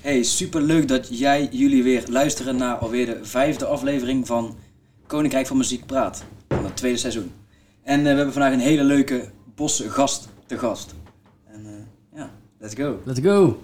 Hey, super leuk dat jij jullie weer luisteren naar alweer de vijfde aflevering van Koninkrijk van Muziek Praat. Van het tweede seizoen. En eh, we hebben vandaag een hele leuke bosse gast te gast. En eh, ja, let's go. Let's go.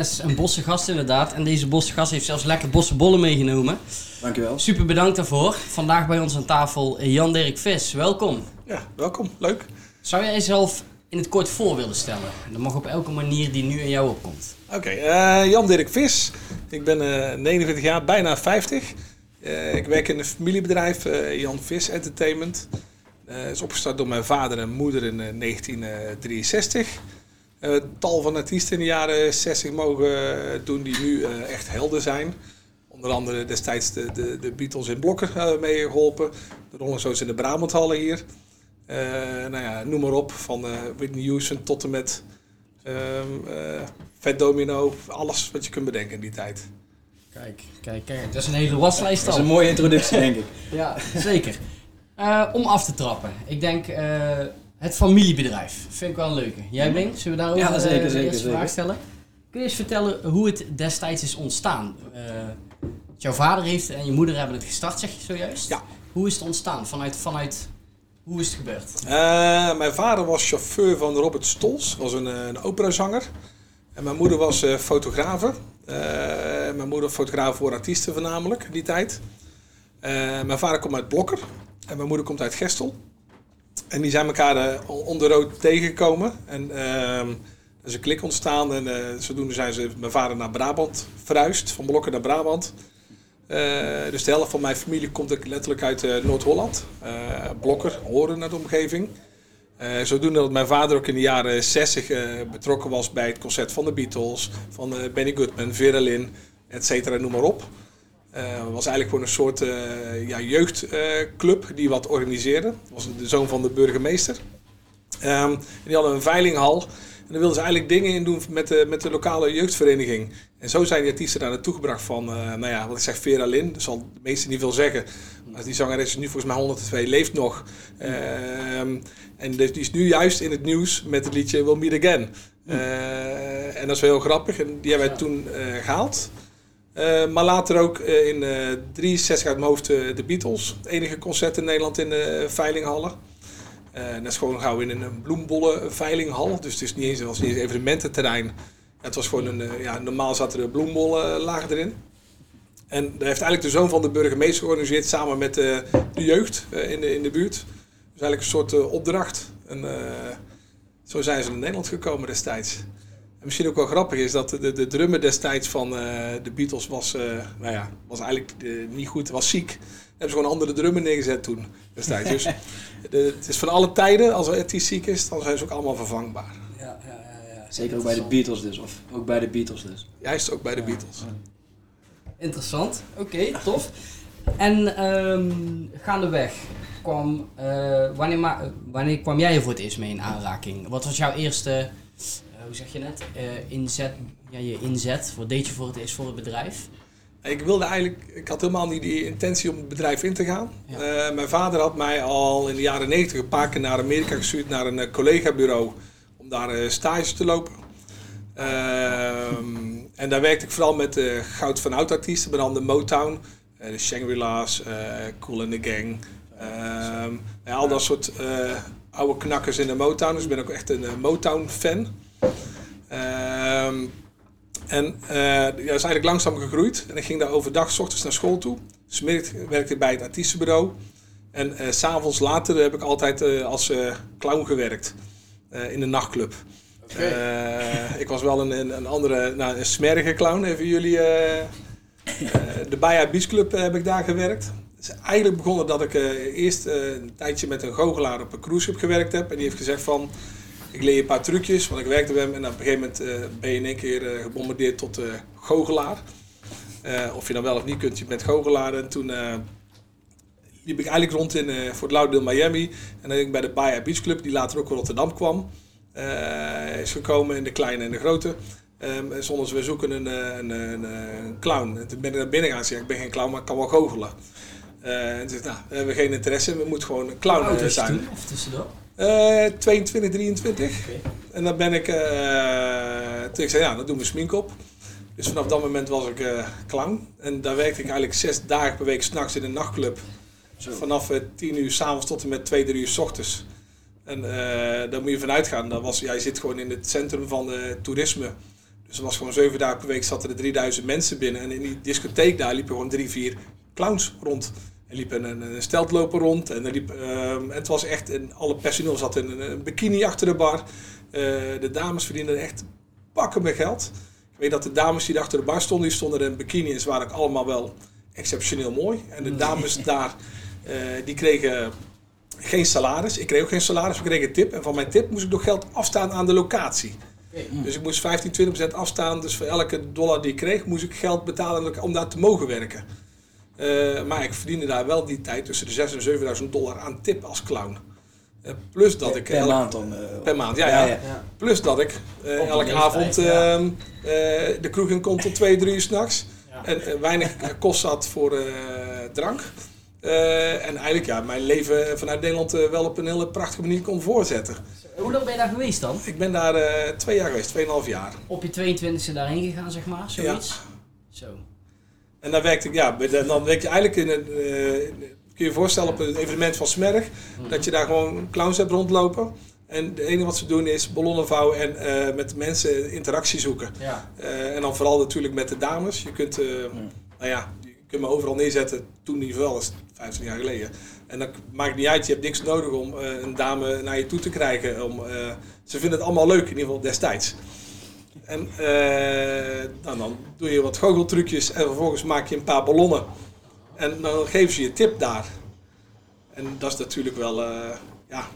Yes, een bosse gast inderdaad. En deze bosse gast heeft zelfs lekker bosse bollen meegenomen. Dankjewel. Super bedankt daarvoor. Vandaag bij ons aan tafel Jan-Dirk Vis. Welkom. Ja, welkom. Leuk. Zou jij jezelf in het kort voor willen stellen? En dat mag op elke manier die nu in jou opkomt. Oké, eh, Jan-Dirk Vis. Ik ben eh 49 jaar, bijna 50. Eh, ik werk in een familiebedrijf, eh, Jan Vis Entertainment. Het is opgestart door mijn vader en moeder in eh, 1963. Eh, tal van artiesten in de jaren 60 mogen eh, doen die nu eh, echt helden zijn. Onder andere destijds de, de, de Beatles in Blokker uh, mee geholpen. De Rolling Stones in de Brabanthallen hier. Eh, nou ja, noem maar op. Van eh, Whitney Houston tot en met ehm eh, Fat Domino. Alles wat je kunt bedenken in die tijd. Kijk, kijk, kijk. Dat is een hele waslijst Dat is al. een mooie introductie, denk ik. Ja, zeker. Eh, om af te trappen. Ik denk eh, het familiebedrijf. Vind ik wel een leuke. Jij Bing, zullen we daarover Ja, zeker, de zeker, eerste zeker. vraag stellen? Kun je eens vertellen hoe het destijds is ontstaan? Eh, jouw vader heeft en je moeder hebben het gestart, zeg je zojuist? Ja. Hoe is het ontstaan? Vanuit, vanuit hoe is het gebeurd? Eh, mijn vader was chauffeur van Robert Stols, was een, een operazanger. En mijn moeder was eh fotografe. Eh, mijn moeder fotograaf voor artiesten voornamelijk in die tijd. Eh, mijn vader komt uit Blokker en mijn moeder komt uit Gestel. En die zijn elkaar eh, onder rood tegengekomen. En ehm, er is een klik ontstaan en eh, zodoende zijn ze mijn vader naar Brabant verhuisd, van Blokker naar Brabant. Eh, dus de helft van mijn familie komt letterlijk uit eh, Noord-Holland. Eh, Blokker, Horen naar de omgeving. Eh, zodoende dat mijn vader ook in de jaren 60 eh, betrokken was bij het concert van de Beatles, van eh, Benny Goodman, Vera Lynn, et cetera, noem maar op. Eh, Het was eigenlijk gewoon een soort eh, ja, jeugdclub die wat organiseerde. Dat was de zoon van de burgemeester. En die hadden een veilinghal. En daar wilden ze eigenlijk dingen in doen met de, met de lokale jeugdvereniging. En zo zijn die artiesten daar naartoe gebracht van, eh, nou ja, wat ik zeg, Vera Lynn. Dat zal de meesten niet veel zeggen. Maar die zangeres is nu volgens mij 102, leeft nog. Ehm, en dus die is nu juist in het nieuws met het liedje We'll Meet Again. Eh, en dat is wel heel grappig. En die hebben wij toen eh, gehaald. Eh, maar later ook eh, in eh 63 uit mijn hoofd eh, de Beatles. Het enige concert in Nederland in de veilinghallen. Eh, en dat is gewoon gauw in een bloembollen veilinghal. Dus het is niet eens, was niet eens een evenemententerrein. Het was gewoon een, eh, ja, normaal zaten er bloembollen eh, lagen erin. En daar heeft eigenlijk de zoon van de burgemeester georganiseerd samen met eh, de jeugd eh, in, de, in de buurt. Dus eigenlijk een soort eh, opdracht. En eh, zo zijn ze naar Nederland gekomen destijds. En misschien ook wel grappig is dat de, de drummer destijds van eh, de Beatles was, eh, nou ja, was eigenlijk eh, niet goed, was ziek. Daar hebben ze gewoon een andere drummer neergezet toen destijds. Dus de, het is van alle tijden, als een artiest ziek is, dan zijn ze ook allemaal vervangbaar. Ja, ja, ja. ja. Zeker ook bij de Beatles dus. Of ook bij de Beatles dus. Juist ook bij de Beatles. Interessant. Oké, tof. En ehm gaandeweg kwam, eh, wanneer, wanneer kwam jij er voor het eerst mee in aanraking? Wat was jouw eerste, hoe zeg je net, eh, inzet, ja, je inzet? Wat deed je voor het eerst voor het bedrijf? Ik wilde eigenlijk, ik had helemaal niet die intentie om het bedrijf in te gaan. Ja. Eh, mijn vader had mij al in de jaren 90 een paar keer naar Amerika gestuurd, naar een eh, collega-bureau, om daar eh, stage te lopen. Ehm, en daar werkte ik vooral met goud van oud artiesten, met andere Motown, de Shangri-La's, Cool in the Gang. Ehm, ja, al dat soort oude knakkers in de Motown, dus ik ben ook echt een Motown-fan. Ehm, en eh, ja, dat is eigenlijk langzaam gegroeid. En ik ging daar overdag, s ochtends naar school toe. Smiddags werkte ik bij het artiestenbureau. En eh, s s'avonds later heb ik altijd eh, als eh, clown gewerkt. eh, in de nachtclub. Eh, ik was wel een, een, andere, nou, een smerige clown. Even jullie... eh, eh, de Baja Beach Club eh, heb ik daar gewerkt. Het is eigenlijk begonnen dat ik eh, eerst eh, een tijdje met een goochelaar op een cruiseschip gewerkt heb. En die heeft gezegd van... Ik leer je een paar trucjes, want ik werkte bij hem. En op een gegeven moment eh, ben je in één keer eh, gebombardeerd tot eh goochelaar. Of je dan wel of niet kunt, je bent goochelaar. En toen liep ik eigenlijk rond in Fort Lauderdale, Miami. En dan ging ik bij de Baja Beach Club, die later ook in Rotterdam kwam. is gekomen in de kleine en de grote. Ehm en zonder we zoeken een, een, een, een clown. En toen ben ik naar binnen gaan en zei ik ben geen clown, maar ik kan wel goochelen. En zei, nou, we hebben geen interesse, we moeten gewoon een clown zijn. toen? Of tussendoor? Eh 22, 23. Oké. En dan ben ik, eh, toen ik zei, ja, dan doen we smink op. Dus vanaf dat moment was ik eh, clown. En daar werkte ik eigenlijk zes dagen per week s'nachts in een nachtclub. Zo. Vanaf eh, 10 uur s'avonds tot en met 2, 3 uur s ochtends. En eh, daar moet je vanuit gaan. Dat was, ja, je zit gewoon in het centrum van eh, toerisme. Dus er was gewoon zeven dagen per week zaten er 3000 mensen binnen. En in die discotheek daar liepen gewoon drie, vier clowns rond. Er liep een, steltloper rond. En, er liep, ehm, en het was echt, en alle personeel zat in een, een bikini achter de bar. Eh, de dames verdienden echt pakken met geld. Ik weet dat de dames die achter de bar stonden, die stonden in een bikini. En ze waren ook allemaal wel exceptioneel mooi. En de dames daar, eh, die kregen geen salaris. Ik kreeg ook geen salaris, ik kreeg een tip. En van mijn tip moest ik nog geld afstaan aan de locatie. Oké. Dus ik moest 15, 20 procent afstaan. Dus voor elke dollar die ik kreeg, moest ik geld betalen om daar te mogen werken. Eh, maar ik verdiende daar wel die tijd tussen de 6 en 7000 dollar aan tip als clown. Eh, plus dat ik... per elk- maand dan. eh, Per maand, ja. ja. Ja. Plus dat ik eh, elke avond ja. ehm, eh, de kroeg in kon tot 2, 3 uur s'nachts. Ja. En weinig kost had voor eh, drank. Eh, en eigenlijk ja, mijn leven vanuit Nederland wel op een hele prachtige manier kon voortzetten. Hoe lang ben je daar geweest dan? Ik ben daar eh, twee jaar geweest, 2,5 jaar. Op je 22e daarheen gegaan, zeg maar, zoiets? Zo. En dan werkte ik, ja, dan werk je eigenlijk in een, eh, kun je je voorstellen op een evenement van Smerg, dat je daar gewoon clowns hebt rondlopen. En het enige wat ze doen is ballonnen vouwen en eh, met mensen interactie zoeken. Ja. Eh, en dan vooral natuurlijk met de dames. Je kunt, nou ja, je kunt me overal neerzetten. Toen niet wel, dat is 15 jaar geleden. En dan maakt niet uit, je hebt niks nodig om een dame naar je toe te krijgen. Om, ze vinden het allemaal leuk, in ieder geval destijds. En eh, dan, dan doe je wat goocheltrucjes en vervolgens maak je een paar ballonnen. En dan geven ze je tip daar. En dat is natuurlijk wel, eh, ja,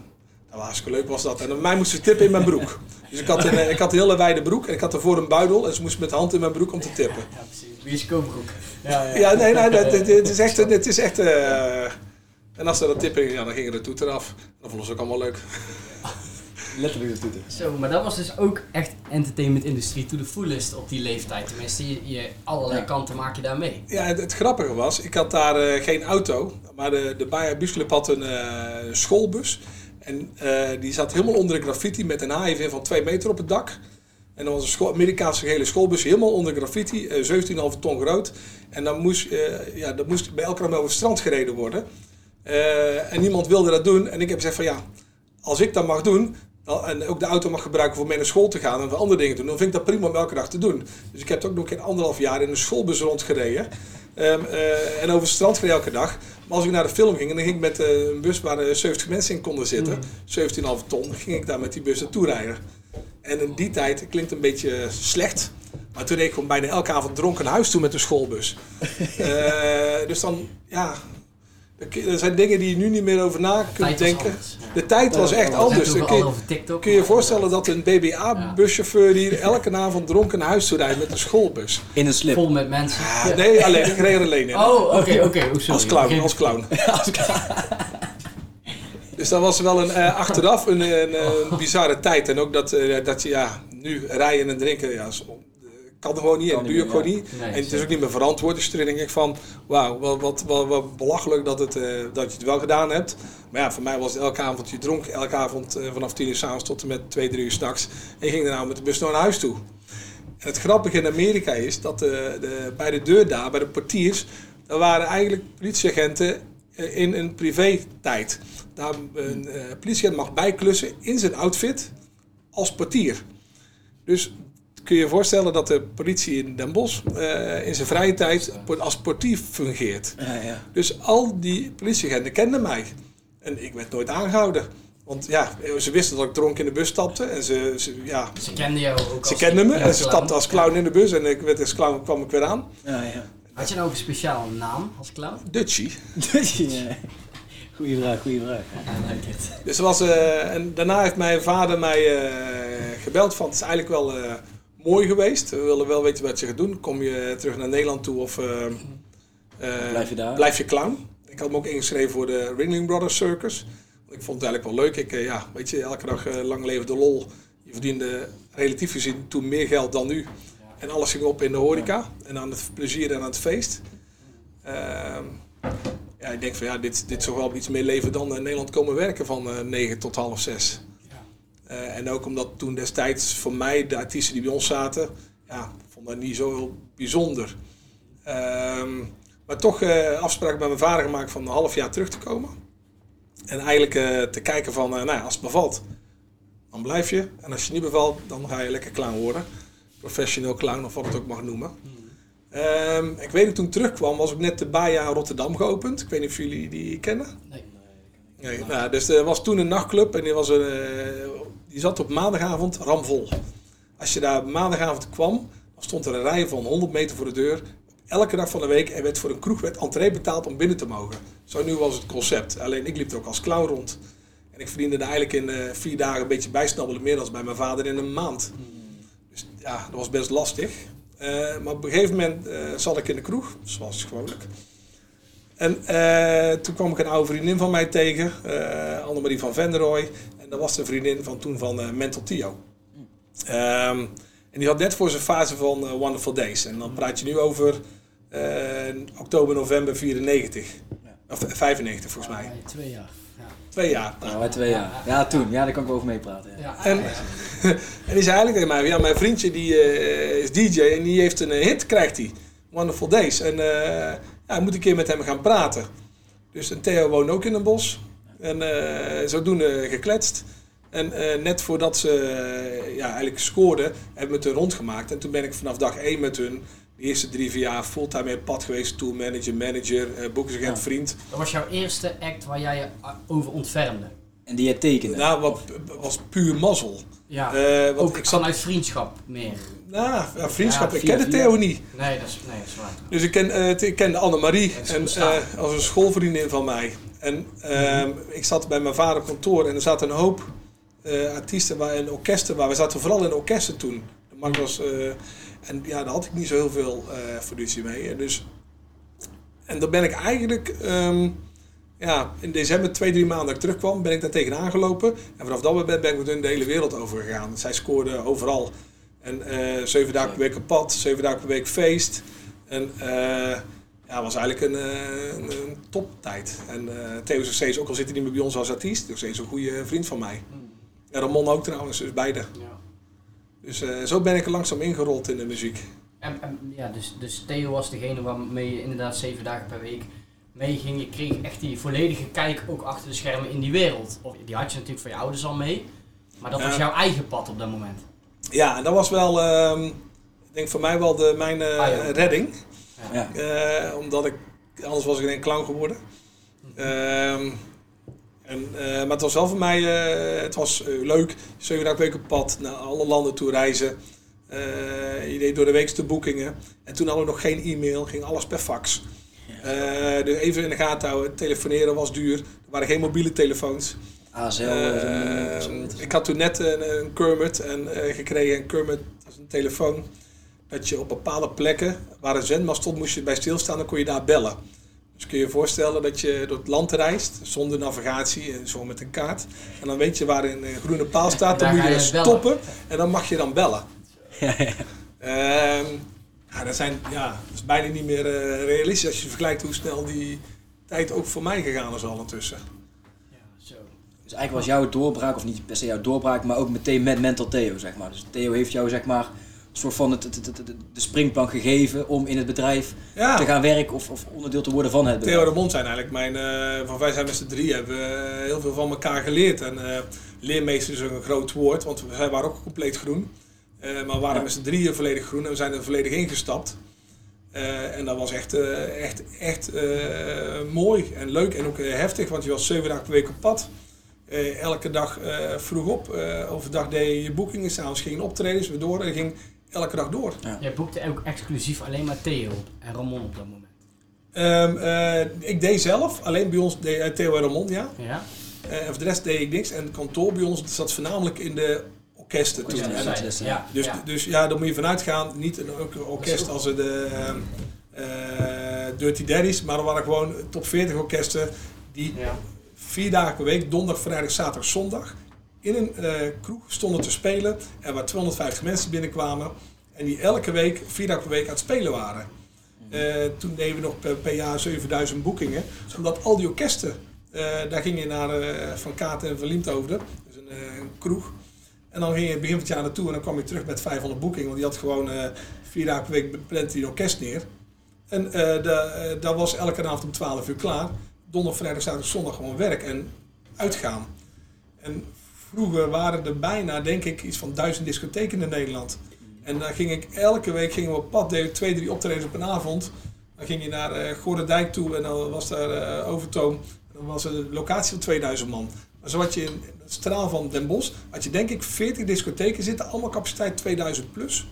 nou, hartstikke leuk was dat. En mij moesten ze tippen in mijn broek. Dus ik had, een, ik had een hele wijde broek en ik had ervoor een buidel. En ze moesten met de hand in mijn broek om te tippen. Ja, precies. Wie is koopbroek? Ja, ja. Ja, nee, nee, dat- het, het is echt, het is echt eh, en als ze dat tippen, ja, dan gingen de toeter af. Dat vonden ze ook allemaal leuk. Letterlijk de toeter. Zo, maar dat was dus ook echt entertainment industrie to the fullest op die leeftijd. Tenminste, je, je allerlei Ja. kanten maak je daar mee. Ja, het, het grappige was, ik had daar eh, geen auto, maar de, de Bayer Busclub had een eh, schoolbus. En eh, die zat helemaal onder de graffiti met een haaiv van 2 meter op het dak. En dan was een school, Amerikaanse gele schoolbus helemaal onder graffiti, eh 17,5 ton groot. En dan moest, eh, ja, dan moest bij elke over het strand gereden worden. Eh, en niemand wilde dat doen. En ik heb gezegd van ja, als ik dat mag doen, en ook de auto mag gebruiken voor mee naar school te gaan en voor andere dingen te doen, dan vind ik dat prima om elke dag te doen. Dus ik heb ook nog een anderhalf jaar in een schoolbus rondgereden. Ehm, eh, en over het strand gereden elke dag. Maar als ik naar de film ging, en dan ging ik met eh, een bus waar eh, 70 mensen in konden zitten, 17,5 ton, ging ik daar met die bus naartoe rijden. En in die tijd, het klinkt een beetje slecht, maar toen reed ik gewoon bijna elke avond dronken naar huis toe met de schoolbus. Eh, dus dan, ja, er zijn dingen die je nu niet meer over na kunt denken. De tijd was echt anders. Dan kun je, al over TikTok. kun je je voorstellen dat een BBA-buschauffeur hier elke avond dronken naar huis toe rijdt met een schoolbus? In een slip. Vol met mensen. Ah, nee, alleen, ik reed er alleen in. Oh, oké, oké. Oh, als clown, Geen- als clown. Dus dat was wel een, eh, achteraf een, een, een bizarre tijd. En ook dat, eh, dat je ja, nu rijden en drinken, ja, is on- kan er gewoon niet Kan en niet doe je gewoon ja. niet. Nee, en het is ook niet meer verantwoord. Dus toen denk ik van, wauw, wat, wat, wat, wat belachelijk dat, het, eh, dat je het wel gedaan hebt. Maar ja, voor mij was het elke avond, je dronk elke avond eh, vanaf 10 uur s'avonds tot en met 2, 3 uur s'nachts. En je ging daarna met de bus naar huis toe. En het grappige in Amerika is dat de, de, bij de deur daar, bij de portiers, daar waren eigenlijk politieagenten eh, in een privé-tijd. Daar een eh, politieagent mag bijklussen in zijn outfit als portier. Dus kun je je voorstellen dat de politie in Den Bosch eh, in zijn vrije tijd als portier fungeert. Ja, ja. Dus al die politieagenten kenden mij. En ik werd nooit aangehouden. Want ja, ze wisten dat ik dronken in de bus stapte. En ze, ze, ja, Ze kenden jou ook ze kenden me. ja, En ze stapte als clown in de bus. En ik werd als clown, kwam ik weer aan. Ja, ja. Had je nou ook een speciale naam als clown? Dutchie. Ja. Goeie vraag, goeie vraag. It. Dus was, eh, en daarna heeft mijn vader mij eh, gebeld van het is eigenlijk wel eh, mooi geweest. We willen wel weten wat je gaat doen. Kom je terug naar Nederland toe of eh, eh, Blijf je daar? blijf je clown? Ik had me ook ingeschreven voor de Ringling Brothers Circus. Ik vond het eigenlijk wel leuk. Ik, eh, ja, weet je, elke dag lang leven de lol. Je verdiende relatief gezien toen meer geld dan nu. En alles ging op in de horeca. En aan het plezier en aan het feest. Ehm, ja, ik denk van ja, dit, dit toch wel iets meer leven dan in Nederland komen werken van eh 9 tot half 6. Eh, en ook omdat toen destijds voor mij de artiesten die bij ons zaten, ja, vond dat niet zo heel bijzonder. Ehm, maar toch eh afspraak met mijn vader gemaakt van een half jaar terug te komen. En eigenlijk eh, te kijken van, nou ja, als het bevalt, dan blijf je. En als je niet bevalt, dan ga je lekker clown worden. Professioneel clown of wat het ook mag noemen. Ehm, ik weet dat toen ik terugkwam, was ook net de Baja Rotterdam geopend. Ik weet niet of jullie die kennen. Nee. Nee, nou, dus er was toen een nachtclub en die, was een, die zat op maandagavond ramvol. Als je daar maandagavond kwam, dan stond er een rij van 100 meter voor de deur. Elke dag van de week en werd voor een kroeg werd entree betaald om binnen te mogen. Zo nu was het concept. Alleen ik liep er ook als clown rond. En ik verdiende er eigenlijk in eh, vier dagen een beetje bijsnabbelen meer dan bij mijn vader in een maand. Dus ja, dat was best lastig. Eh, maar op een gegeven moment eh, zat ik in de kroeg, zoals gewoonlijk. En toen kwam ik een oude vriendin van mij tegen, Annemarie van Venderooy. En dat was de vriendin van toen van eh, Mental Tio. Ehm, en die had net voor zijn fase van eh, Wonderful Days. En dan praat je nu over eh, oktober, november 94. Of eh, 95 volgens mij. Ja, twee jaar. Ja. Twee jaar. Nou, wij twee jaar. Ja, toen. Ja, daar kan ik wel over meepraten. Ja. Ja. En, en die zei eigenlijk tegen mij, ja, mijn vriendje die eh, is DJ en die heeft een hit, krijgt hij. Wonderful Days. En eh ja, ik moet een keer met hem gaan praten. Dus en Theo woont ook in een bos. En eh, zodoende gekletst. En eh, net voordat ze eh, ja, eigenlijk scoorden, hebben we het hun rondgemaakt. En toen ben ik vanaf dag één met hun, de eerste drie, vier jaar, fulltime in het pad geweest. Tour manager, manager, uh, boekingsagent, Ja. vriend. Dat was jouw eerste act waar jij je over ontfermde. En die jij tekende. Nou, wat was puur mazzel. Ja. Eh, ook ik zat vanuit vriendschap meer. Nou, ja, vriendschap. Ja, ik kende. Theo niet. Nee, dat is, nee, dat is waar. Dus ik, ken, eh, ik kende Annemarie en, eh, als een schoolvriendin van mij. En ehm, ik zat bij mijn vader op kantoor en er zaten een hoop eh, artiesten waar, en orkesten waar. We zaten vooral in orkesten toen. Was, eh, en ja, daar had ik niet zo heel veel fiducie mee. En, dus, en dan ben ik eigenlijk... ehm, ja, in december, twee, drie maanden dat ik terugkwam, ben ik daar tegenaan gelopen. En vanaf dat moment ben ik met hun de hele wereld over gegaan. Zij scoorden overal. En zeven dagen per week op pad, zeven dagen per week feest. En ja, was eigenlijk een, eh, een, een toptijd. En eh Theo is nog steeds, ook al zit hij niet meer bij ons als artiest, nog steeds een goede vriend van mij. En Ramon ook trouwens, dus beide. Ja. Dus eh, zo ben ik er langzaam ingerold in de muziek. En, en, ja, dus, dus Theo was degene waarmee je inderdaad zeven dagen per week meeging. Je kreeg echt die volledige kijk ook achter de schermen in die wereld. Of, die had je natuurlijk van je ouders al mee. Maar dat was jouw eigen pad op dat moment. Ja, en dat was wel, ehm, ik denk voor mij wel de, mijn Ah, ja. redding. Ja. Eh, omdat ik, anders was ik een clown geworden. Ehm, en, eh, maar het was wel voor mij, eh, het was leuk. Zeven dagen week op pad, naar alle landen toe reizen. Je deed door de week de boekingen. En toen hadden we nog geen e-mail, ging alles per fax. Dus even in de gaten houden, telefoneren was duur. Er waren geen mobiele telefoons. ASL. Weet je. ik had toen net een, een Kermit en, eh, gekregen. En Kermit dat is een telefoon. Dat je op bepaalde plekken waar een zendmast stond, moest je bij stilstaan. Dan kon je daar bellen. Dus kun je je voorstellen dat je door het land reist. Zonder navigatie en zo met een kaart. En dan weet je waar een eh, groene paal staat. Dan moet je je bellen. stoppen. En dan mag je dan bellen. Ja, ja. Ehm, ja, dat, zijn, ja, dat is bijna niet meer eh, realistisch als je vergelijkt hoe snel die tijd ook voor mij gegaan is al ondertussen. Ja, zo. Dus eigenlijk was jouw doorbraak, of niet per se jouw doorbraak, maar ook meteen met Mental Theo, zeg maar. Dus Theo heeft jou, zeg maar, soort van het, het, het- het- de springplank gegeven om in het bedrijf Ja. te gaan werken of, of onderdeel te worden van het bedrijf. Theo de Mond zijn eigenlijk mijn, eh, van wij zijn met z'n drie hebben we eh, heel veel van elkaar geleerd. En eh, leermeester is ook een groot woord, want wij waren ook compleet groen. Maar we waren Ja. met z'n drieën volledig groen en we zijn er volledig ingestapt. En dat was echt, echt, echt mooi en leuk en ook heftig, want je was zeven dagen per week op pad. Elke dag vroeg op, overdag deed je je boekingen, s'avonds gingen optredens, weer door en ging elke dag door. Jij boekte ook exclusief alleen maar Theo en Ramon op dat moment. Ehm, eh, ik deed zelf, alleen bij ons deed eh, Theo en Ramon, ja. Ja? Eh, en voor de rest deed ik niks. En het kantoor bij ons zat voornamelijk in de orkesten toen. Ja, ja. ja. Dus, ja. dus ja, daar moet je vanuit gaan. Niet een or- orkest als de ehm, eh, Dirty Daddies, maar er waren gewoon top 40 orkesten die Ja. vier dagen per week, donderdag, vrijdag, zaterdag, zondag, in een eh, kroeg stonden te spelen. En waar 250 mensen binnenkwamen. En die elke week, vier dagen per week aan het spelen waren. Eh, toen deden we nog per, per jaar 7000 boekingen. Omdat al die orkesten, eh, daar ging je naar Van Katen en Van Liemtoverde, dus een, een kroeg. En dan ging je begin van het jaar naartoe en dan kwam je terug met 500 boekingen. Want die had gewoon vier dagen per week gepland die orkest neer. En de, dat was elke avond om 12 uur klaar. Donderdag, vrijdag, zaterdag, zondag gewoon werk en uitgaan. En vroeger waren er bijna, denk ik, iets van duizend discotheken in Nederland. En dan ging ik elke week gingen we op pad, deden we twee, drie optredens op een avond. Dan ging je naar eh Gordendijk toe en dan was daar eh, Overtoom. En dan was er een locatie van 2000 man. Maar zo had je in het straal van Den Bosch, had je denk ik 40 discotheken zitten, allemaal capaciteit 2000 plus.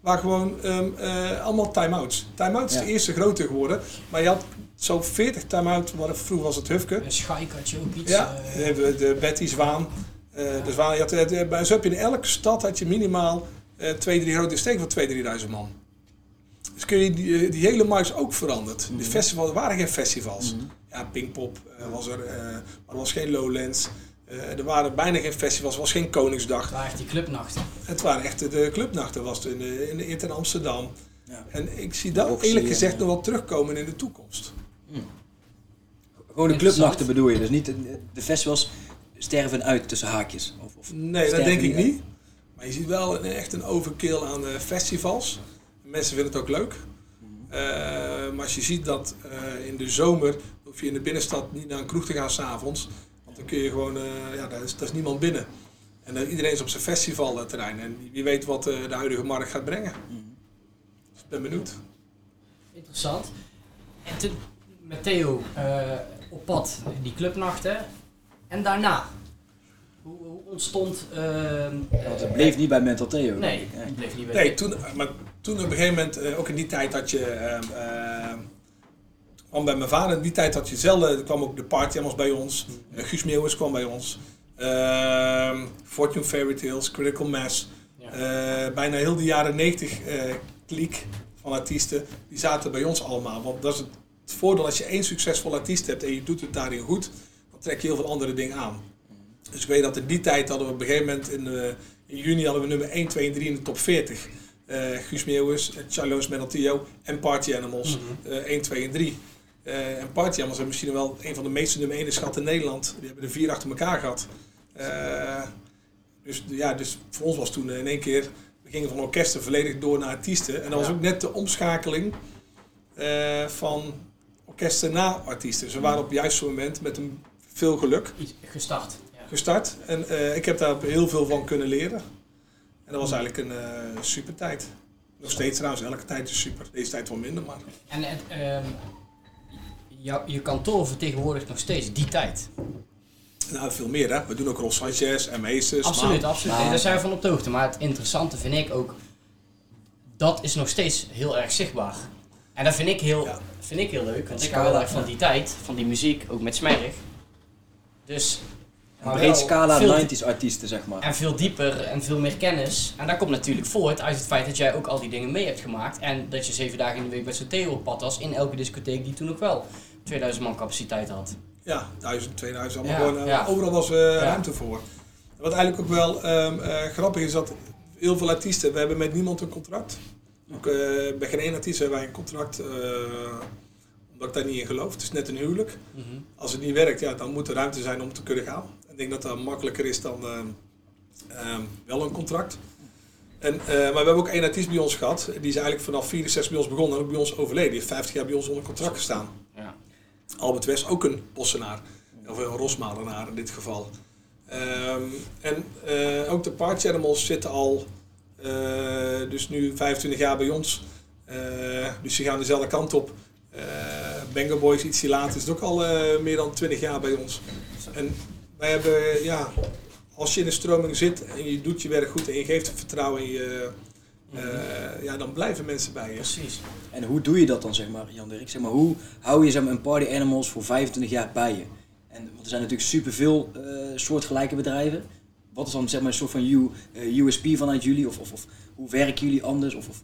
Waar gewoon ehm, eh, allemaal time-outs. Time-out is Ja. de eerste grote geworden. Maar je had zo 40 time-out, vroeger was het Hufke. Een Schaik had je ook iets. Ja, de, de Betty Zwaan. Eh, de Zwaan je had, bij- zo heb je in elke stad had je minimaal eh, twee, drie grote steken van 2.000, 3.000 man. Dus kun je die, eh, die hele markt ook veranderd. De festivals er waren geen festivals. Ja, Pinkpop was er, eh, maar er was geen Lowlands. Eh, er waren bijna geen festivals, er was geen Koningsdag. het waren echt die clubnachten. Het waren echt de clubnachten, was het in, de, in, de, in Amsterdam. Ja. En ik zie dat Roxy eerlijk gezegd nog wel terugkomen in de toekomst. Gewoon de clubnachten bedoel je, dus niet de, de festivals sterven uit tussen haakjes. Of, of Nee, dat denk ik uit. niet. Maar je ziet wel een, echt een overkill aan eh, festivals. Mensen vinden het ook leuk. Eh, maar als je ziet dat eh, in de zomer hoef je in de binnenstad niet naar een kroeg te gaan s'avonds. Want dan kun je gewoon, eh, ja, daar is, daar is niemand binnen. En iedereen is op zijn festivalterrein. En wie weet wat eh, de huidige markt gaat brengen. Dus ik ben benieuwd. Interessant. En toen met Theo eh, op pad die clubnachten. En daarna? Hoe, hoe ontstond... ehm, Want het bleef niet bij Mental Theo. Nee, het bleef niet bij Nee, toen, maar toen op een gegeven moment, eh, ook in die tijd had je... ehm, ehm, kwam bij mijn vader, in die tijd had je zelden, er kwam ook de party Animals bij ons. Eh, Guus Meeuwis kwam bij ons. Ehm, Fortune Fairy Tales, Critical Mass. Ja. Eh, bijna heel de jaren 90 eh kliek van artiesten, die zaten bij ons allemaal. Want dat is het, voordeel als je één succesvol artiest hebt en je doet het daarin goed, trek je heel veel andere dingen aan. Dus ik weet dat in die tijd hadden we op een gegeven moment in, eh, in juni hadden we nummer 1, 2 en 3 in de top 40. Eh Guus Meeuwis, eh, Charlo's Mentaltio en Party Animals eh 1, 2 en 3. Eh, en Party Animals hebben misschien wel een van de meeste nummer 1 schatten in Nederland. Die hebben er vier achter elkaar gehad. Eh, dus, ja, dus voor ons was toen in één keer, we gingen van orkesten volledig door naar artiesten. En dat was Ja. ook net de omschakeling eh, van orkesten naar artiesten. Dus we waren op het juiste moment met een veel geluk gestart. Ja. gestart. En eh, ik heb daar heel veel van kunnen leren. En dat was eigenlijk een eh super tijd. Nog steeds trouwens, elke tijd is super. Deze tijd wel minder, maar... En het, ehm, jou- je kantoor vertegenwoordigt nog steeds die tijd. Nou, veel meer hè. We doen ook Sanchez en Meesters. Absoluut, maar- absoluut. maar- Nee, daar zijn we van op de hoogte. Maar het interessante vind ik ook, dat is nog steeds heel erg zichtbaar. En dat vind ik heel, Ja. vind ik heel leuk, want ik hou heel erg van die tijd, van die muziek, ook met Smerrig. Dus, Een maar breed scala veel- 90s artiesten, zeg maar. En veel dieper en veel meer kennis. En dat komt natuurlijk voort uit het feit dat jij ook al die dingen mee hebt gemaakt. En dat je zeven dagen in de week bij zo'n Theo op pad was in elke discotheek die toen ook wel 2000 man capaciteit had. Ja, 1000, 2000, allemaal Ja, gewoon, eh, ja. overal was eh, ruimte voor. Wat eigenlijk ook wel ehm, eh, grappig is, dat heel veel artiesten, we hebben met niemand een contract. Ook, eh, bij geen één artiest hebben wij een contract, omdat ik daar niet in geloof. Het is net een huwelijk. Mhm. Als het niet werkt, ja, dan moet er ruimte zijn om te kunnen gaan. Ik denk dat dat makkelijker is dan ehm, ehm, wel een contract. En, eh, maar we hebben ook één artiest bij ons gehad. Die is eigenlijk vanaf 64 bij ons begonnen en ook bij ons overleden. Die heeft 50 jaar bij ons onder contract gestaan. Ja. Albert West, ook een bossenaar. Of een rosmalenaar in dit geval. Ehm, en eh, ook de Party Animals zitten al eh, dus nu 25 jaar bij ons. Dus die gaan dezelfde kant op. Eh Banger Boys ietsje later is het ook al eh, meer dan 20 jaar bij ons. En wij hebben, ja, als je in de stroming zit en je doet je werk goed en je geeft het vertrouwen in je, eh, ja, dan blijven mensen bij je. Precies. En hoe doe je dat dan, zeg maar, Jan Dirk? Zeg maar, hoe hou je zeg maar, een Party Animals voor 25 jaar bij je? En, want er zijn natuurlijk superveel eh soortgelijke bedrijven. Wat is dan zeg maar, een soort van U, eh, USP vanuit jullie? Of, of, of hoe werken jullie anders? Of, of,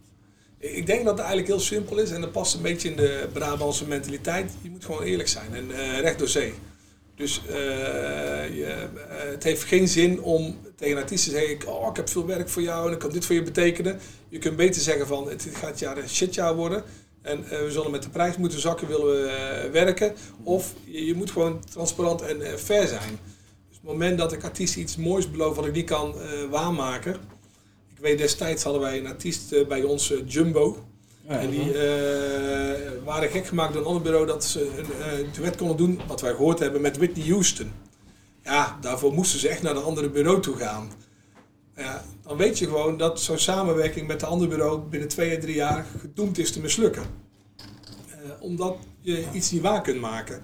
Ik denk dat het eigenlijk heel simpel is en dat past een beetje in de Brabantse mentaliteit. Je moet gewoon eerlijk zijn en eh, recht door zee. Dus eh, je, eh, het heeft geen zin om tegen een artiest te zeggen: Oh, ik heb veel werk voor jou en ik kan dit voor je betekenen. Je kunt beter zeggen: van Het gaat jaar een shitjaar worden. En we zullen met de prijs moeten zakken, willen we werken. Of je, je moet gewoon transparant en fair zijn. Dus op het moment dat ik artiest iets moois beloof wat ik niet kan waarmaken. Ik weet destijds hadden wij een artiest eh, bij ons, eh, Jumbo. En die eh, waren gek gemaakt door een ander bureau dat ze een eh, duet konden doen, wat wij gehoord hebben, met Whitney Houston. Ja, daarvoor moesten ze echt naar een andere bureau toe gaan. Ja, dan weet je gewoon dat zo'n samenwerking met de andere bureau binnen twee à drie jaar gedoemd is te mislukken. Omdat je iets niet waar kunt maken.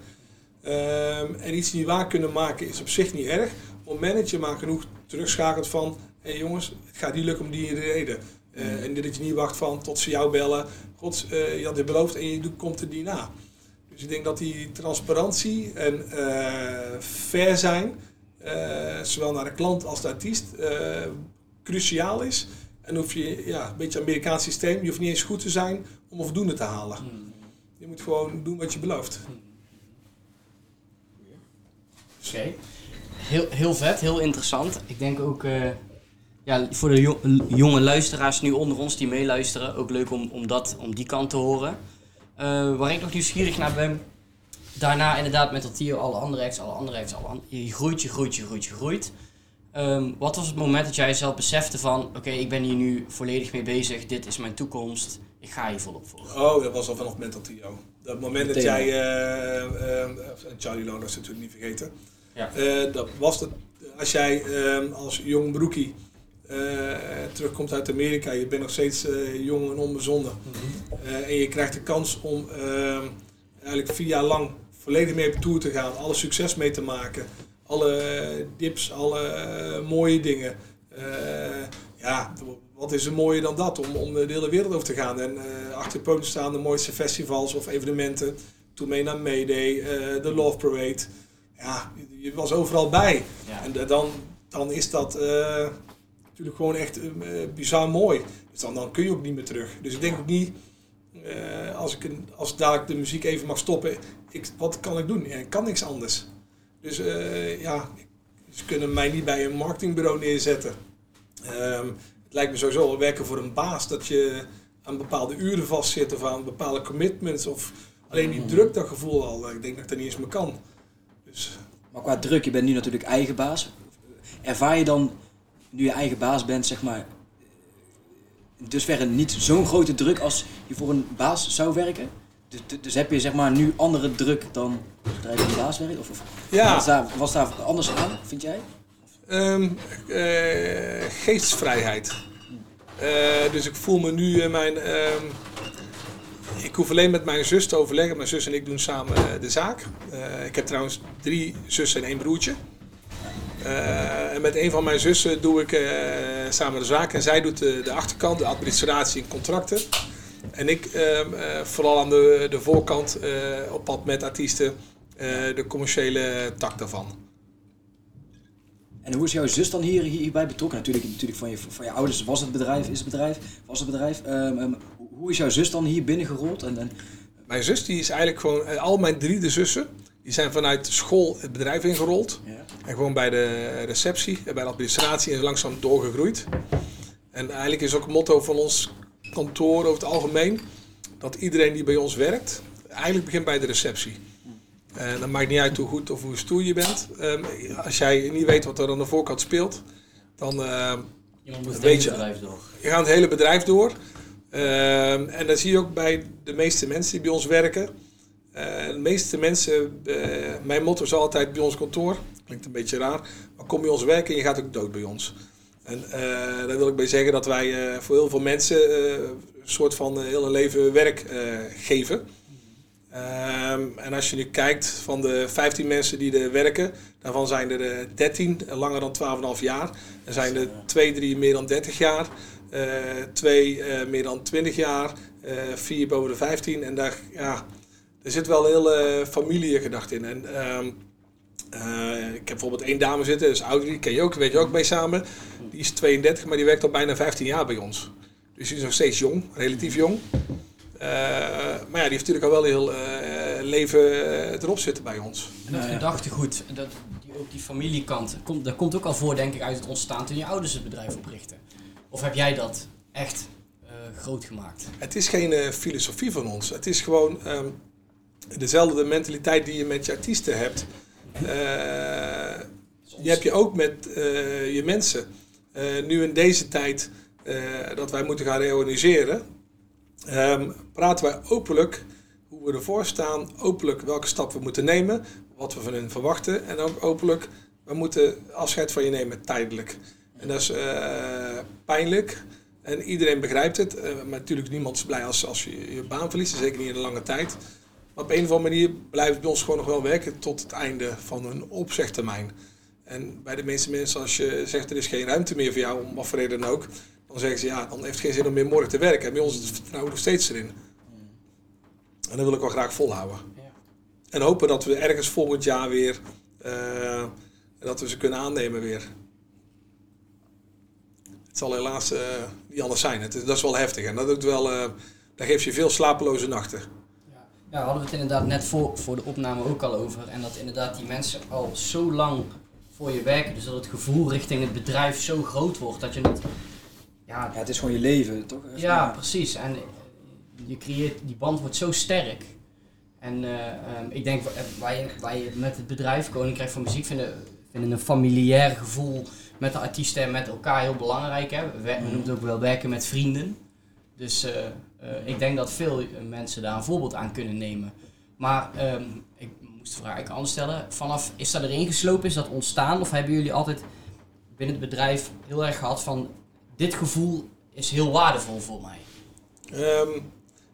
Ehm, en iets niet waar kunnen maken is op zich niet erg. Op je maar genoeg terugschakelt van... hé hey jongens, het gaat niet lukken om die reden. Eh, en dat je niet wacht van tot ze jou bellen. God, eh, je had dit beloofd en je doet- komt er niet na. Dus ik denk dat die transparantie en eh, fair zijn... eh, zowel naar de klant als de artiest... eh, cruciaal is. En hoef je, ja, een beetje Amerikaans systeem, je hoeft niet eens goed te zijn om een voldoende te halen. Je moet gewoon doen wat je belooft. Oké. Heel, heel vet, heel interessant. Ik denk ook eh, ja, voor de jo- jonge luisteraars nu onder ons die meeluisteren, ook leuk om, om, dat, om die kant te horen. Eh, waar ik nog nieuwsgierig naar ben, daarna inderdaad met dat hier alle andere acts, alle andere acts, alle an- je groeit, je groeit, je groeit, je groeit. Ehm, wat was het moment dat jij zelf besefte van, oké, ik ben hier nu volledig mee bezig, dit is mijn toekomst, ik ga hier volop voor. Oh, dat was al vanaf Mental Tio. Dat moment dat jij, eh, eh, Charlie Loners natuurlijk niet vergeten. Ja. Eh, dat was het, als jij eh, als jong broekie terugkomt uit Amerika, je bent nog steeds eh, jong en onbezonnen. Eh, en je krijgt de kans om eh, eigenlijk vier jaar lang volledig mee op tour te gaan, alle succes mee te maken, alle dips, alle eh, mooie dingen. Eh, ja, wat is er mooier dan dat om, om de hele wereld over te gaan en eh, achter het podium staan de mooiste festivals of evenementen. Toen mee naar Mayday, eh, de Love Parade. Ja, je, was overal bij. Ja. En da- dan, dan is dat eh, natuurlijk gewoon echt eh, bizar mooi. Dus dan, dan kun je ook niet meer terug. Dus ik denk ook niet, eh, als, ik een, als dadelijk de muziek even mag stoppen, ik, wat kan ik doen? Ja, ik kan niks anders. Dus eh, ja, ze kunnen mij niet bij een marketingbureau neerzetten. Ehm, het lijkt me sowieso wel werken voor een baas dat je aan bepaalde uren vastzit of aan bepaalde commitments of alleen die druk, dat gevoel al. Ik denk dat ik dat niet eens meer kan. Dus Maar qua druk, je bent nu natuurlijk eigen baas. Ervaar je dan, nu je eigen baas bent, zeg maar, in dusverre niet zo'n grote druk als je voor een baas zou werken? Dus, dus heb je zeg maar nu andere druk dan zodra je voor een baas werkt? Of, of Ja. was, daar, was daar anders aan, vind jij? Eh, geestvrijheid. Eh, dus ik voel me nu in mijn. ehm, ik hoef alleen met mijn zus te overleggen. Mijn zus en ik doen samen eh, de zaak. Eh, ik heb trouwens drie zussen en één broertje. Eh, en met een van mijn zussen doe ik eh, samen de zaak. En zij doet de, de achterkant, de administratie en contracten. En ik ehm, eh, vooral aan de, de voorkant op pad met artiesten. de commerciële tak daarvan. En hoe is jouw zus dan hier, hierbij betrokken? Natuurlijk, natuurlijk van, je, van je ouders was het bedrijf, is het bedrijf, was het bedrijf. Ehm, ehm, hoe is jouw zus dan hier binnengerold? En, en, Mijn zus die is eigenlijk gewoon, al mijn drie de zussen, die zijn vanuit school het bedrijf ingerold. ja. En gewoon bij de receptie, en bij de administratie en is langzaam doorgegroeid. En eigenlijk is ook het motto van ons kantoor over het algemeen, dat iedereen die bij ons werkt, eigenlijk begint bij de receptie. En dat maakt niet uit hoe goed of hoe stoer je bent. Ehm, als jij niet weet wat er aan de voorkant speelt, dan Iemand moet het Weet hele je- bedrijf door. je gaat het hele bedrijf door. Ehm, en dat zie je ook bij de meeste mensen die bij ons werken. Eh, de meeste mensen, eh, mijn motto is altijd bij ons kantoor, klinkt een beetje raar, maar kom bij ons werken en je gaat ook dood bij ons. En eh, daar wil ik bij zeggen dat wij voor heel veel mensen een soort van heel een leven werk geven. Ehm, en als je nu kijkt van de 15 mensen die er werken, daarvan zijn er eh, 13 langer dan 12,5 jaar. Er zijn er 2, 3 meer dan 30 jaar, eh 2 eh, meer dan 20 jaar, eh 4 boven de 15. En daar, ja, er zit wel een hele familiegedachte in. En, ehm, eh, ik heb bijvoorbeeld één dame zitten, is Audrey, die ken je ook, weet je ook mee samen. Die is 32, maar die werkt al bijna 15 jaar bij ons. Dus die is nog steeds jong, relatief jong. Eh, maar ja, die heeft natuurlijk al wel heel eh, leven erop zitten bij ons. En dat gedachtegoed, dat, die, ook die familiekant, komt, dat komt ook al voor denk ik uit het ontstaan toen je ouders het bedrijf oprichten. Of heb jij dat echt groot gemaakt. Het is geen filosofie van ons. Het is gewoon ehm, dezelfde mentaliteit die je met je artiesten hebt. Eh, die heb je ook met eh, je mensen. Eh, nu in deze tijd dat wij moeten gaan reorganiseren, ehm, praten wij openlijk hoe we ervoor staan, openlijk welke stap we moeten nemen, wat we van hen verwachten en ook openlijk, we moeten afscheid van je nemen tijdelijk. En dat is pijnlijk en iedereen begrijpt het, maar natuurlijk niemand is blij als, als je je baan verliest, zeker niet in een lange tijd. Maar op een of andere manier blijft het bij ons gewoon nog wel werken tot het einde van een opzegtermijn. En bij de meeste mensen, als je zegt er is geen ruimte meer voor jou, om wat voor reden dan ook, dan zeggen ze ja, dan heeft het geen zin om meer morgen te werken. En bij ons is het vertrouwen nog steeds erin. En dat wil ik wel graag volhouden. Ja. En hopen dat we ergens volgend jaar weer, eh, dat we ze kunnen aannemen weer. Het zal helaas eh, niet anders zijn. Het is, dat is wel heftig. En dat, doet wel, eh dat geeft je veel slapeloze nachten. Ja, hadden we het inderdaad net voor, voor de opname ook al over. En dat inderdaad die mensen al zo lang voor je werken. Dus dat het gevoel richting het bedrijf zo groot wordt dat je het... Ja, Ja, het is gewoon je leven, toch? ja precies. En je creëert, die band wordt zo sterk. En eh, ehm, ik denk, wa- wij, wij met het bedrijf Koninkrijk van Muziek vinden, vinden een familiair gevoel met de artiesten en met elkaar heel belangrijk. Hè? We, we noemen het ook wel werken met vrienden. Dus eh, eh, ik denk dat veel eh, mensen daar een voorbeeld aan kunnen nemen. Maar ehm, ik moest de vraag eigenlijk anders stellen. Vanaf, is dat erin geslopen? Is dat ontstaan? Of hebben jullie altijd binnen het bedrijf heel erg gehad van... Dit gevoel is heel waardevol voor mij. Ehm,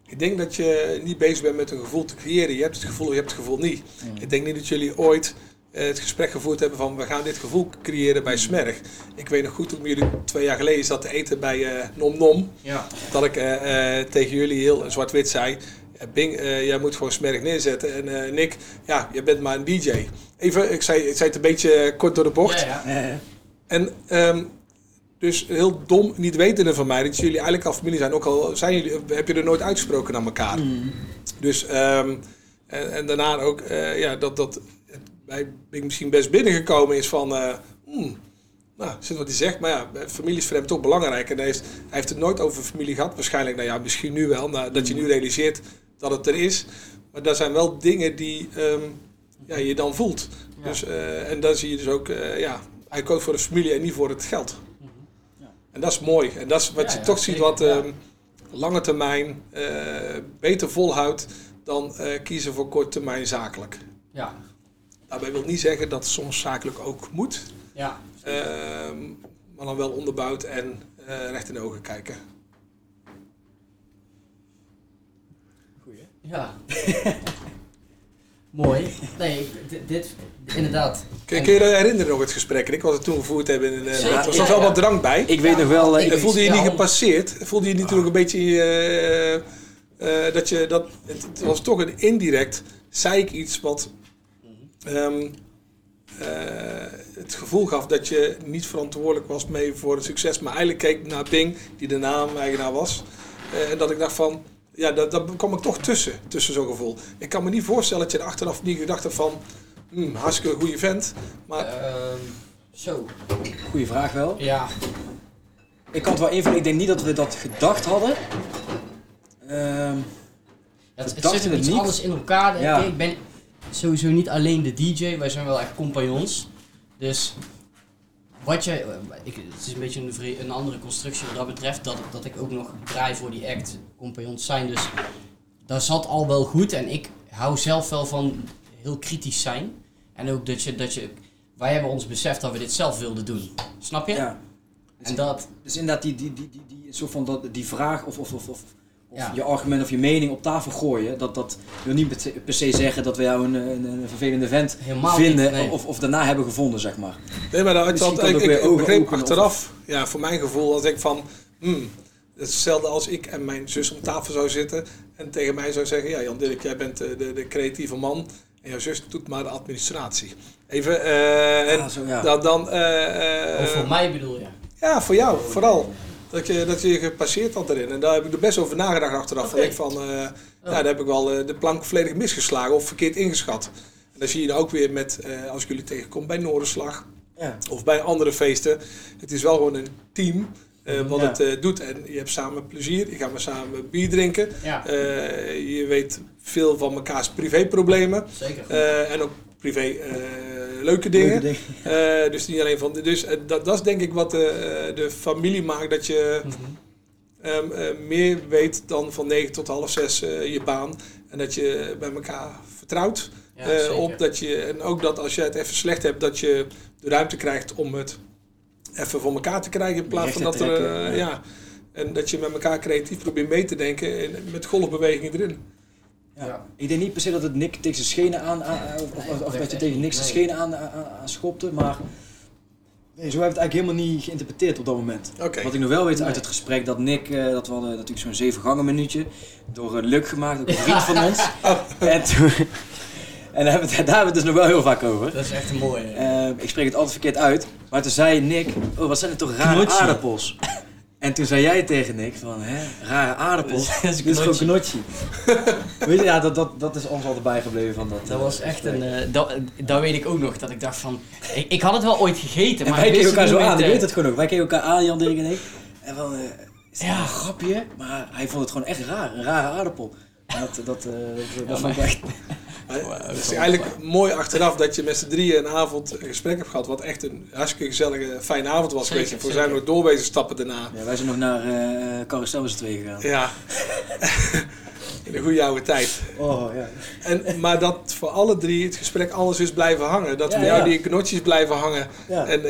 ik denk dat je niet bezig bent met een gevoel te creëren. Je hebt het gevoel of je hebt het gevoel niet. Ik denk niet dat jullie ooit het gesprek gevoerd hebben van we gaan dit gevoel creëren bij Smerg. Ik weet nog goed toen jullie twee jaar geleden zat te eten bij eh, Nom Nom. Ja. Dat ik eh, eh, tegen jullie heel zwart-wit zei. eh, Bing, eh, jij moet gewoon Smerg neerzetten. En eh, Nick, ja, je bent maar een DJ. Even, ik zei, ik zei het een beetje kort door de bocht. Ja, ja. En ehm, dus heel dom, niet wetende van mij, dat jullie eigenlijk al familie zijn. Ook al zijn jullie, heb je er nooit uitgesproken naar elkaar. Dus, ehm, en, en daarna ook, eh, ja, dat, dat bij Bing misschien best binnengekomen is van, eh hmm, nou, zit wat hij zegt, maar ja, familie is voor hem toch belangrijk. En hij, heeft, hij heeft het nooit over familie gehad, waarschijnlijk, nou ja, misschien nu wel, nou, dat je nu realiseert dat het er is. Maar dat zijn wel dingen die ehm, ja, je dan voelt. Ja. Dus, eh, en dan zie je dus ook, eh, ja, hij koos voor de familie en niet voor het geld. Ja. En dat is mooi. En dat is wat Ja, je toch ziet wat ehm, lange termijn beter volhoudt dan kiezen voor kort termijn zakelijk. Ja. Daarbij wil niet zeggen dat soms zakelijk ook moet, Ja. ehm, maar dan wel onderbouwd en eh, recht in de ogen kijken. Goeie. Ja. Mooi. Nee, dit, dit- inderdaad. Kun, kun je je herinneren nog het gesprek? Ik was het toen gevoerd hebben. In, eh, er was ja, wel ja. wat drank bij. Ik weet nog wel... eh, ik- En voelde je niet gepasseerd? Voelde je niet toen ook een beetje eh, eh, dat je dat het, het was toch een indirect zei ik iets wat ehm, eh, het gevoel gaf dat je niet verantwoordelijk was mee voor het succes, maar eigenlijk keek naar Bing die de naam-eigenaar was Eh, en dat ik dacht van ja, dat, dat kwam ik toch tussen, tussen zo'n gevoel. Ik kan me niet voorstellen dat je er achteraf niet gedacht hebt van hmm, hartstikke goede vent, maar Ehm, zo. Goeie vraag wel. Ja. Ik kan het wel invullen. Ik denk niet dat we dat gedacht hadden. Ehm, Het, het zit het iets niet. anders in elkaar. Ja. Ik ben sowieso niet alleen de DJ, wij zijn wel echt compagnons. Dus wat je, eh, ik, het is een beetje een, een andere constructie wat dat betreft, dat, dat ik ook nog draai voor die act, compagnons zijn. Dus dat zat al wel goed en ik hou zelf wel van heel kritisch zijn. En ook dat je, dat je, wij hebben ons beseft dat we dit zelf wilden doen. Snap je? ja. En dat, Dus inderdaad, die, die, die, die, die, soort van dat, die vraag of, of, of, of Ja. je argument of je mening op tafel gooien, dat, dat wil niet per se- zeggen dat we jou een, een, een vervelende vent Helemaal vinden niet, nee. of, of daarna hebben gevonden, zeg maar. Nee, maar dat, dat, ik, ik, weer ik begreep openen of- achteraf, ja, voor mijn gevoel, als ik van, hmm, het is hetzelfde als ik en mijn zus om tafel zou zitten en tegen mij zou zeggen, ja Jan Dirk, jij bent de, de, de creatieve man en jouw zus doet maar de administratie. Even, en Ah, zo, ja. dan, dan eh, eh, of voor mij bedoel je? ja, voor jou, vooral. Dat je, dat je gepasseerd had erin. En daar heb ik er best over nagedacht achteraf. Oké. Dat ik van, eh, ja, daar heb ik wel eh, de plank volledig misgeslagen of verkeerd ingeschat. En dan zie je dan ook weer met, eh, als ik jullie tegenkom bij Noorderslag Ja. of bij andere feesten. Het is wel gewoon een team eh, wat Ja. het eh, doet. En je hebt samen plezier, je gaat maar samen bier drinken. Ja, Eh, je weet veel van mekaars privéproblemen. zeker. eh, en ook privé eh, leuke dingen. Leuke dingen. Eh, dus niet alleen van. Dus eh, dat, dat is denk ik wat eh, de familie maakt. Dat je Mhm. ehm, eh, meer weet dan van 9 tot half 6 eh, je baan. En dat je bij elkaar vertrouwt. Ja, eh, op dat je, en ook dat als je het even slecht hebt, dat je de ruimte krijgt om het even voor elkaar te krijgen. In plaats van dat er. ja. ja. En dat je met elkaar creatief probeert mee te denken en met golfbewegingen erin. Ja. Ja. Ik denk niet per se dat het Nick tegen zijn schenen aan, of, of, dat je tegen Nick zijn schenen aan, aan, aan schopte, maar nee, zo heb ik het eigenlijk helemaal niet geïnterpreteerd op dat moment. Wat ik nog wel weet uit het gesprek dat Nick, eh, dat we hadden natuurlijk zo'n zeven gangen minuutje door uh, Luc gemaakt, ook een vriend van ons. En, toen, en daar hebben, we het, het dus nog wel heel vaak over. Dat is echt een mooie. Eh, ik spreek het altijd verkeerd uit, maar toen zei Nick, oh wat zijn er toch rare Knotje. aardappels. En toen zei jij tegen Nick van, hè, rare aardappels. Dat is een Dit is gewoon knotje. Weet je, ja, dat, dat, dat is ons altijd bijgebleven van dat. Dat eh, was echt een. eh, dat, dat weet ik ook nog. Dat ik dacht van. Ik, ik had het wel ooit gegeten, En maar wij keken elkaar zo aan, ik weet het gewoon ook. Wij keken elkaar aan, Jan Dirk en ik. En van, eh, dat Ja. een grapje? Maar hij vond het gewoon echt raar, een rare aardappel. En dat, dat, eh, dat, maar- echt... Maar Het is eigenlijk mooi achteraf dat je met z'n drieën een avond een gesprek hebt gehad. Wat echt een hartstikke gezellige, fijne avond was geweest. Voor zijn nog doorwezen stappen daarna. Ja, wij zijn nog naar eh Carousel met z'n tweeën gegaan. Ja. In de goede oude tijd. Oh, ja. En, maar dat voor alle drie het gesprek anders is blijven hangen. Dat Ja, voor jou ja. die knotjes blijven hangen. En eh,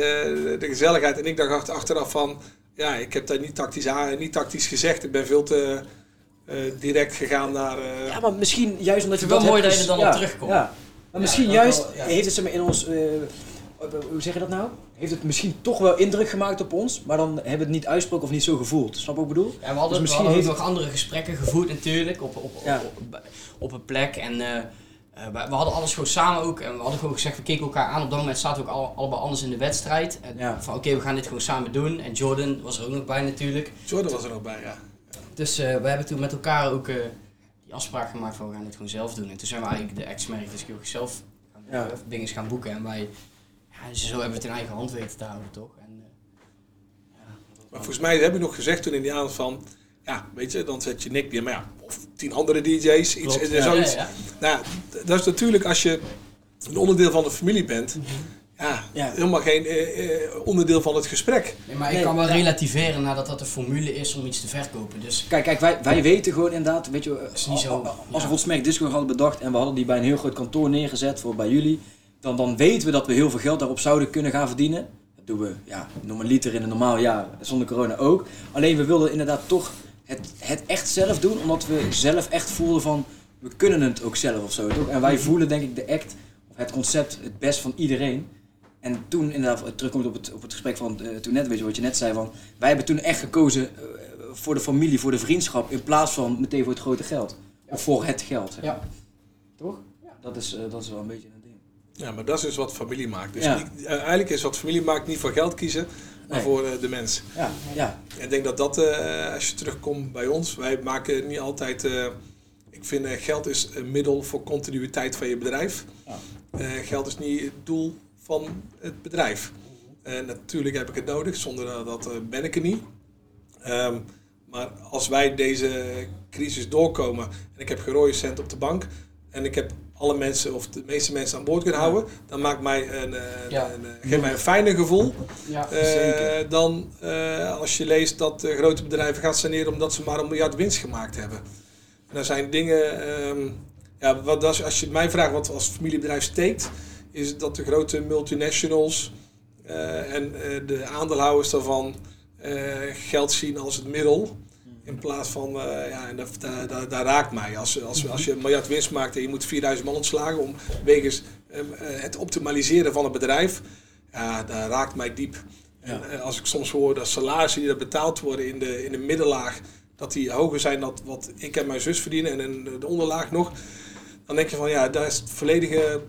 de gezelligheid. En ik dacht achter- achteraf van... Ja, ik heb dat niet tactisch, aan, niet tactisch gezegd. Ik ben veel te eh, direct gegaan naar... eh, Ja, maar misschien juist omdat je wel mooi dat je er dan ja, op terugkomt. Ja. Maar misschien juist wel, ja. heeft het maar, in ons... eh, hoe zeg je dat nou? Heeft het misschien toch wel indruk gemaakt op ons, maar dan hebben we het niet uitgesproken of niet zo gevoeld. Snap je wat ik bedoel? Ja, we hadden, Dus misschien we hadden heeft ook nog andere gesprekken gevoerd natuurlijk op, op, op, Ja. op, op een plek. En eh, eh, we, hadden alles gewoon samen ook. En we hadden gewoon gezegd, we keken elkaar aan. Op dat moment zaten we ook al, allebei anders in de wedstrijd. En Ja. Van oké, we gaan dit gewoon samen doen. En Jordan was er ook nog bij natuurlijk. Jordan was er nog bij, ja. Dus eh, we hebben toen met elkaar ook eh, die afspraak gemaakt van we gaan dit gewoon zelf doen. En toen zijn we eigenlijk de ex-merk dus ook zelf Ja. dingen gaan boeken. En wij, ja, dus zo hebben we het in eigen hand weten te houden toch. En, eh, Maar volgens mij heb ik nog gezegd toen in die avond van... Ja, weet je, dan zet je Nick weer, maar ja, of tien andere DJ's, iets, klopt. Ja, zoiets. ja, ja. Nou, dat is natuurlijk als je een onderdeel van de familie bent, ja, Ja. helemaal geen eh, eh, onderdeel van het gesprek. Nee, maar Nee, ik kan wel ja. relativeren nadat dat een formule is om iets te verkopen. Dus Kijk, kijk wij, wij weten gewoon inderdaad, weet je, is niet zo, als we Smack Disco hadden bedacht en we hadden die bij een heel groot kantoor neergezet voor bij jullie, dan, dan weten we dat we heel veel geld daarop zouden kunnen gaan verdienen. Dat doen we, ja, noem een liter in een normaal jaar, zonder corona ook. Alleen we wilden inderdaad toch het, het echt zelf doen, omdat we zelf echt voelden van, we kunnen het ook zelf of zo, toch? En wij voelen denk ik de act, of het concept, het best van iedereen. En toen inderdaad, terugkomt op het, op het gesprek van eh, toen net, weet je wat je net zei, van wij hebben toen echt gekozen eh, voor de familie, voor de vriendschap, in plaats van meteen voor het grote geld. Of voor het geld. Zeg. Ja. Toch? Dat is, eh, dat is wel een beetje een ding. Ja, maar dat is dus wat familie maakt. Dus Ja. niet- eigenlijk is wat familie maakt niet voor geld kiezen, maar Nee. voor eh, de mens. Ja, ja. Ik denk dat dat, eh, als je terugkomt bij ons, wij maken niet altijd. eh, ik vind eh, geld is een middel voor continuïteit van je bedrijf. Ja. Eh, geld is niet het doel van het bedrijf. En natuurlijk heb ik het nodig, zonder dat, eh, ben ik er niet. Ehm, maar als wij deze crisis doorkomen en ik heb geen rode cent op de bank en ik heb alle mensen of de meeste mensen aan boord kunnen houden, dan maakt mij een, eh, Ja. een, eh, geeft mij een fijner gevoel Ja. Zeker. dan als je leest dat grote bedrijven gaan saneren omdat ze maar een miljard winst gemaakt hebben. En er zijn dingen, ehm, ja, wat als, als je mij vraagt wat als familiebedrijf steekt, is dat de grote multinationals eh, en eh, de aandeelhouders daarvan eh, geld zien als het middel. In plaats van, ja, en dat, daar, daar, daar raakt mij. Als, als, als je een miljard winst maakt en je moet 4000 man ontslagen om wegens het optimaliseren van het bedrijf, ja, daar raakt mij diep. En Ja. als ik soms hoor dat salarissen die er betaald worden in de, in de middenlaag, dat die hoger zijn dan wat ik en mijn zus verdienen en in de onderlaag nog, dan denk je van ja, daar is het volledige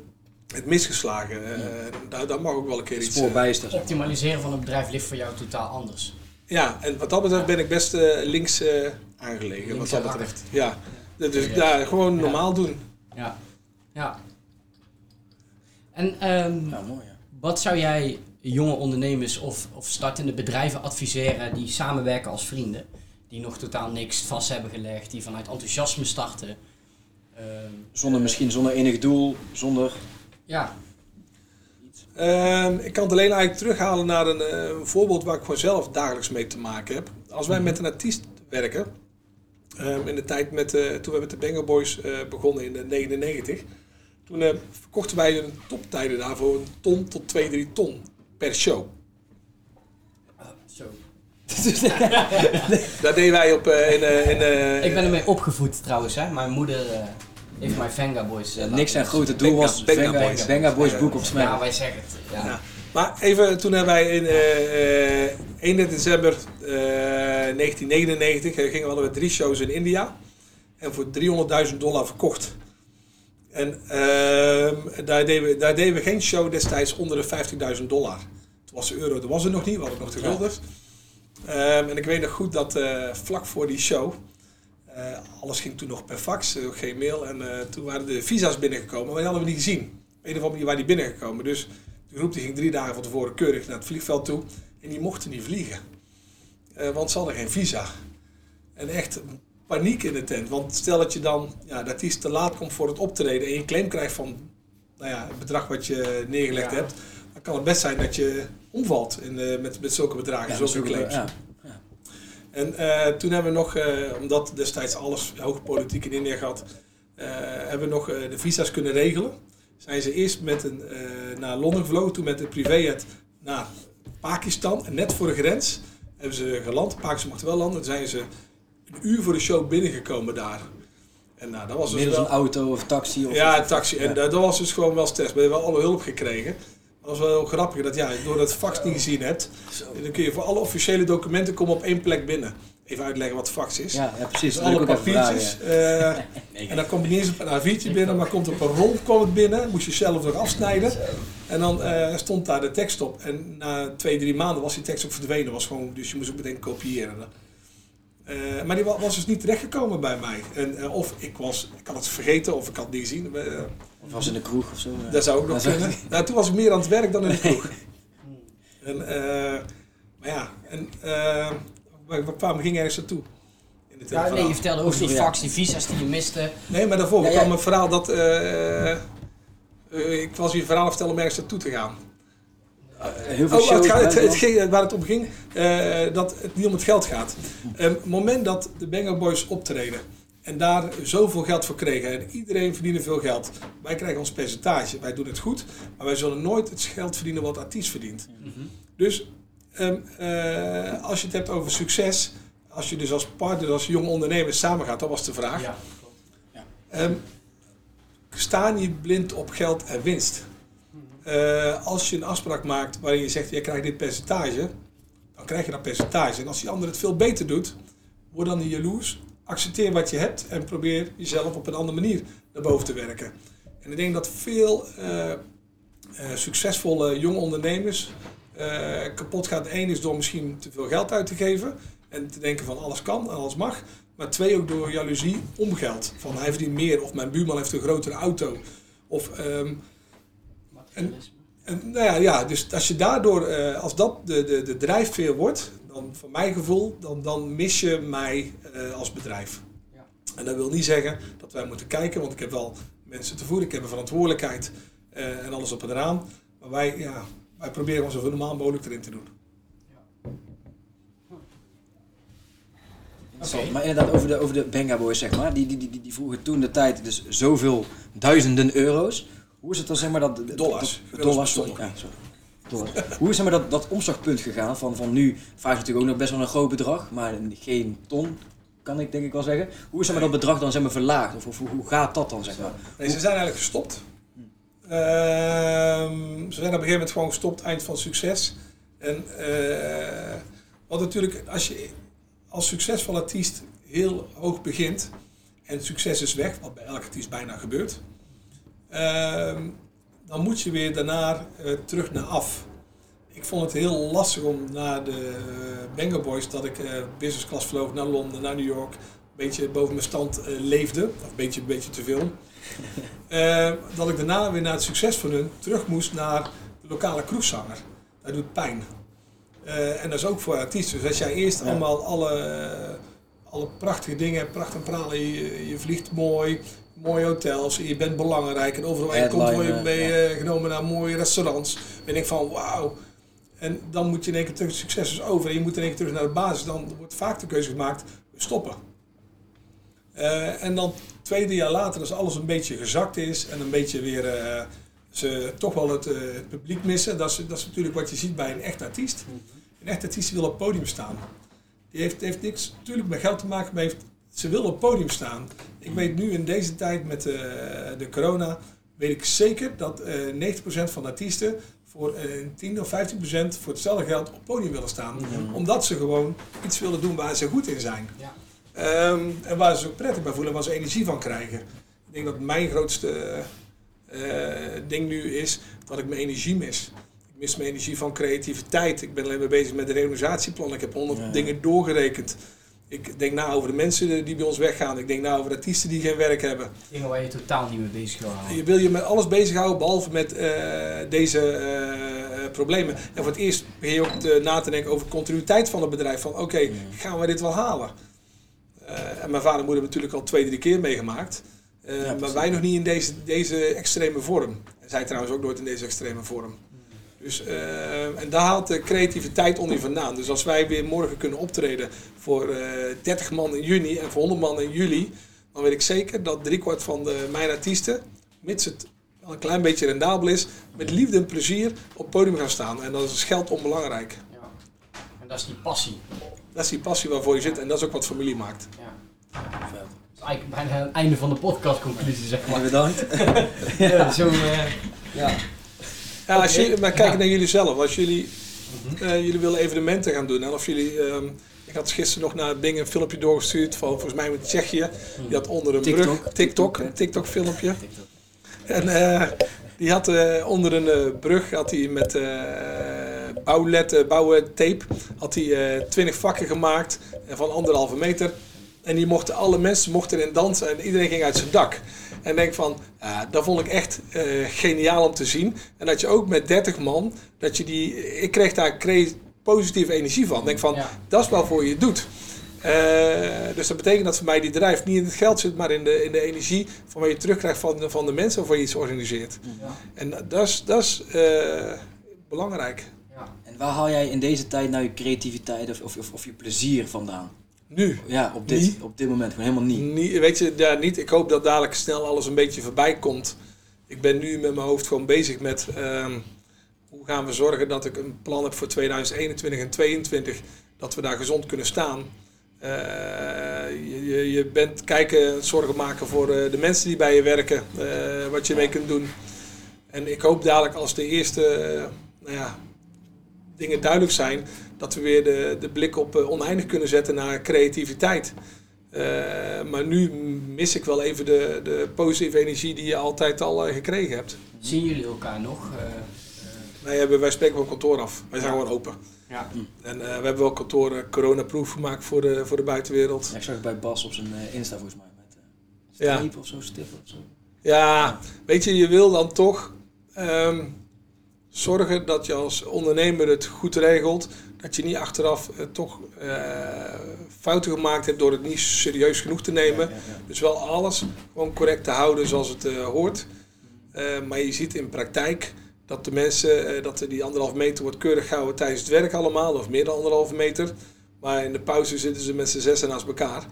het misgeslagen. Eh, daar, daar mag ook wel een keer iets. Eh, er. Optimaliseren van een bedrijf ligt voor jou totaal anders. ja, en wat dat betreft ben ik best eh, links eh, aangelegen. Links wat dat betreft. Ja. Dus Ja. ja, gewoon Ja. normaal doen. Ja. Ja. En ehm, Ja, mooi ja. wat zou jij jonge ondernemers of, of startende bedrijven adviseren die samenwerken als vrienden. Die nog totaal niks vast hebben gelegd, die vanuit enthousiasme starten. Ehm, Zonder misschien zonder enig doel, zonder... ja, Ehm, ik kan het alleen eigenlijk terughalen naar een eh, voorbeeld waar ik gewoon zelf dagelijks mee te maken heb. Als wij met een artiest werken, ehm, in de tijd met, eh, toen we met de Banger Boys eh, begonnen in de 99, toen verkochten wij een toptijden daar voor een ton tot 2, 3 ton per show. zo. Daar deden wij op in, in Ik ben ermee opgevoed trouwens, hè. Mijn moeder eh, heeft mij Venga Boys. eh, Ja, niks zijn laten grote doel was Venga Boys. Benga Boys Ja. boek op smellen. Ja, wij zeggen het. Ja. Ja. Maar even, toen hebben wij in eh, eh, 31 december eh, 1999 eh, gingen we hadden we drie shows in India. En voor 300.000 dollar verkocht. En ehm, daar, deden we, daar deden we geen show destijds onder de 15.000 dollar. Toen was de euro, dat was er nog niet, we hadden nog de Ja. guldens. Ehm, en ik weet nog goed dat eh, vlak voor die show, eh, alles ging toen nog per fax, eh, geen mail. En eh, toen waren de visa's binnengekomen, maar die hadden we niet gezien. Op een of andere manier waren die binnengekomen. Dus de groep die ging drie dagen van tevoren keurig naar het vliegveld toe. En die mochten niet vliegen. Want ze hadden geen visa. En echt paniek in de tent. Want stel dat je dan, ja, dat iets te laat komt voor het optreden en je een claim krijgt van nou ja, het bedrag wat je neergelegd Ja. hebt. Dan kan het best zijn dat je omvalt in, met, met zulke bedragen, Ja, zulke zulke- claims. ja. En eh, toen hebben we nog, eh, omdat destijds alles hoog politiek in India had, eh, hebben we nog de visa's kunnen regelen. Zijn ze eerst met een, naar Londen gevlogen, toen met een privéjet naar Pakistan. En net voor de grens hebben ze geland. Pakistan mocht wel landen. Toen zijn ze een uur voor de show binnengekomen daar. En nou, dat was dus Middels wel... een auto of taxi of... Ja, een taxi. En ja. dat was dus gewoon wel stress. We hebben wel alle hulp gekregen. Dat was wel heel grappig dat ja, doordat het fax niet gezien hebt, dan kun je voor alle officiële documenten komen op één plek binnen. Even uitleggen wat fax is. Ja, ja, precies. Dus Dat alle papiertjes. eh, en dan komt niet eens op een A4'tje binnen, maar komt op een rol kwam het binnen. Moest je zelf nog afsnijden. En dan eh, stond daar de tekst op. En na twee, drie maanden was die tekst ook verdwenen. Was gewoon, dus je moest ook meteen kopiëren. Eh, maar die wa- was dus niet terechtgekomen bij mij. En, of ik, was, ik had het vergeten of ik had het niet gezien. Of was in de kroeg of zo. ja. dat zou ook nog Dat zou- kunnen. Nou, toen was ik meer aan het werk dan in de kroeg. en, eh, maar ja, en, waar kwamen we gingen ergens naartoe? In Ja, nee, je vertelde over die fax, die visa's die je miste. Nee, maar daarvoor Ja, ja. kwam een verhaal dat... eh, eh, ik was hier een verhaal vertellen om ergens naartoe te gaan. Heel veel Oh, het gaat, het, het ging, waar het om ging, eh, dat het niet om het geld gaat. Het moment dat de Banger Boys optreden en daar zoveel geld voor kregen en iedereen verdiende veel geld. Wij krijgen ons percentage, wij doen het goed, maar wij zullen nooit het geld verdienen wat artiest verdient. Dus ehm, eh, als je het hebt over succes, als je dus als partner, als jonge ondernemer samen gaat, dat was de vraag. Ja, klopt. Ehm, sta niet blind op geld en winst. Eh, als je een afspraak maakt waarin je zegt, jij krijgt dit percentage, dan krijg je dat percentage. En als die ander het veel beter doet, word dan niet jaloers. Accepteer wat je hebt en probeer jezelf op een andere manier naar boven te werken. En ik denk dat veel eh, eh, succesvolle jonge ondernemers eh, kapot gaat. Eén is door misschien te veel geld uit te geven en te denken van alles kan en alles mag. Maar twee ook door jaloezie om geld. Van hij verdient meer of mijn buurman heeft een grotere auto. Of ehm, Materialisme. en, nou ja, ja, dus als je daardoor, als dat de, de, de drijfveer wordt, dan van mijn gevoel, dan, dan mis je mij eh, als bedrijf. Ja. En dat wil niet zeggen dat wij moeten kijken, want ik heb wel mensen te voeden, ik heb een verantwoordelijkheid eh, en alles op en eraan. Maar wij, ja, wij proberen gewoon zo normaal mogelijk erin te doen. Maar inderdaad, over de, over de Benga Boys, zeg maar. Die, die, die, die vroegen toen de tijd dus zoveel duizenden euro's. Hoe is het dan, zeg maar, dat... dat- Dollars. dollars, sorry. bestonden. Ja, sorry. Hoe is zeg maar, dat, dat omslagpunt gegaan van, van nu... Vaak is natuurlijk ook nog best wel een groot bedrag, maar geen ton, kan ik denk ik wel zeggen. Hoe is zeg maar, dat bedrag dan zeg maar, verlaagd? Of, hoe, gaat dat dan, zeg maar? Nee, ze zijn eigenlijk gestopt. Ehm, ze zijn op een gegeven moment gewoon gestopt, eind van succes. En eh want natuurlijk, als je als succesvol artiest heel hoog begint en succes is weg, wat bij elke artiest bijna gebeurt, ehm, dan moet je weer daarna eh, terug naar af. Ik vond het heel lastig om naar de uh, Banger Boys, dat ik eh, business class vloog naar Londen, naar New York, een beetje boven mijn stand eh, leefde, of een beetje, een beetje te veel. Eh, dat ik daarna weer naar het succes van hun terug moest naar de lokale kroegzanger. dat doet pijn. Eh, en dat is ook voor artiesten. Dus als jij eerst Ja. allemaal alle, alle prachtige dingen pracht en pralen, je, je vliegt mooi, mooie hotels, je bent belangrijk en overal je komt word je Headliner, mee eh, genomen naar mooie restaurants. En je denkt van wauw. En dan moet je in één keer terug, succes is over en je moet in één keer terug naar de basis. Dan wordt vaak de keuze gemaakt, stoppen. Eh, en dan twee, drie jaar later, als alles een beetje gezakt is en een beetje weer eh, ze toch wel het, het publiek missen. Dat is, dat is natuurlijk wat je ziet bij een echt artiest. Een echt artiest die wil op het podium staan. Die heeft, heeft niks natuurlijk met geld te maken, maar heeft, ze wil op het podium staan. Ik weet nu in deze tijd met eh, de corona, weet ik zeker dat eh 90% van de artiesten voor eh, 10 of 15% voor hetzelfde geld op het podium willen staan. Omdat ze gewoon iets willen doen waar ze goed in zijn. Ja. Ehm, en waar ze zich ook prettig bij voelen, waar ze energie van krijgen. Ik denk dat mijn grootste eh, ding nu is dat ik mijn energie mis. Ik mis mijn energie van creativiteit. Ik ben alleen maar bezig met de reorganisatieplan. Ik heb honderd Ja. dingen doorgerekend. Ik denk na over de mensen die bij ons weggaan. Ik denk na over de artiesten die geen werk hebben. Dingen waar je totaal niet mee bezig wil houden. Je wil je met alles bezighouden behalve met eh, deze eh, problemen. En voor het eerst begin je ook te, na te denken over de continuïteit van het bedrijf. Van oké, gaan we dit wel halen? Eh, en mijn vader en moeder hebben natuurlijk al twee, drie keer meegemaakt. Ja, maar wij nog niet in deze, deze extreme vorm. En zij trouwens ook nooit in deze extreme vorm. Dus, eh, en daar haalt de creativiteit onder vandaan. Dus als wij weer morgen kunnen optreden voor eh 30 man in juni en voor 100 man in juli, dan weet ik zeker dat driekwart van de, mijn artiesten, mits het wel een klein beetje rendabel is, met liefde en plezier op het podium gaan staan. En dat is geld onbelangrijk. Ja. En dat is die passie. Dat is die passie waarvoor je zit en dat is ook wat familie maakt. Ja. Vet. Dat is eigenlijk bijna het einde van de podcastconclusie, zeg maar. Bedankt. Ja, zo, eh, ja. Ja, als maar kijk naar jullie zelf. Als jullie, Mhm. eh, jullie willen evenementen gaan doen en of jullie... ehm, ik had gisteren nog naar Bing een filmpje doorgestuurd van volgens mij met Tsjechië. Die had onder een TikTok. brug... TikTok. Een TikTok, filmpje. TikTok. En eh, die had eh, onder een brug had hij met eh bouwletten, bouwtape, had hij 20 vakken gemaakt van anderhalve meter. En die mochten, alle mensen mochten erin dansen en iedereen ging uit zijn dak. En denk van, ja, dat vond ik echt eh, geniaal om te zien. En dat je ook met 30 man, dat je die, ik kreeg daar positieve energie van. Denk van, Ja. dat is waarvoor je het doet. Eh, dus dat betekent dat voor mij die drijf niet in het geld zit, maar in de, in de energie van wat je terugkrijgt van, de- van de mensen waarvoor je iets organiseert. Ja. En dat is, dat is eh, belangrijk. Ja. En waar haal jij in deze tijd nou je creativiteit of, of, of, of je plezier vandaan? Nu. Ja, op dit, Niet. op dit moment gewoon helemaal niet. Niet, weet je, ja, niet. Ik hoop dat dadelijk snel alles een beetje voorbij komt. Ik ben nu met mijn hoofd gewoon bezig met ehm, hoe gaan we zorgen dat ik een plan heb voor 2021 en 2022. Dat we daar gezond kunnen staan. Eh, je, je, bent kijken, zorgen maken voor eh, de mensen die bij je werken. eh, wat je mee kunt doen. En ik hoop dadelijk als de eerste nou ja, dingen duidelijk zijn, dat we weer de, de blik op eh, oneindig kunnen zetten naar creativiteit. Eh, maar nu mis ik wel even de, de positieve energie die je altijd al eh, gekregen hebt. Zien jullie elkaar nog? Eh, eh, Wij, hebben, wij spreken wel kantoor af. Wij zijn gewoon open. ja. En eh, we hebben wel kantoor eh, corona-proof gemaakt voor de, voor de buitenwereld. Ja, ik zag het bij Bas op zijn eh, Insta volgens mij. Met Ja. uh, streep of zo, stip of zo. Ja, weet je, je wil dan toch ehm, zorgen dat je als ondernemer het goed regelt. Dat je niet achteraf eh, toch eh, fouten gemaakt hebt door het niet serieus genoeg te nemen. Ja, ja, ja. Dus wel alles gewoon correct te houden zoals het eh, hoort. Maar je ziet in praktijk dat de mensen, dat die anderhalf meter wordt keurig gehouden tijdens het werk allemaal, of meer dan anderhalve meter. Maar in de pauze zitten ze met z'n zessen naast elkaar.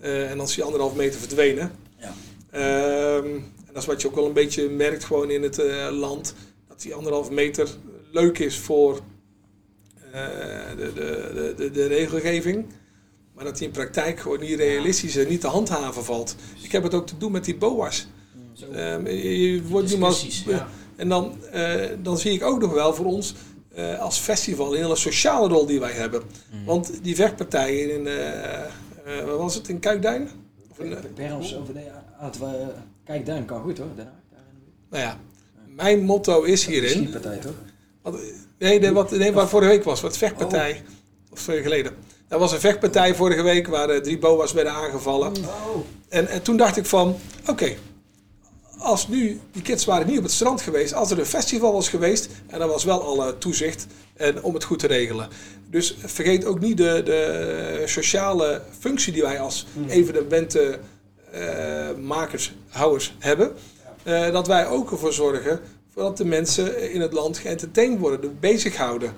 En dan is die anderhalf meter verdwenen. Ja. Ehm, en dat is wat je ook wel een beetje merkt gewoon in het land. Die anderhalve meter leuk is voor eh, de, de, de, de, regelgeving. Maar dat die in praktijk gewoon niet realistisch en niet te handhaven valt. Ik heb het ook te doen met die BOA's. Ehm, je, wordt nu maar- Discussies, ja. En dan, eh, dan zie ik ook nog wel voor ons eh, als festival een hele sociale rol die wij hebben. Mm. Want die vechtpartijen in, eh, wat was het, in Kuikduin? Of in, zo, nee, aan het, eh, kijk, Dan kan goed hoor. Den Haag, daar in de buurt. nou ja, mijn motto is hierin. schietpartij toch? Wat, nee, wat, nee, waar vorige week was, wat vechtpartij. Of twee geleden. Er was een vechtpartij vorige week waar eh, drie boa's werden aangevallen. Oh. En, en toen dacht ik van, oké, als nu, die kids waren niet op het strand geweest, als er een festival was geweest, en er was wel alle toezicht en om het goed te regelen. Dus vergeet ook niet de, de sociale functie die wij als evenementenmakers, houders hebben. Eh, dat wij ook ervoor zorgen dat de mensen in het land geëntertained worden, de bezighouden.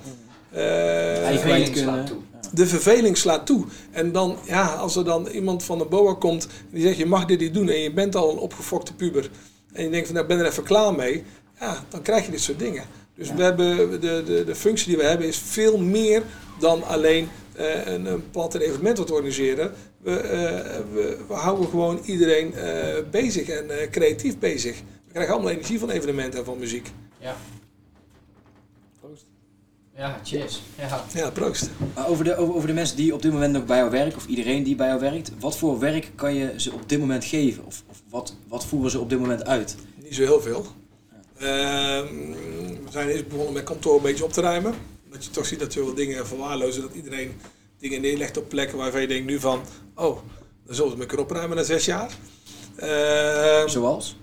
Eh, Eigen kwijt verveling kunnen. slaat toe. de verveling slaat toe. En dan, ja, als er dan iemand van de BOA komt en die zegt je mag dit niet doen en je bent al een opgefokte puber en je denkt van nou, ik ben er even klaar mee, ja, dan krijg je dit soort dingen. Dus we hebben de, de, de functie die we hebben is veel meer dan alleen eh, een, een plat evenement wat organiseren. We, eh, we, we houden gewoon iedereen eh, bezig en eh, creatief bezig. We krijgen allemaal energie van evenementen en van muziek. Ja. Ja, cheers. Ja. Ja, proost. Maar over de, over, over de mensen die op dit moment nog bij jou werken, of iedereen die bij jou werkt, wat voor werk kan je ze op dit moment geven? Of, of wat, wat voeren ze op dit moment uit? Niet zo heel veel. Ehm, we zijn eerst begonnen met kantoor een beetje op te ruimen. Dat je toch ziet dat we wel dingen verwaarlozen. Dat iedereen dingen neerlegt op plekken waarvan je denkt nu van... Oh, dan zullen we het kunnen opruimen na zes jaar. Ehm, Zoals?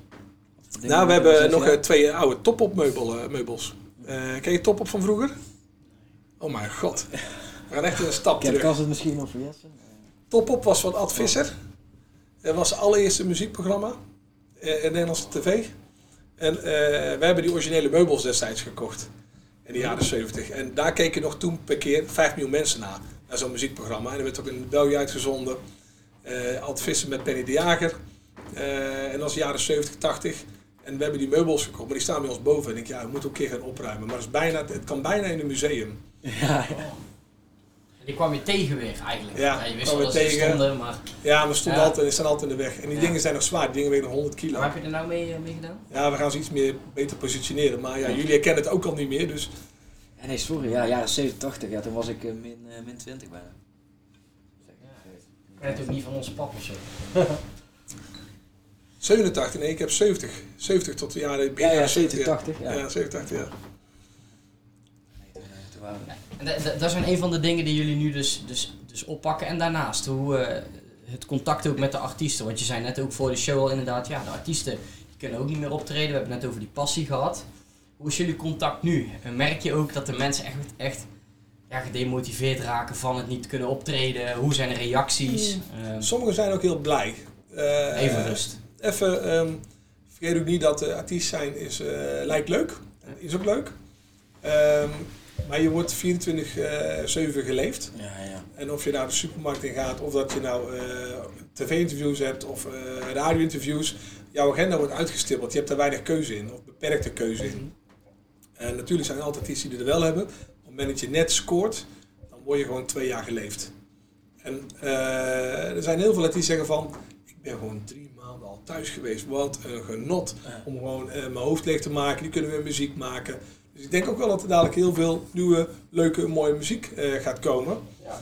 nou, we hebben nog eh, twee oude top-op eh, meubels. Eh, ken je top-op van vroeger? Oh mijn god. We gaan echt een stap terug. Kas het misschien nog vergessen? Top-op was van Ad Visser. Het was het allereerste muziekprogramma in Nederlandse tv. En eh, we hebben die originele meubels destijds gekocht. In de jaren 70. En daar keken nog toen per keer 5 miljoen mensen naar. Naar zo'n muziekprogramma. En er werd ook in België uitgezonden. Eh Ad Visser met Penny de Jager. Eh, en dat was de jaren 70, 80. En we hebben die meubels gekocht. Maar die staan bij ons boven. En ik denk, ja, we moeten ook een keer gaan opruimen. Maar het, is bijna, het kan bijna in een museum. Ja, ja. Die kwam je tegen weer eigenlijk. Ja, je wist wel we dat ze tegen. stonden, maar Ja, maar ze stonden Ja. altijd, staan altijd in de weg. En die Ja. dingen zijn nog zwaar. Die dingen wegen nog 100 kilo. waar heb je er nou mee, eh, mee gedaan? Ja, we gaan ze iets meer beter positioneren. Maar ja, Ja. jullie herkennen het ook al niet meer. Dus Ja, nee, sorry. Ja, jaren 70, 80. Ja, toen was ik eh, min, eh, min 20 bijna. Ik weet ook niet van onze pap of zo. 87, nee, ik heb 70. 70 tot de jaren Ja, ja, jaren 70, 80. Ja. Ja, 70, 80, ja. Nee, toen, eh, toen waren we- En dat zijn een van de dingen die jullie nu dus, dus, dus oppakken. En daarnaast, hoe eh, het contact ook met de artiesten. Want je zei net ook voor de show al inderdaad, ja, de artiesten die kunnen ook niet meer optreden. We hebben het net over die passie gehad. Hoe is jullie contact nu? En merk je ook dat de mensen echt, echt ja, gedemotiveerd raken van het niet kunnen optreden? Hoe zijn de reacties? Ehm, Sommigen zijn ook heel blij. Eh, even rust. Even, ehm, vergeet ook niet dat uh, artiest zijn is, eh, lijkt leuk. Is ook leuk. Ehm, maar je wordt 24-7 geleefd. Ja, ja. En of je naar de supermarkt in gaat, of dat je nou eh, tv-interviews hebt of eh, radio-interviews, jouw agenda wordt uitgestippeld. Je hebt daar weinig keuze in, of beperkte keuze in. En natuurlijk zijn er altijd artiesten die er wel hebben. Op het moment dat je net scoort, dan word je gewoon twee jaar geleefd. En eh, er zijn heel veel die zeggen van, ik ben gewoon drie maanden al thuis geweest. Wat een genot Ja. om gewoon eh, mijn hoofd leeg te maken. Die kunnen weer muziek maken. Dus ik denk ook wel dat er dadelijk heel veel nieuwe, leuke, mooie muziek eh, gaat komen. Ja.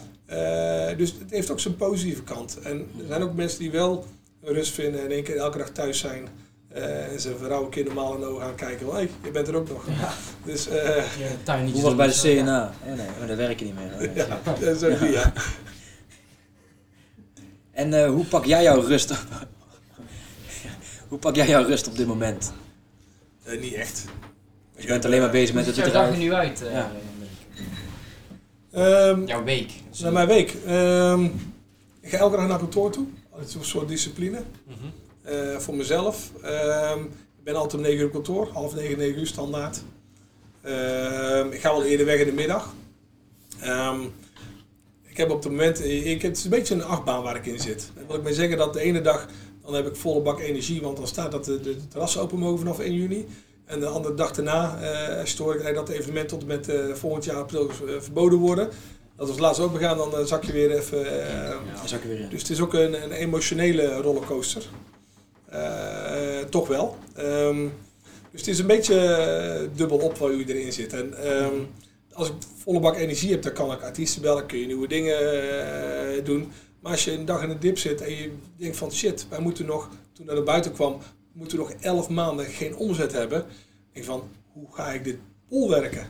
Eh, dus het heeft ook zijn positieve kant. En er zijn ook mensen die wel rust vinden en één keer elke dag thuis zijn. eh, en ze vrouw een keer normaal in de ogen gaan kijken. Hé, hey, je bent er ook nog. Ja. Dus eh, Je tuin niet Hoe was bij de CNA? Eh, nee, maar niet meer. Oh, ja. ja, dat is ook die, ja. En eh, hoe pak jij jouw rust op? hoe pak jij jouw rust op dit moment? Eh, niet echt. Je bent alleen maar bezig met Hoe het ziet jouw dag er bedrijf. nu uit? eh, Ja. Ehm, Jouw week. naar mijn week. Ehm, ik ga elke dag naar kantoor toe. Dat is een soort discipline. Mhm. eh, voor mezelf. Ehm, ik ben altijd om 9 uur op kantoor, half 9, 9 uur standaard. Ehm, ik ga wel eerder weg in de middag. Ehm, ik heb op het moment, ik, het is een beetje een achtbaan waar ik in zit. Dan wil ik maar zeggen dat de ene dag, dan heb ik volle bak energie, want dan staat dat de, de terrassen open mogen vanaf 1 juni. En de andere dag daarna uh, stoor ik dat evenement tot en met eh, volgend jaar april eh, verboden worden. Dat was laatst open gaan, dan eh, zak je weer even eh, Dan zak ik weer in. dus het is ook een, een emotionele rollercoaster. Eh, toch wel. Ehm, dus het is een beetje eh, dubbel op waar u erin zit. En ehm, als ik volle bak energie heb, dan kan ik artiesten bellen, kun je nieuwe dingen eh, doen. Maar als je een dag in een dip zit en je denkt van shit, wij moeten nog, toen dat naar buiten kwam, moeten we nog elf maanden geen omzet hebben. Ik van, hoe ga ik dit bolwerken?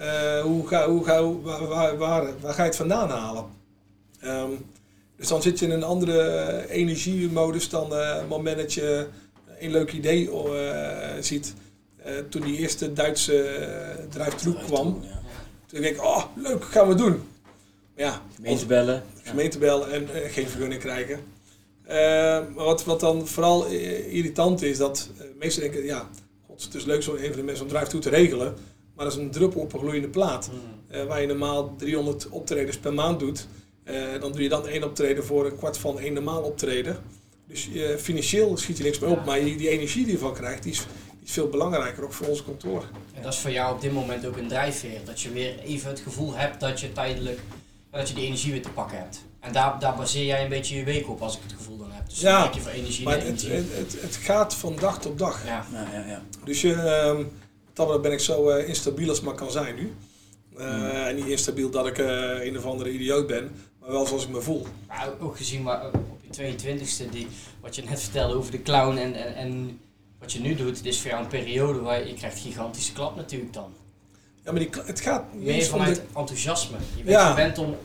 Uh, hoe ga, hoe ga, waar, waar, waar, waar, ga je het vandaan halen? Um, dus dan zit je in een andere energiemodus dan uh, het moment dat je een leuk idee eh, ziet. Eh, toen die eerste Duitse uh, kwam. Ja. Toen denk ik, oh leuk, gaan we doen. Maar ja, Gemeente bellen. gemeente bellen en eh, geen vergunning krijgen. Eh, maar wat, wat dan vooral eh, irritant is, dat uh, meesten denken, ja, god, het is leuk zo'n evenement, zo'n drive-thru te regelen. Maar dat is een druppel op een gloeiende plaat. Eh, waar je normaal 300 optredens per maand doet, eh, dan doe je dan één optreden voor een kwart van één normaal optreden. Dus eh, financieel schiet je niks meer op, maar die energie die je ervan krijgt, die is, die is veel belangrijker, ook voor ons kantoor. En dat is voor jou op dit moment ook een drijfveer. Dat je weer even het gevoel hebt dat je tijdelijk, dat je die energie weer te pakken hebt. En daar, daar baseer jij een beetje je week op, als ik het gevoel dan heb. Dus Ja, dan je voor energie Maar het, energie. het, het, het gaat van dag tot dag. Ja. Ja, ja, ja. Dus je, ehm, dan ben ik zo eh, instabiel als maar kan zijn nu. Eh, Hmm. En niet instabiel dat ik eh, een of andere idioot ben, maar wel zoals ik me voel. Maar ook- gezien waar, op je 22e, die, wat je net vertelde over de clown en, en, en wat je nu doet, dit is voor jou een periode waar je krijgt gigantische klap natuurlijk dan. Ja, maar die, het gaat Meer vanuit de... enthousiasme. Je bent Ja. gewend om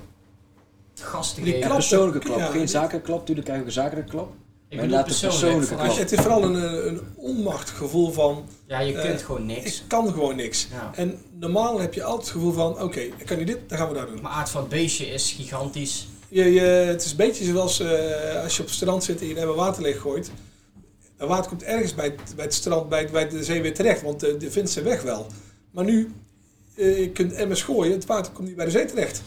gas te Die geven. Ja, klap- persoonlijke klap. ja. Geen zakelijke klap. Tuurlijk krijg je een zakelijke klap. Ik Maar inderdaad, de persoonlijk. persoonlijke als Het je- is vooral een, een onmachtgevoel van, ja, je eh, kunt gewoon niks. ik kan gewoon niks. Ja. En normaal heb je altijd het gevoel van, oké, ik kan niet dit, dan gaan we daar doen. Maar aard van het beestje is gigantisch. Je, je, het is een beetje zoals eh, als je op het strand zit en je er water leeg gooit. Dat water komt ergens bij het, bij het strand, bij, bij de zee weer terecht, want de, de vindt zijn weg wel. Maar nu, eh, je kunt emmers gooien, het water komt niet bij de zee terecht.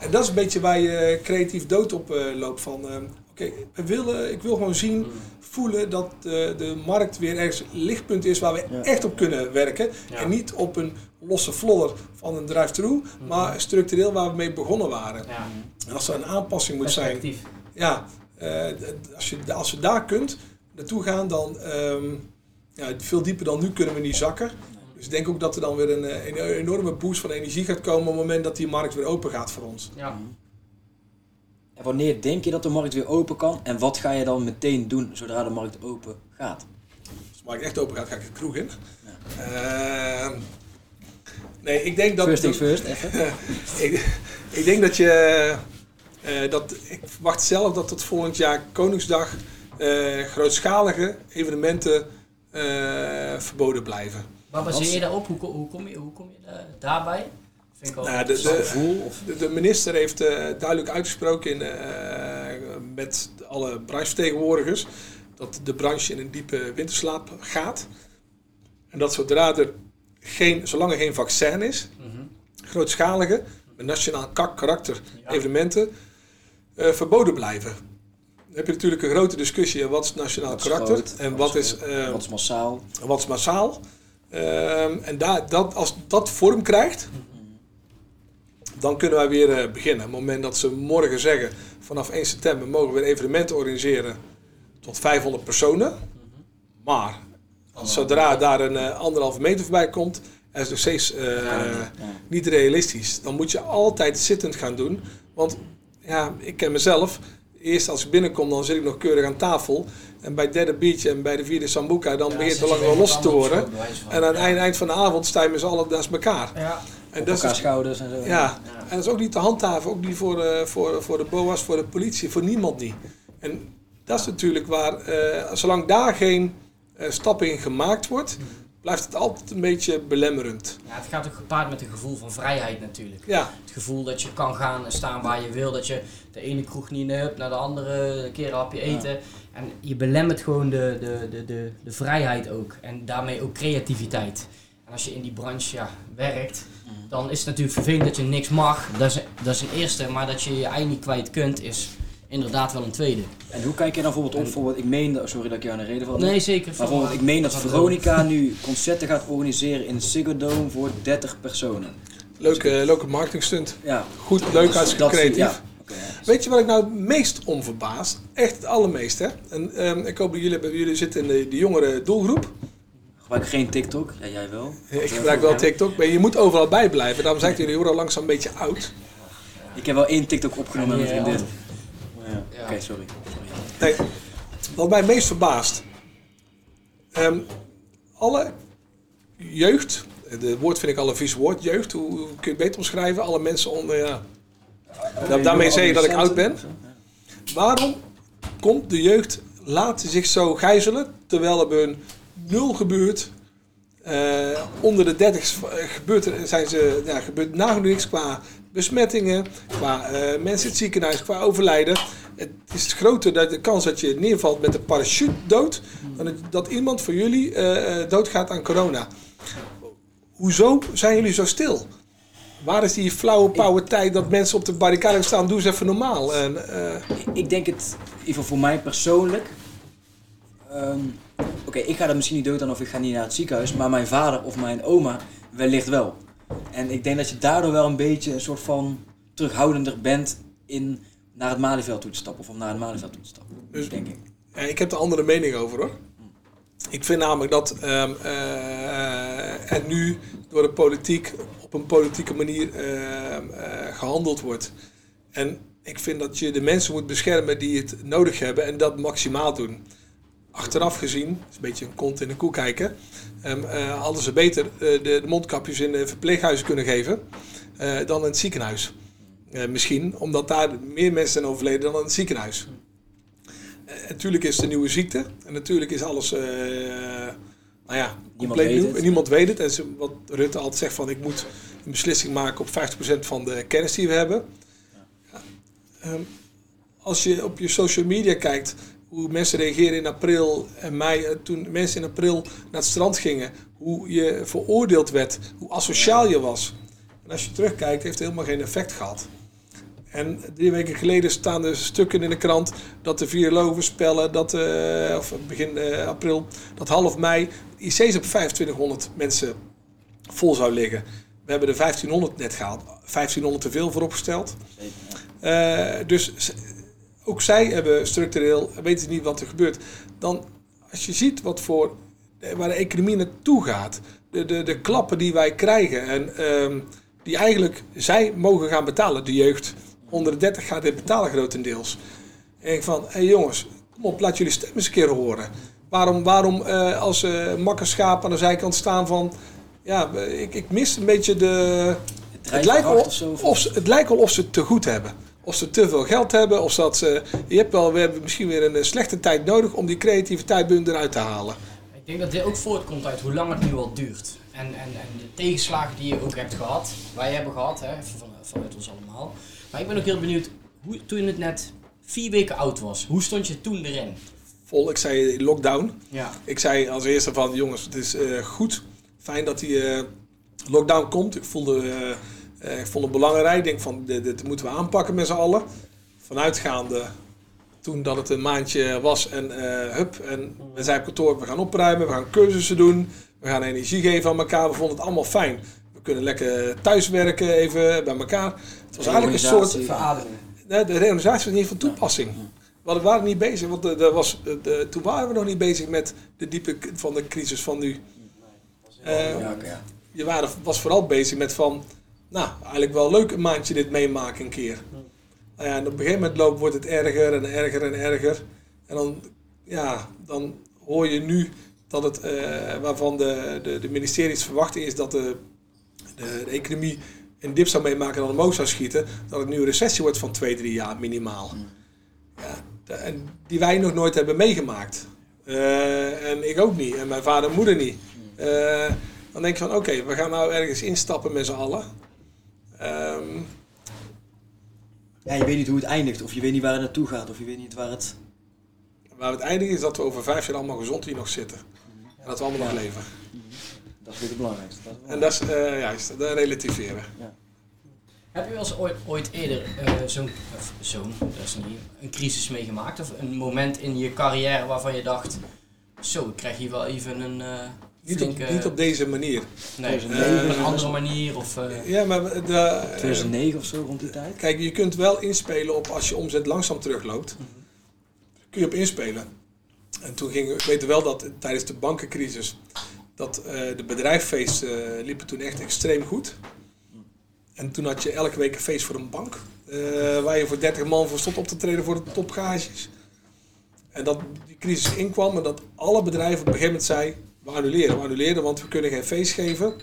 En dat is een beetje waar je creatief dood op eh, loopt van, eh, oké, we willen, ik wil gewoon zien, voelen dat eh, de markt weer ergens een lichtpunt is waar we Ja. echt op kunnen werken. Ja. En niet op een losse vlodder van een drive-thru, maar structureel waar we mee begonnen waren. Ja. En als er een aanpassing moet zijn, ja, eh, als, je, als we daar kunt naartoe gaan, dan ehm, ja, veel dieper dan nu kunnen we niet zakken. Dus ik denk ook dat er dan weer een, eh, een enorme boost van energie gaat komen op het moment dat die markt weer open gaat voor ons. Ja. En wanneer denk je dat de markt weer open kan? En wat ga je dan meteen doen zodra de markt open gaat? Als de markt echt open gaat, ga ik de kroeg in. Ehm, nee, ik denk dat... first things first, even. ik, ik denk dat je... eh, dat, ik verwacht zelf dat tot volgend jaar Koningsdag eh, grootschalige evenementen eh, verboden blijven. Waar baseer je daarop? Hoe, hoe, kom je, hoe kom je daar- daarbij? Vind ik Nou, de- de- interessant. Gevoel of... De, de minister heeft eh, duidelijk uitgesproken in, eh, met alle branchevertegenwoordigers dat de branche in een diepe winterslaap gaat. En dat zodra er geen, zolang er geen vaccin is, Mhm. grootschalige, met nationaal kak karakter Ja. evenementen eh, verboden blijven. Dan heb je natuurlijk een grote discussie en wat is nationaal Wat is karakter groot, en wat wat is is, Wat is massaal? wat is massaal. Ehm, en daar, dat, als dat vorm krijgt, dan kunnen wij weer eh, beginnen. Op het moment dat ze morgen zeggen, vanaf 1 september mogen we een evenement organiseren tot 500 personen. Maar zodra daar een eh, anderhalve meter voorbij komt, is het nog steeds eh, Ja. niet realistisch. Dan moet je altijd zittend gaan doen. Want ja, ik ken mezelf. Eerst als ik binnenkom, dan zit ik nog keurig aan tafel. En bij het derde biertje en bij de vierde sambuca, dan Ja, begint het je lang wel weer los te worden. van. En aan het Ja. eind, eind van de avond met z'n allen naast elkaar. Ja. En Op dat is, elkaar schouders en zo. ja. Ja. en dat is ook niet te handhaven. Ook niet voor, eh, voor, voor de BOA's, voor de politie, voor niemand niet. En dat is natuurlijk waar, eh, zolang daar geen eh, stap in gemaakt wordt, blijft het altijd een beetje belemmerend. Ja, het gaat ook gepaard met een gevoel van vrijheid natuurlijk. Ja, Het gevoel dat je kan gaan en staan waar je wil. Dat je de ene kroeg niet hub, naar de andere keer een hapje eten. En je belemmert gewoon de, de, de, de, de vrijheid ook. En daarmee ook creativiteit. En als je in die branche ja, werkt, dan is het natuurlijk vervelend dat je niks mag. Dat is, dat is een eerste. Maar dat je je ei niet kwijt kunt, is inderdaad wel een tweede. En hoe kijk je dan bijvoorbeeld op voor wat ik meen, sorry dat ik jou aan de reden val. Nee, zeker. Maar bijvoorbeeld, ik meen dat Veronica nu concerten gaat organiseren in Ziggo Dome voor 30 personen. leuke, leuke marketing stunt. Ja. Goed, leuk, hartstikke creatief. ja. Weet je wat ik nou het meest om verbaas? Echt het allermeest, hè? En ehm, ik hoop dat jullie, jullie zitten in de, de jongere doelgroep. Gebruik geen TikTok? Ja, jij wel. Ik gebruik wel TikTok, maar je moet overal bij blijven. Daarom zijn jullie al langzaam een beetje oud. Ik heb wel één TikTok opgenomen met mijn Ja, vriendin. Oké, sorry. sorry. Nee, wat mij het meest verbaast. Ehm, alle jeugd, het woord vind ik al een vies woord, jeugd, hoe, hoe kun je het beter omschrijven? Alle mensen onder, ja. Nou, daarmee zeg je dat ik oud ben. Waarom komt de jeugd laten zich zo gijzelen, terwijl er bij hun nul gebeurt. Eh, onder de 30 gebeurt, er, zijn ze, ja, gebeurt nagenoeg niks qua besmettingen, qua eh, mensen in het ziekenhuis, qua overlijden. Het is groter dat de kans dat je neervalt met een parachute dood, dan dat- iemand van jullie eh, eh, doodgaat aan corona. Hoezo zijn jullie zo stil? Waar is die flauwe pauwe tijd dat mensen op de barricade staan? Doe eens even normaal. En, eh, Ik denk het, in ieder geval voor mij persoonlijk. ehm, Oké, ik ga er misschien niet dood aan of ik ga niet naar het ziekenhuis, maar mijn vader of mijn oma wellicht wel. En ik denk dat je daardoor wel een beetje een soort van terughoudender bent in naar het Malieveld toe te stappen of om naar het Malieveld toe te stappen. Dus- denk ik. Ik heb er andere mening over hoor. Ik vind namelijk dat eh, er nu door de politiek op een politieke manier ehm, eh, gehandeld wordt. En ik vind dat je de mensen moet beschermen die het nodig hebben en dat maximaal doen. Achteraf gezien, is een beetje een kont in de koe kijken, ehm, eh, hadden ze beter de, de mondkapjes in de verpleeghuizen kunnen geven dan in het ziekenhuis. Eh, misschien, omdat daar meer mensen zijn overleden dan in het ziekenhuis. Eh, natuurlijk is het een nieuwe ziekte. En natuurlijk is alles, eh, nou ja, compleet nieuw. En niemand weet het. En ze, wat Rutte altijd zegt van ik moet een beslissing maken op 50% van de kennis die we hebben. Ja, ehm, als je op je social media kijkt hoe mensen reageren in april en mei, toen mensen in april naar het strand gingen, hoe je veroordeeld werd, hoe asociaal je was. En als je terugkijkt, heeft het helemaal geen effect gehad. En drie weken geleden staan er stukken in de krant dat de virologen spellen dat, eh, of begin eh, april, dat half mei IC's op 2500 mensen vol zou liggen. We hebben de 1500 net gehaald. 1500 te veel vooropgesteld. Ja. Eh, dus ook zij hebben structureel, weten niet wat er gebeurt. Dan, als je ziet wat voor, waar de economie naartoe gaat, de, de, de klappen die wij krijgen en ehm, die eigenlijk zij mogen gaan betalen, de jeugd onder de 30 gaat dit betalen grotendeels. En ik van, hé hey jongens, kom op, laat jullie stem eens een keer horen. Waarom, waarom eh, als uh, makkerschaap aan de zijkant staan van, ja, ik, ik mis een beetje de, het lijkt, wel, of zo, of- of ze, het lijkt wel of ze het te goed hebben. Of ze te veel geld hebben. Of dat ze. Je hebt wel, we hebben misschien weer een eh, slechte tijd nodig om die creativiteit bij hun eruit te halen. Ik denk dat dit ook voortkomt uit hoe lang het nu al duurt. En, en, en de tegenslagen die je ook hebt gehad, wij hebben gehad, hè, van, vanuit ons allemaal. Maar ik ben ook heel benieuwd, hoe, toen het net vier weken oud was, hoe stond je toen erin? Vol, ik zei lockdown. Ja. Ik zei als eerste van jongens, het is eh, goed. Fijn dat die eh, lockdown komt. Ik voelde, eh, ik vond het belangrijk. Ik denk van dit, dit moeten we aanpakken met z'n allen. Vanuitgaande toen dat het een maandje was en hup. En we zijn op kantoor, we gaan opruimen, we gaan cursussen doen. We gaan energie geven aan elkaar. We vonden het allemaal fijn. Kunnen lekker thuiswerken even bij elkaar. Het was eigenlijk een soort... Verademing. Nee, de reorganisatie was niet van toepassing. We waren niet bezig, want er was, de, toen waren we nog niet bezig met de diepe van de crisis van nu. Ja, oké, ja. je waren, was vooral bezig met van, nou, eigenlijk wel leuk een maandje dit meemaken een keer. Nou ja, en op een gegeven moment loopt, wordt het erger en erger en erger. En dan, ja, dan hoor je nu dat het, eh, waarvan de, de, de ministeries verwachting is dat de, de, de economie een dip zou meemaken en dan omhoog zou schieten, dat het nu een recessie wordt van twee, drie jaar minimaal. Ja, de- en die wij nog nooit hebben meegemaakt. Eh, en ik ook niet. En mijn vader en moeder niet. Eh, dan denk je van, oké, we gaan nou ergens instappen met z'n allen. Ehm, Ja, je weet niet hoe het eindigt, of je weet niet waar het naartoe gaat, of je weet niet waar het... waar het eindigen is dat we over vijf jaar allemaal gezond hier nog zitten. En dat we allemaal nog leven. Dat is weer het belangrijkste. Dat is wel- En dat is eh, juist, dat relativeren. Heb je wel eens ooit, ooit eerder eh, zo'n, zo'n, dat is niet, een crisis meegemaakt? Of een moment in je carrière waarvan je dacht, zo, ik krijg hier wel even een eh Niet op, flinke... niet op deze manier. nee, 2009 op een andere manier of... eh, Ja, maar de, eh, 2009 of zo, rond die tijd. Kijk, je kunt wel inspelen op als je omzet langzaam terugloopt. Kun je op inspelen. En toen ging, ik weet wel dat tijdens de bankencrisis, dat eh, de bedrijffeesten eh, liepen toen echt extreem goed. En toen had je elke week een feest voor een bank. eh, waar je voor 30 man voor stond op te treden voor de topgages. En dat die crisis inkwam en dat alle bedrijven op een gegeven moment zeiden, we annuleren, we annuleren, want we kunnen geen feest geven.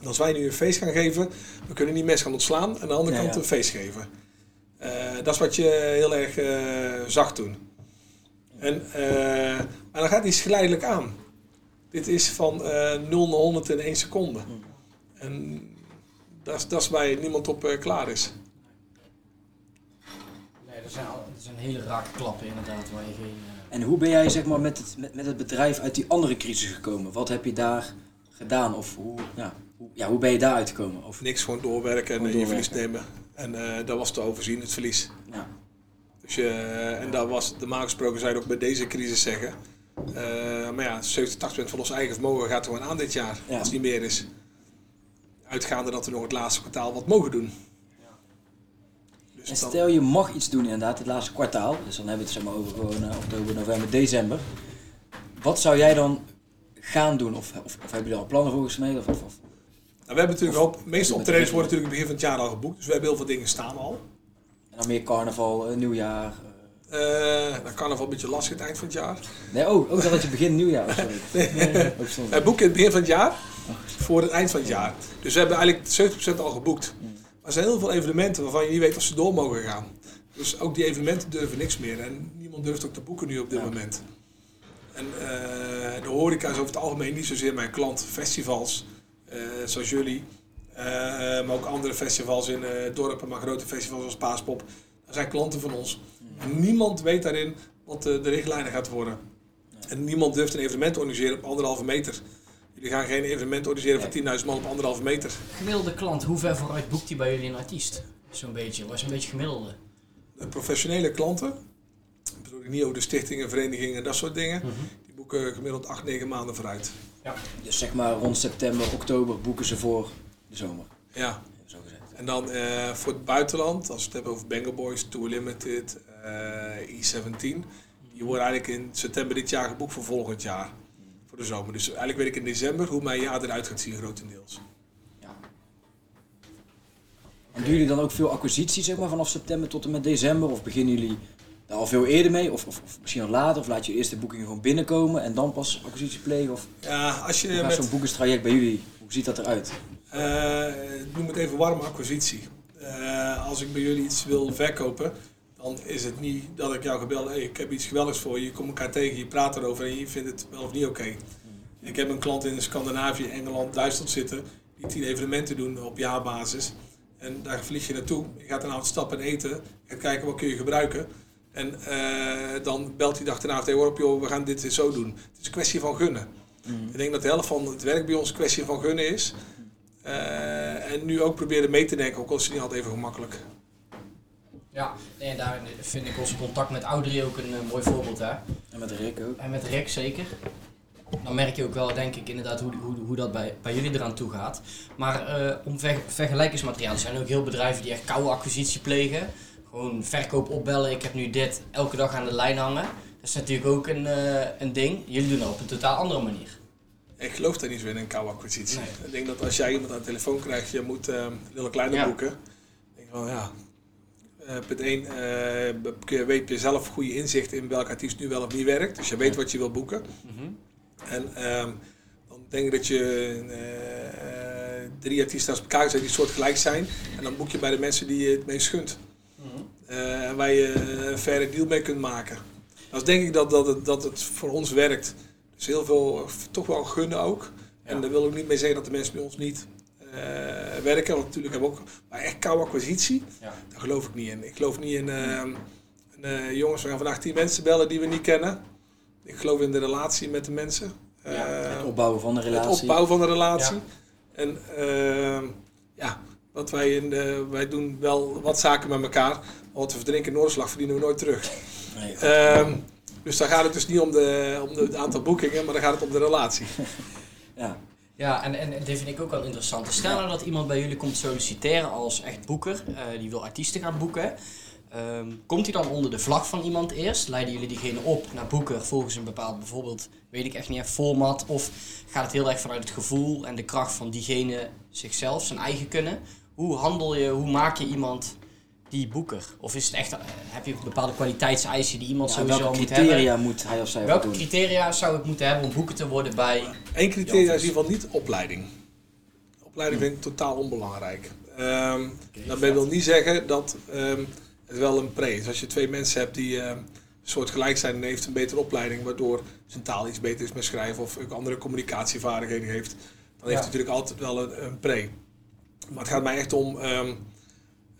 En als wij nu een feest gaan geven, we kunnen niet mensen gaan ontslaan en aan de andere Ja, kant ja. een feest geven. Dat is wat je heel erg zag toen. En, maar dan gaat hij geleidelijk aan. Dit is van eh 0 naar 100 in 1 seconde. En dat is, waar niemand op eh, klaar is. Nee, dat zijn, dat zijn hele rake klappen inderdaad, waar je geen... eh, En hoe ben jij zeg maar, met, het, met, met het bedrijf uit die andere crisis gekomen? Wat heb je daar gedaan? Of hoe, ja, hoe, ja, hoe ben je daar uitgekomen? Of, Of niks, gewoon doorwerken en je verlies nemen. En eh, dat was te overzien, het verlies. ja. Dus je, en dat was normaal gesproken, zou je ook bij deze crisis zeggen. Eh, maar ja, 70, 80 van ons eigen vermogen gaat er gewoon aan dit jaar, Ja. als het niet meer is. Uitgaande dat we nog het laatste kwartaal wat mogen doen. Dus En dan- stel je mag iets doen inderdaad, het laatste kwartaal. Dus dan hebben we het zeg maar over gewoon eh, oktober, november, december. Wat zou jij dan gaan doen? Of, of, of hebben jullie al plannen voor gesmeed? Of, of, Nou, we hebben natuurlijk ook, de meeste optredens de- worden natuurlijk begin van het jaar al geboekt. Dus we hebben heel veel dingen staan al. en dan meer carnaval, eh, nieuwjaar. Eh. Dan kan nog wel een beetje lastig het eind van het jaar. Nee, oh, ook dat je begin nieuwjaar. Oh, sorry. Stond- Wij boeken het begin van het jaar voor het eind van het jaar. Dus we hebben eigenlijk 70% al geboekt. Maar er zijn heel veel evenementen waarvan je niet weet of ze door mogen gaan. Dus ook die evenementen durven niks meer. En niemand durft ook te boeken nu op dit Ja. moment. En eh, de horeca is over het algemeen niet zozeer mijn klant. Festivals, eh, zoals jullie. maar ook andere festivals in dorpen, maar grote festivals zoals Paaspop. Dat zijn klanten van ons. Niemand weet daarin wat de, de richtlijnen gaat worden. En niemand durft een evenement te organiseren op anderhalve meter. Jullie gaan geen evenement organiseren van 10.000 man op anderhalve meter. Gemiddelde klant, hoe ver vooruit boekt hij bij jullie een artiest? Zo'n beetje, was een beetje gemiddelde. De professionele klanten, bedoel ik niet over de stichtingen, verenigingen en dat soort dingen, die boeken gemiddeld 8, 9 maanden vooruit. Ja. Dus zeg maar rond september, oktober boeken ze voor de zomer. Ja. Zo gezegd. En dan eh, voor het buitenland, als we het hebben over Bengal Boys, Tour Limited, eh, E17, die worden eigenlijk in september dit jaar geboekt voor volgend jaar. Voor de zomer. Dus eigenlijk weet ik in december hoe mijn jaar eruit gaat zien, grotendeels. Ja. En doen jullie dan ook veel acquisitie zeg maar, vanaf september tot en met december? Of beginnen jullie daar al veel eerder mee? Of, of, of misschien al later? Of laat je eerst de boekingen gewoon binnenkomen en dan pas acquisitie plegen? Of Ja, als je met zo'n boekingstraject bij jullie? Hoe ziet dat eruit? Eh, noem het even warme acquisitie. Eh, als ik bij jullie iets wil verkopen, dan is het niet dat ik jou gebeld hey, ik heb iets geweldigs voor je, je komt elkaar tegen, je praat erover en je vindt het wel of niet oké. Ik heb een klant in Scandinavië, Engeland, Duitsland zitten, die tien evenementen doen op jaarbasis. En daar vlieg je naartoe, je gaat een aantal stappen eten, je gaat kijken wat kun je gebruiken. En eh, dan belt hij dag daarna, hey, hoor op joh, we gaan dit zo doen. Het is een kwestie van gunnen. Ik denk dat de helft van het werk bij ons een kwestie van gunnen is. Eh, en nu ook proberen mee te denken, ook al is het niet altijd even gemakkelijk. Ja, en daar vind ik onze contact met Audrey ook een eh, mooi voorbeeld hè. En met Rick ook. En met Rick zeker. Dan merk je ook wel, denk ik, inderdaad hoe, hoe, hoe dat bij, bij jullie eraan toe gaat. Maar eh, om ver, vergelijkingsmateriaal, er zijn ook heel bedrijven die echt koude acquisitie plegen. Gewoon verkoop opbellen, ik heb nu dit elke dag aan de lijn hangen. Dat is natuurlijk ook een, eh, een ding. Jullie doen dat op een totaal andere manier. Ik geloof daar niet zo in, een koude acquisitie. Nee. Ik denk dat als jij iemand aan de telefoon krijgt, je moet eh heel kleine Ja. boeken. Ik denk van ja. Eh punt 1, je weet je zelf goede inzicht in welk artiest nu wel of niet werkt. Dus je weet wat je wil boeken. En ehm, dan denk ik dat je eh, eh, drie artiesten naast elkaar zet die soortgelijk zijn. En dan boek je bij de mensen die je het meest gunt. Eh, en waar je een faire deal mee kunt maken. Dus denk ik dat, dat, het, dat het voor ons werkt. Dus heel veel eh, toch wel gunnen ook. En daar wil ik niet mee zeggen dat de mensen bij ons niet eh, werken. Want natuurlijk hebben we ook... Maar echt koude acquisitie, Ja. daar geloof ik niet in. Ik geloof niet in... in, eh, jongens, we gaan vandaag tien mensen bellen die we niet kennen. Ik geloof in de relatie met de mensen. Ja, Eh, Het opbouwen van de het relatie. opbouwen van de relatie. Ja. En ja, wat wij, in de, wij doen wel wat zaken met elkaar. Maar wat we verdrinken in Noorderslag verdienen we nooit terug. Nee, Ehm, dus dan gaat het dus niet om, de, om de, het aantal boekingen, maar dan gaat het om de relatie. ja. Ja, en, en dit vind ik ook wel interessant. Stel nou dat iemand bij jullie komt solliciteren als echt boeker, eh, die wil artiesten gaan boeken. Ehm, komt hij dan onder de vlag van iemand eerst? Leiden jullie diegene op naar boeker volgens een bepaald, bijvoorbeeld, weet ik echt niet, format? Of gaat het heel erg vanuit het gevoel en de kracht van diegene zichzelf, zijn eigen kunnen? Hoe handel je, hoe maak je iemand die boeker? Of is het echt, eh, heb je bepaalde kwaliteitseisen die iemand Ja, sowieso welke moet hebben? criteria moet hij of zij Welke criteria zou ik moeten hebben om boeker te worden bij... Eén criteria is in ieder geval niet opleiding. Opleiding vind ik totaal onbelangrijk. Ehm dat wil niet zeggen dat ehm, het wel een pre is. Als je twee mensen hebt die ehm, soortgelijk zijn en heeft een betere opleiding, waardoor zijn taal iets beter is met schrijven of ook andere communicatievaardigheden heeft, dan heeft hij natuurlijk altijd wel een, een pre. Maar het gaat mij echt om ehm, eh,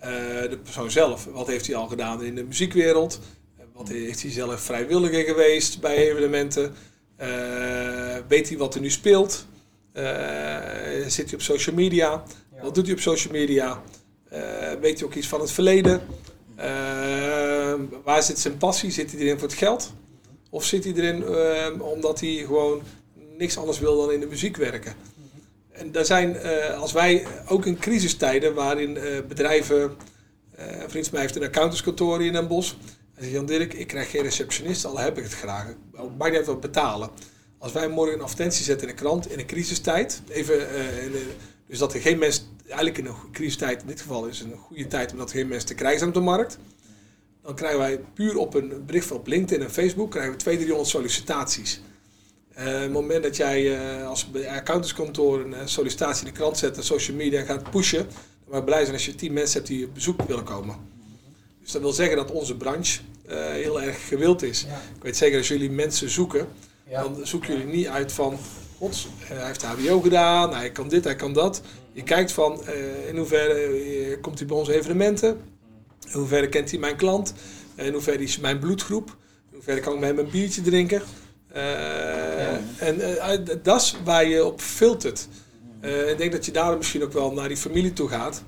de persoon zelf. Wat heeft hij al gedaan in de muziekwereld? Eh, Wat heeft hij zelf vrijwilliger geweest bij evenementen? Eh, weet hij wat er nu speelt? Eh, zit hij op social media? Ja. Wat doet hij op social media? Eh, weet hij ook iets van het verleden? Eh, waar zit zijn passie? Zit hij erin voor het geld? Of zit hij erin eh, omdat hij gewoon niks anders wil dan in de muziek werken? En daar zijn, eh, als wij ook in crisistijden waarin eh, bedrijven, eh, een vriend van mij heeft een accountantskantoor in Den Bosch. Hij zegt, Jan Dirk, ik krijg geen receptionist, al heb ik het graag. Ook maakt niet wat betalen. Als wij morgen een advertentie zetten in de krant in een crisistijd, even, dus dat er geen mensen, eigenlijk in een crisistijd, in dit geval is een goede tijd omdat er geen mensen te krijgen zijn op de markt. Dan krijgen wij puur op een bericht op LinkedIn en Facebook, krijgen we 200, 300 sollicitaties. Eh, op het moment dat jij eh, als accountantskantoor een eh, sollicitatie in de krant zet en social media gaat pushen, dan mag je blij zijn als je 10 mensen hebt die op bezoek willen komen. Dus dat wil zeggen dat onze branche eh, heel erg gewild is. Ja. Ik weet zeker als jullie mensen zoeken, Ja. dan zoeken jullie niet uit van, gods, eh, hij heeft HBO gedaan, hij kan dit, hij kan dat. Je kijkt van, eh, in hoeverre eh, komt hij bij onze evenementen, in hoeverre kent hij mijn klant, in hoeverre is mijn bloedgroep, in hoeverre kan ik met hem een biertje drinken. Eh, En eh, dat is waar je op filtert. Eh, ik denk dat je daar misschien ook wel naar die familie toe gaat.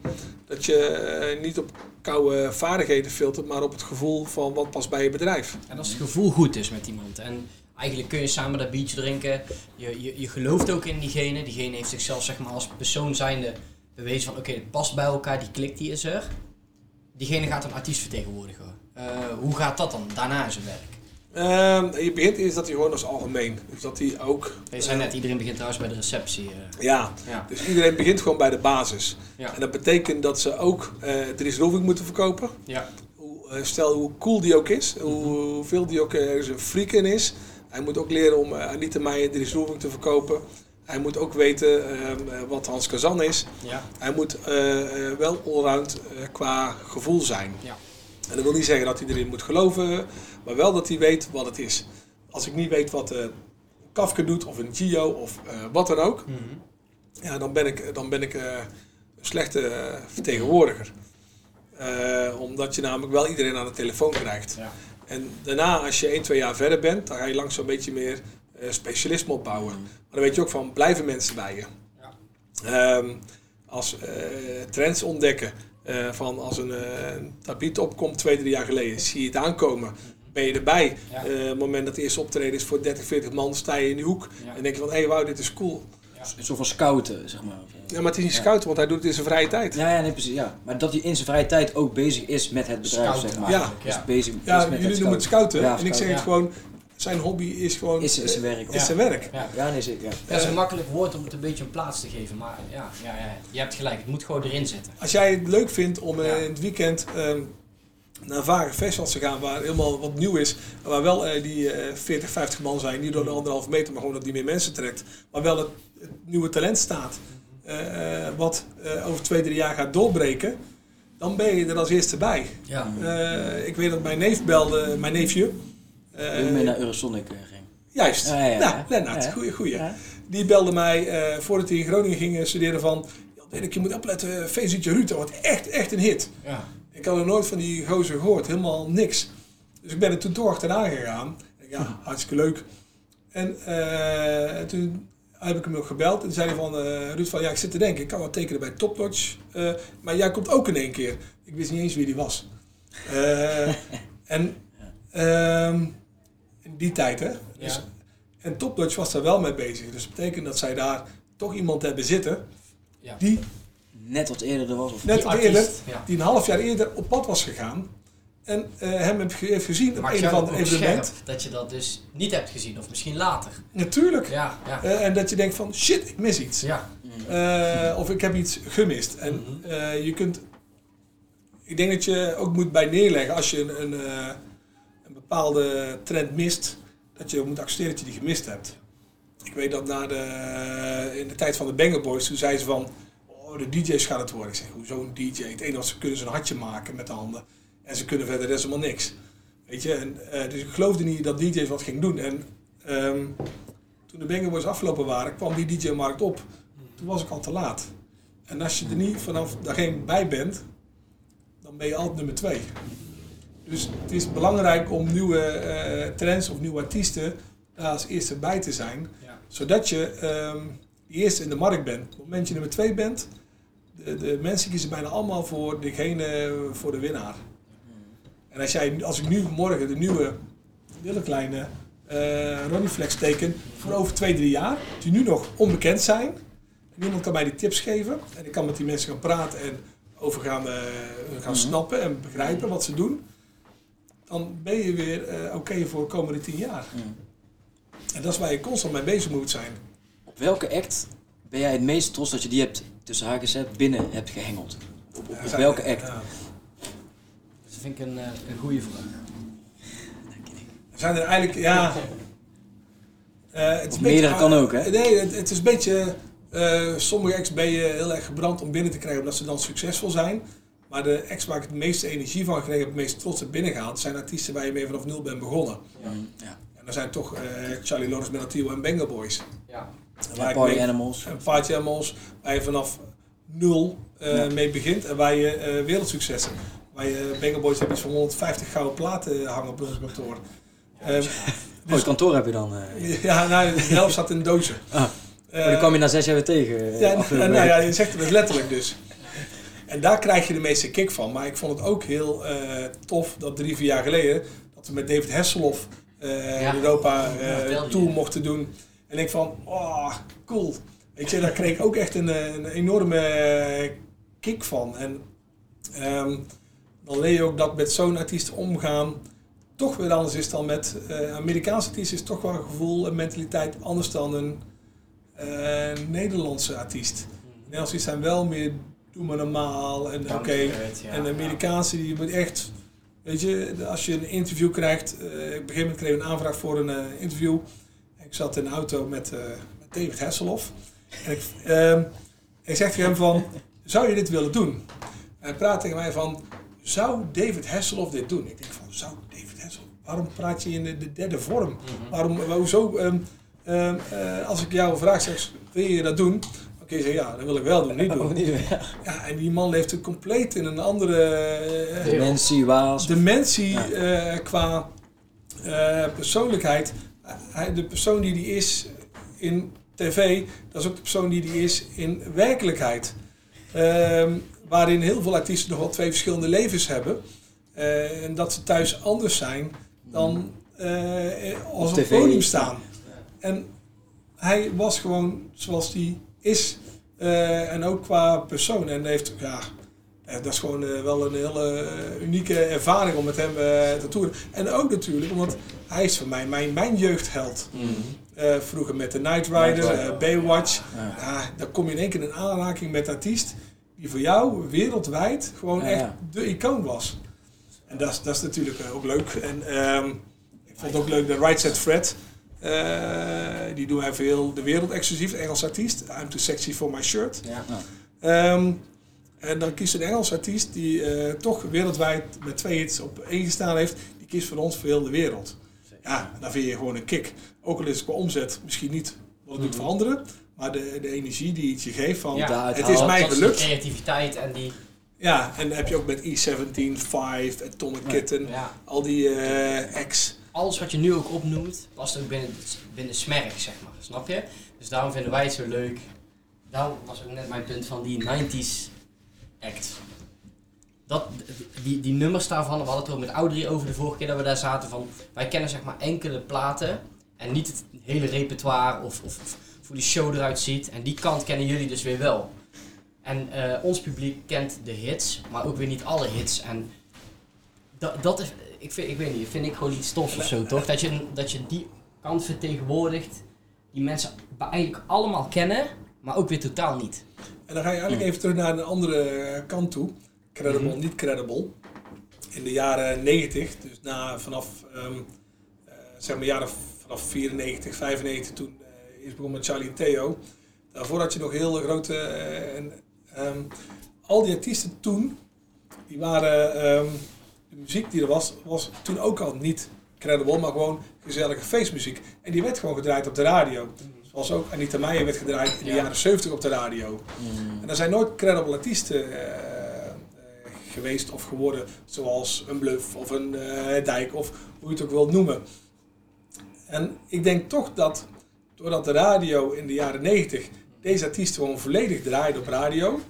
Dat je eh, niet op koude vaardigheden filtert, maar op het gevoel van wat past bij je bedrijf. En als het gevoel goed is met iemand. En eigenlijk kun je samen dat biertje drinken. Je, je, je gelooft ook in diegene. Diegene heeft zichzelf zeg maar, als persoon zijnde bewezen van oké, het past bij elkaar, die klik die is er. Diegene gaat een artiest vertegenwoordigen. Hoe gaat dat dan daarna in zijn werk? Ehm, je begint eerst dat hij gewoon als algemeen. Dus dat hij ook. Je zei eh, net, iedereen begint trouwens bij de receptie. eh. Ja, ja. dus iedereen begint gewoon bij de basis. Ja. En dat betekent dat ze ook uh, Dries Roelvink moeten verkopen. Ja. Hoe, eh, stel hoe cool die ook is, hoe, hoeveel die ook ergens een freak in is. Hij moet ook leren om Anita Meijer Dries Roelvink te verkopen. Hij moet ook weten ehm, wat Hans Kazan is. Ja. Hij moet eh, wel allround qua gevoel zijn. Ja. En dat wil niet zeggen dat hij erin moet geloven, maar wel dat hij weet wat het is. Als ik niet weet wat uh, Kafka doet, of een Gio, of uh, wat dan ook, mm -hmm. ja, dan ben ik, dan ben ik uh, een slechte vertegenwoordiger. Omdat je namelijk wel iedereen aan de telefoon krijgt. Ja. En daarna, als je 1, 2 jaar verder bent, dan ga je langzaam een beetje meer specialisme opbouwen. Mhm. Maar dan weet je ook van, blijven mensen bij je. Ja. Um, als trends ontdekken, uh, van als een uh, tapiet opkomt twee, drie jaar geleden, zie je het aankomen. Ben je erbij? Ja. Uh, op het moment dat de eerste optreden is voor 30, 40 man, sta je in die hoek. Ja. En denk je van, hé, hey, wauw, dit is cool. Ja. Een soort van scouten, zeg maar. Ja, maar het is niet scouten, want hij doet het in zijn vrije tijd. Ja, ja, nee, precies. Ja. Maar dat hij in zijn vrije tijd ook bezig is met het bedrijf, Scouten. zeg maar. Ja. Dus Ja. bezig Ja, is met jullie het noemen het scouten. en ik zeg het gewoon, zijn hobby is gewoon... Is, is zijn werk. Is Ja. zijn werk. Ja. Ja, nee, zeker. Ja. Dat is een makkelijk woord om het een beetje een plaats te geven, maar ja, ja, ja, je hebt gelijk, het moet gewoon erin zitten. Als jij het leuk vindt om Ja. in het weekend um, naar vage festivals te gaan waar helemaal wat nieuw is, waar wel uh, die uh, 40, 50 man zijn, niet door de anderhalve meter, maar gewoon dat die meer mensen trekt, maar wel het, het nieuwe talent staat, uh, wat over twee, drie jaar gaat doorbreken, dan ben je er als eerste bij. Ja. Uh, ik weet dat mijn neef belde, mijn neefje. Uh, Toen je naar Eurosonic ging. Juist, ja, ja, nou, Lennart, ja. goeie, goeie. Ja. Die belde mij uh, voordat hij in Groningen ging studeren van... Dirk, je moet opletten, Feestje Rutte wordt echt, echt een hit. Ja. Ik had er nooit van die gozer gehoord, helemaal niks. Dus ik ben er toen toch achteraan gegaan. Ja, hartstikke leuk. En uh, toen heb ik hem nog gebeld en zei hij van... Uh, Ruud van, ja, ik zit te denken, ik kan wat tekenen bij Top Notch. Uh, maar jij komt ook in één keer. Ik wist niet eens wie die was. en... Um, in die tijd, hè? Dus, Ja. En Top Notch was daar wel mee bezig. Dus dat betekent dat zij daar toch iemand hebben zitten Ja. die Net wat eerder er was. Of net Die wat artiest, eerder, ja. die een half jaar eerder op pad was gegaan en uh, hem heeft ge- heeft gezien op een of ander evenement. scherp dat je dat dus niet hebt gezien, of misschien later. Natuurlijk. Ja, ja. Uh, en dat je denkt van shit, ik mis iets. Ja, Uh, of ik heb iets gemist. En Mhm. uh, je kunt. Ik denk dat je ook moet bij neerleggen als je een, een, uh, een bepaalde trend mist, dat je moet accepteren dat je die gemist hebt. Ik weet dat na de, in de tijd van de Banger Boys, toen zeiden ze van, oh de DJ's gaan het worden. Ik zeg, hoezo een DJ? Het enige wat ze kunnen is een hartje maken met de handen. En ze kunnen verder helemaal niks. Weet je, en, eh, dus ik geloofde niet dat DJ's wat ging doen. En ehm, toen de Boys afgelopen waren, kwam die DJ-markt op. Toen was ik al te laat. En als je er niet vanaf één bij bent, dan ben je altijd nummer twee. Dus het is belangrijk om nieuwe eh, trends of nieuwe artiesten daar als eerste bij te zijn. Ja. Zodat je de eerste in de markt bent. Op het moment dat je nummer twee bent, de, de mensen kiezen bijna allemaal voor degene, voor de winnaar. En als, jij, als ik nu morgen de nieuwe, hele kleine eh Ronnie Flex teken voor over twee, drie jaar, die nu nog onbekend zijn. Niemand kan mij die tips geven. En ik kan met die mensen gaan praten en over gaan, eh, gaan snappen en begrijpen wat ze doen. Dan ben je weer eh, oké voor de komende tien jaar. En dat is waar je constant mee bezig moet zijn. Op welke act ben jij het meest trots dat je die hebt, tussen haakjes, hè, binnen hebt gehengeld? Op, op, op Zijn- welke act? ja. Dat vind ik een, eh, een goede vraag. zijn er eigenlijk, ja. Eh, het is meerdere kan ook, hè? Nee, het, het is een beetje. eh, sommige acts ben je heel erg gebrand om binnen te krijgen omdat ze dan succesvol zijn. Maar de acts waar ik het meeste energie van gekregen heb, het meest trots heb binnengehaald, zijn artiesten waar je mee vanaf nul bent begonnen. Mm, Ja. En dat zijn toch eh, Charlie Lawrence, Menatio en Bengal Boys. Ja. Ja, Party mee- Animals. Party Animals, waar je vanaf nul eh, Ja. mee begint en waar je eh, wereldsuccessen. Waar je Bengal Boys hebben iets van 150 gouden platen hangen op ons kantoor. Ehm, Mooi kantoor heb je dan. eh. ja, nou, de helft zat in dozen. Ah, Eh, maar die kwam je na zes jaar weer tegen. eh, ja, nou, nou ja, je zegt het dus letterlijk dus. En daar krijg je de meeste kick van. Maar ik vond het ook heel eh, tof dat drie, vier jaar geleden... dat we met David Hasselhoff eh Ja. Europa eh tour mochten doen. En ik van, oh, cool. Weet je, daar kreeg ik ook echt een, eh, een enorme eh, kick van. En ehm, dan leer je ook dat met zo'n artiest omgaan toch weer anders is dan met eh Amerikaanse artiesten. Is toch wel een gevoel en mentaliteit anders dan een Nederlandse artiest. Nederlandse zijn wel meer doe maar normaal en oké. Ja. en de Amerikaanse die moet echt, weet je, als je een interview krijgt. eh, op een gegeven moment kreeg ik een aanvraag voor een interview. Ik zat in de auto met, eh, met David Hasselhoff. En ik, ehm, ik zeg tegen hem van, zou je dit willen doen? Hij praat tegen mij van, zou David Hasselhoff dit doen? Ik denk van, zou David Hasselhoff? Waarom praat je in de, de derde vorm? Waarom, hoezo, ehm, ehm, eh, als ik jou vraag, zeg, wil je dat doen? Oké, zeg ja, dat wil ik wel doen, niet Oh, doen. niet. Ja, en die man leeft compleet in een andere eh, Dementie, waas. dimensie Ja. qua persoonlijkheid. Hij, de persoon die die is in tv, dat is ook de persoon die die is in werkelijkheid. Ehm, waarin heel veel artiesten nog wel twee verschillende levens hebben. Eh, en dat ze thuis anders zijn dan eh, als op het podium staan. En hij was gewoon zoals hij is. Eh, en ook qua persoon. En heeft, ja, dat is gewoon eh, wel een hele eh, unieke ervaring om met hem eh, te toeren. En ook natuurlijk, omdat hij is voor mij mijn, mijn jeugdheld. Eh, vroeger met de Knight Rider, eh, Baywatch. Ja. Ja, dan kom je in één keer in aanraking met een artiest die voor jou wereldwijd gewoon Ja, echt ja. de icoon was. En dat is, dat is natuurlijk eh, ook leuk. En ehm, ik vond het ook leuk de Right Set Fred. eh, die doen hij voor heel de wereld exclusief, Engels artiest. I'm too sexy for my shirt. Ja. Ehm, en dan kiest een Engels artiest die eh, toch wereldwijd met twee hits op één gestaan heeft. Die kiest voor ons voor heel de wereld. Ja, dan vind je gewoon een kick. Ook al is het qua omzet misschien niet wat het doet voor anderen. Maar de, de energie die het je geeft van... Ja, het is mij gelukt. die creativiteit en die... Ja, en dan heb je ook met E17, 5, Atomic Kitten, Ja, al die eh acts. alles wat je nu ook opnoemt, past ook binnen, binnen Smerk, zeg maar. Snap je? Dus daarom vinden wij het zo leuk. Daarom was ook net mijn punt van die 90s act. Dat, die, die nummers daarvan, we hadden het ook met Audrey over de vorige keer dat we daar zaten van, wij kennen zeg maar enkele platen en niet het hele repertoire of, of, of hoe die show eruit ziet. En die kant kennen jullie dus weer wel. En eh, ons publiek kent de hits, maar ook weer niet alle hits. En dat, dat is, ik, vind, ik weet niet, vind ik gewoon iets tofs of zo, toch? Dat je, dat je die kant vertegenwoordigt die mensen eigenlijk allemaal kennen, maar ook weer totaal niet. En dan ga je eigenlijk even terug naar een andere kant toe. Credible, Mhm. niet credible. In de jaren 90, dus na, vanaf, ehm, eh, zeg maar jaren vanaf 94, 95, toen eh is begonnen met Charlie en Theo. Daarvoor had je nog heel grote... eh, en, ehm, al die artiesten toen, die waren... ehm, de muziek die er was, was toen ook al niet credible, maar gewoon gezellige feestmuziek. En die werd gewoon gedraaid op de radio. Zoals ook Anita Meijer werd gedraaid in de Ja. jaren 70 op de radio. En er zijn nooit credible artiesten eh, eh, geweest of geworden, zoals een Bluff of een eh, Dijk of hoe je het ook wilt noemen. En ik denk toch dat doordat de radio in de jaren 90 deze artiesten gewoon volledig draaide op radio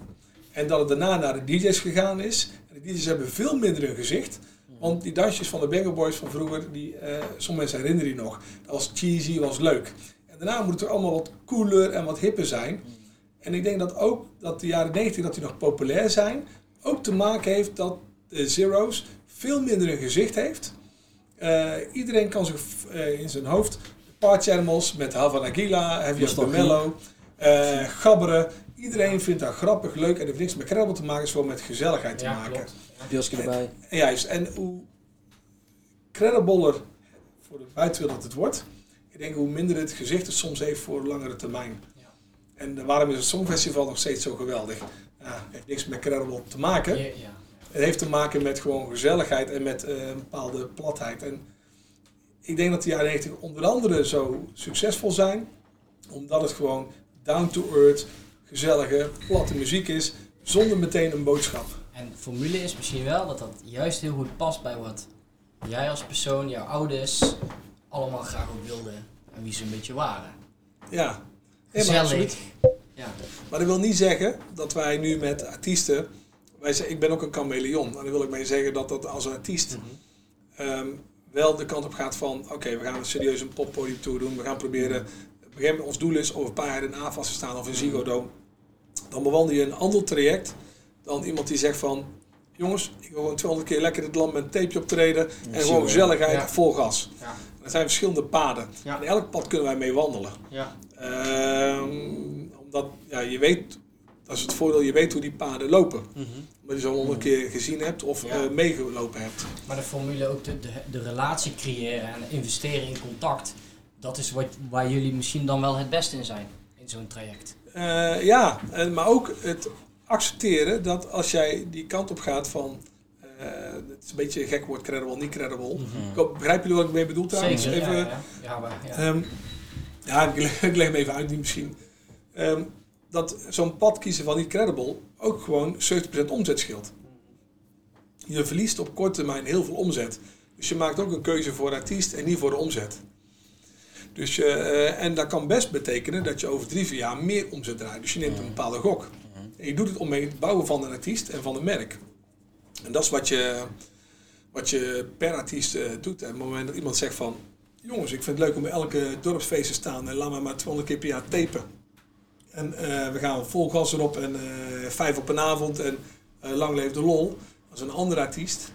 en dat het daarna naar de DJ's gegaan is. En de DJ's hebben veel minder een gezicht. Want die dansjes van de Banger Boys van vroeger, die, eh, sommige mensen herinneren die nog. Dat was cheesy, was leuk. Daarna moet het er allemaal wat cooler en wat hipper zijn. En ik denk dat ook dat de jaren 90 dat die nog populair zijn, ook te maken heeft dat de Zero's veel minder een gezicht heeft. Eh, iedereen kan zich eh, in zijn hoofd de Party Animals met Havana Gila, Heavy. Mellow, eh gabberen. Iedereen vindt dat grappig, leuk en heeft niks met credible te maken, is gewoon met gezelligheid te Ja, maken. Pilsje erbij. En juist, en hoe credibler voor de buitenwereld het wordt, denk hoe minder het gezicht het soms heeft voor langere termijn. Ja. En waarom is het Songfestival nog steeds zo geweldig? Ja, het heeft niks met credible te maken. Ja. Het heeft te maken met gewoon gezelligheid en met eh, een bepaalde platheid. En ik denk dat de jaren 90 onder andere zo succesvol zijn, omdat het gewoon down to earth, gezellige, platte muziek is, zonder meteen een boodschap. En de formule is misschien wel dat dat juist heel goed past bij wat jij als persoon, jouw ouders, allemaal graag ook wilden en wie ze een beetje waren. Ja, absoluut. Gezellig. Ja. Maar dat wil niet zeggen dat wij nu met artiesten. Wij zeggen, ik ben ook een chameleon. En dan wil ik mee zeggen dat dat als artiest ehm, wel de kant op gaat van: oké, we gaan een serieus een poppodium tour doen. We gaan proberen. Gegeven moment, ons doel is over een paar jaar in AFAS te staan of in Ziggo Dome. Dan bewandel je een ander traject dan iemand die zegt van. Jongens, ik wil gewoon 200 keer lekker het land met een tapeje optreden. En Ziggo, gewoon gezelligheid, ja. vol gas. Ja. Er zijn verschillende paden. Ja. En elk pad kunnen wij mee wandelen. Ja. Ehm, omdat ja, je weet, dat is het voordeel, je weet hoe die paden lopen. Omdat je ze al honderd keer gezien hebt of Ja. eh, meegelopen hebt. Maar de formule ook de, de, de relatie creëren en investeren in contact, dat is wat, waar jullie misschien dan wel het beste in zijn in zo'n traject. Eh, ja, en, maar ook het accepteren dat als jij die kant op gaat van. Eh, het is een beetje een gek woord, credible, niet credible. Ik hoop- begrijpen jullie wat ik mee bedoel trouwens? Zeker, Even, ja, ja. Ja, maar, ja. Ehm, ja, ik leg, ik leg hem even uit, die misschien. Ehm, dat zo'n pad kiezen van niet credible ook gewoon 70% omzet scheelt. Je verliest op korte termijn heel veel omzet. Dus je maakt ook een keuze voor artiest en niet voor de omzet. Dus je, eh, en dat kan best betekenen dat je over drie, vier jaar meer omzet draait. Dus je neemt een bepaalde gok. En je doet het om mee het bouwen van een artiest en van een merk. En dat is wat je, wat je per artiest eh, doet. En op het moment dat iemand zegt van... Jongens, ik vind het leuk om bij elke dorpsfeest te staan en laat me maar 200 keer per jaar tapen. En eh, we gaan vol gas erop en eh, vijf op een avond en lang leeft de lol. Is een andere artiest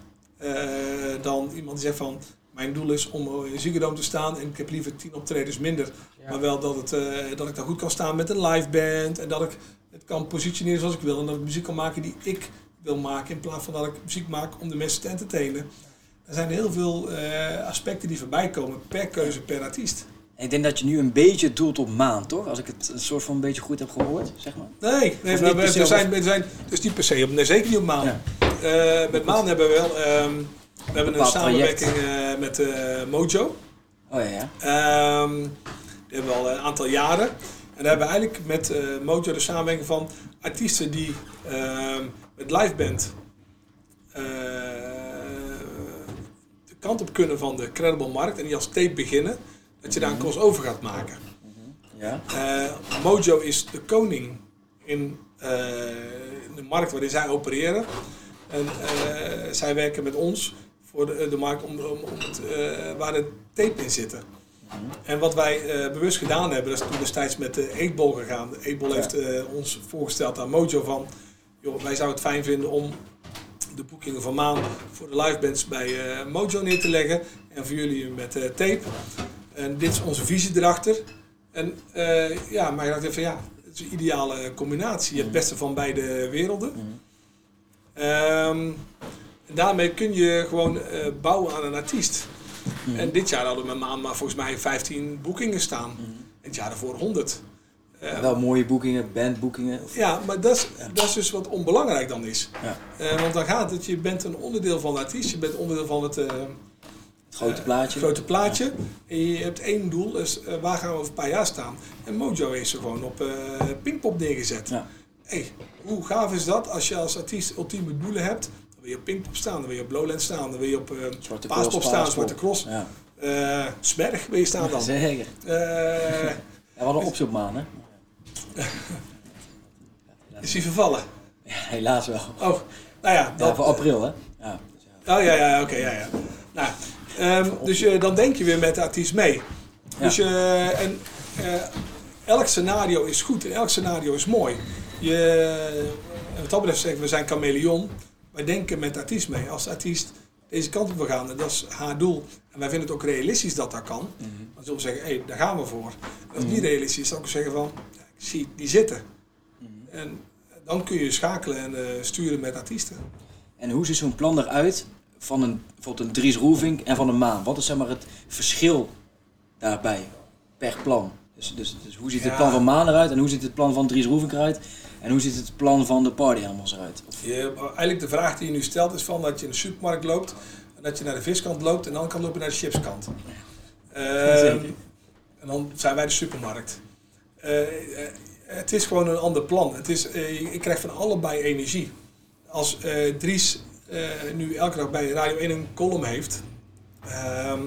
dan iemand die zegt van... Mijn doel is om in Ziggo Dome te staan en ik heb liever tien optredens minder. Ja. Maar wel dat, het, dat ik daar goed kan staan met een live band en dat ik het kan positioneren zoals ik wil. En dat ik muziek kan maken die ik wil maken in plaats van dat ik muziek maak om de mensen te entertainen. Er zijn heel veel eh, aspecten die voorbij komen per keuze, per artiest. Ik denk dat je nu een beetje doelt op maand, toch? Als ik het een soort van een beetje goed heb gehoord, zeg maar. Nee, nee we, zijn, zijn dus niet per se op, nee, zeker niet op maan. Ja. Eh, met maan hebben we wel, ehm, we hebben een samenwerking eh, met Mojo. Oh ja, ja. Ehm, die hebben we al een aantal jaren. En daar hebben we eigenlijk met Mojo de samenwerking van artiesten die ehm, met liveband eh, de kant op kunnen van de credible markt en die als tape beginnen, dat je daar een crossover gaat maken. Ja. Eh, Mojo is de koning in eh, de markt waarin zij opereren. En zij werken met ons voor de, de markt om, om, om het, waar de tape in zitten. En wat wij bewust gedaan hebben, dat is toen destijds met de Eetbol gegaan. De Eetbol Ja. heeft ons voorgesteld aan Mojo van, joh, wij zouden het fijn vinden om de boekingen van Maan voor de livebands bij eh, Mojo neer te leggen. En voor jullie met eh, tape. En dit is onze visie erachter. En eh, ja, maar ik dacht even, ja, het is een ideale combinatie. Het beste van beide werelden. Ehm, en daarmee kun je gewoon bouwen aan een artiest. En dit jaar hadden we met Maan maar volgens mij 15 boekingen staan. En het jaar daarvoor 100. Wel mooie boekingen, bandboekingen. Of, ja, maar dat is, dat is dus wat onbelangrijk dan is. Ja. Eh, want dan gaat het, je bent een onderdeel van de artiest, je bent onderdeel van het, eh, het grote eh, plaatje. grote plaatje. En je hebt één doel, dus eh, waar gaan we over een paar jaar staan? En Mojo heeft ze gewoon op Pinkpop neergezet. Ja. Hey, hoe gaaf is dat als je als artiest ultieme doelen hebt? Dan wil je op Pinkpop staan, dan wil je op Lowland staan, dan wil je op Zwarte Paaspop Cross, staan. Zwarte Cross. Ja, Smerg wil je staan dan. zeker. Ja, we hadden een optie op maan, hè? is hij vervallen? Ja, helaas wel. Oh, nou ja. Ja, Dat, voor april, hè? Ja. Oh ja, ja, oké, ja, ja. Nou, ehm, dus je, dan denk je weer met de artiest mee. Dus je, en eh, elk scenario is goed en elk scenario is mooi. Je, en wat dat betreft zeggen we zijn chameleon. Wij denken met de artiest mee. Als de artiest deze kant op wil gaan, en dat is haar doel. En wij vinden het ook realistisch dat dat kan. Dan zullen we zeggen, hé, daar gaan we voor. En als het niet realistisch is, dan ook zeggen van, ja, zie die zitten. En dan kun je schakelen en eh, sturen met artiesten. En hoe ziet zo'n plan eruit van een, bijvoorbeeld een Dries Roelvink en van een Maan? Wat is zeg maar het verschil daarbij per plan? Dus, dus, dus hoe ziet het Ja. plan van Maan eruit en hoe ziet het plan van Dries Roelvink eruit? En hoe ziet het plan van de Party eruit? Of, Je, eigenlijk de vraag die je nu stelt is van dat je in de supermarkt loopt, en dat je naar de viskant loopt en dan kan lopen naar de chipskant. Ehm, Zeker. en dan zijn wij de supermarkt. Eh, eh, het is gewoon een ander plan. Het is, eh, je- ik krijg van allebei energie. Als Dries nu elke dag bij Radio 1 een column heeft, ehm,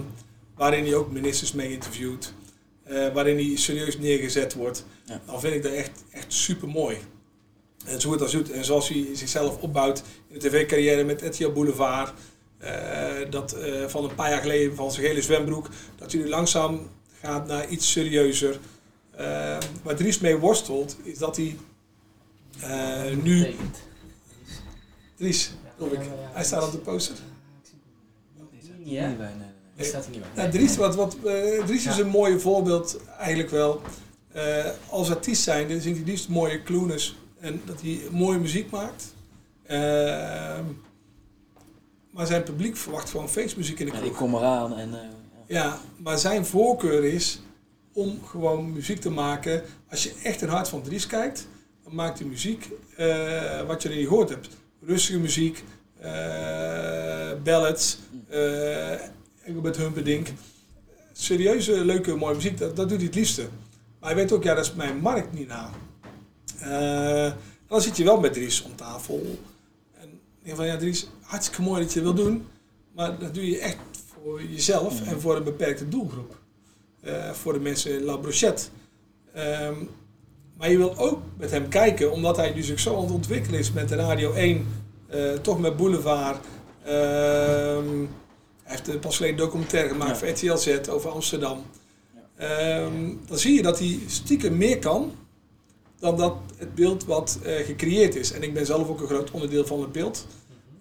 waarin hij ook ministers mee interviewt, waarin hij serieus neergezet wordt, Ja. dan vind ik dat echt, echt super mooi. En zo het als doet. En zoals hij zichzelf opbouwt in de tv-carrière met RTL Boulevard. dat van een paar jaar geleden van zijn gele zwembroek. Dat hij nu langzaam gaat naar iets serieuzer. Eh, waar Dries mee worstelt is dat hij eh, nu... Dries, geloof ik. Hij staat op de poster. Ja, Nee, nee, nee, staat er niet bij. Nou, Dries, wat, wat, eh, Dries is Ja. een mooi voorbeeld eigenlijk wel. Eh, als artiest zijnde zingt hij liefst mooie kloeners. En dat hij mooie muziek maakt. Ehm, maar zijn publiek verwacht gewoon feestmuziek in de Ja, ik kroeg. kom eraan en... eh, ja. Ja, maar zijn voorkeur is om gewoon muziek te maken. Als je echt een hart van Dries kijkt, dan maakt hij muziek eh, wat je niet gehoord hebt. Rustige muziek, eh ballads, eh Engelbert Humperdinck. Serieuze, leuke, mooie muziek, dat, dat doet hij het liefste. Maar hij weet ook, ja, dat is mijn markt niet na. En dan zit je wel met Dries om tafel. En ik denk van, ja Dries, hartstikke mooi dat je dat wil doen. Maar dat doe je echt voor jezelf en voor een beperkte doelgroep. Eh, voor de mensen in La Brochette. Ehm, maar je wil ook met hem kijken, omdat hij dus ook zo aan het ontwikkelen is met de Radio 1, eh, toch met Boulevard. Ehm, hij heeft een pas geleden een documentaire gemaakt Ja. voor RTL Z over Amsterdam. Ehm, dan zie je dat hij stiekem meer kan dan dat het beeld wat eh, gecreëerd is. En ik ben zelf ook een groot onderdeel van het beeld.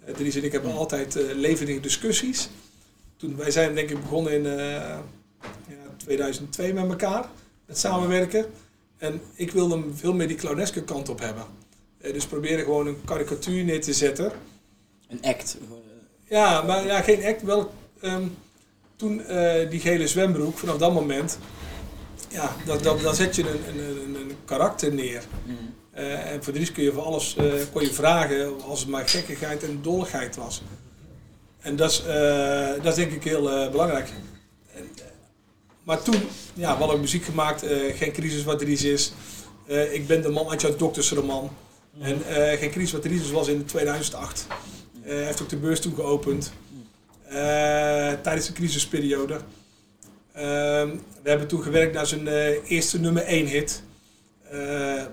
Uh, Dries en ik hebben altijd eh, levendige discussies. Toen, wij zijn denk ik begonnen in eh, ja, 2002 met elkaar, met samenwerken. En ik wilde hem veel meer die clowneske kant op hebben. Eh, dus proberen gewoon een karikatuur neer te zetten. Een act. Ja, maar ja, geen act. Wel, ehm, toen eh, die gele zwembroek, vanaf dat moment, ja, dat, dat, dan zet je een, een, een, karakter neer. Eh, en voor Dries kun je voor alles kon je vragen als het maar gekkigheid en dolligheid was. En dat is, dat is denk ik heel belangrijk. Maar toen, ja, we hadden muziek gemaakt, eh, Geen crisis wat Dries is. Eh, ik ben de man uit jouw doktersroman. En eh, Geen crisis wat Dries is was in 2008. Eh, hij heeft ook de beurs toen geopend. Tijdens de crisisperiode. Ehm, we hebben toen gewerkt naar zijn eerste nummer 1 hit.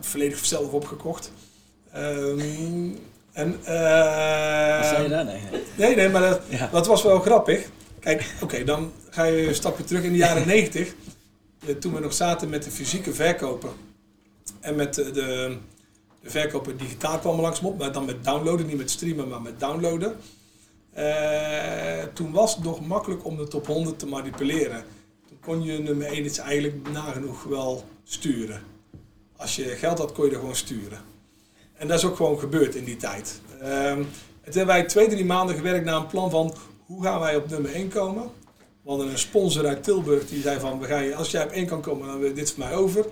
Volledig zelf opgekocht. Ehm, en, Wat zei je daar? Nee. nee. Nee, nee, maar dat, Ja. dat was wel grappig. Kijk, oké, dan ga je een stapje terug in de jaren 90. eh, Toen we nog zaten met de fysieke verkopen. En met de, de, verkopen digitaal kwamen langsom maar dan met downloaden. Niet met streamen, maar met downloaden. Eh, toen was het nog makkelijk om de top 100 te manipuleren. Toen kon je nummer 1 iets eigenlijk nagenoeg wel sturen. Als je geld had, kon je er gewoon sturen. En dat is ook gewoon gebeurd in die tijd. En toen hebben wij twee, drie maanden gewerkt naar een plan van hoe gaan wij op nummer 1 komen. We hadden een sponsor uit Tilburg die zei van, we gaan als jij op 1 kan komen, dan wil dit voor mij over.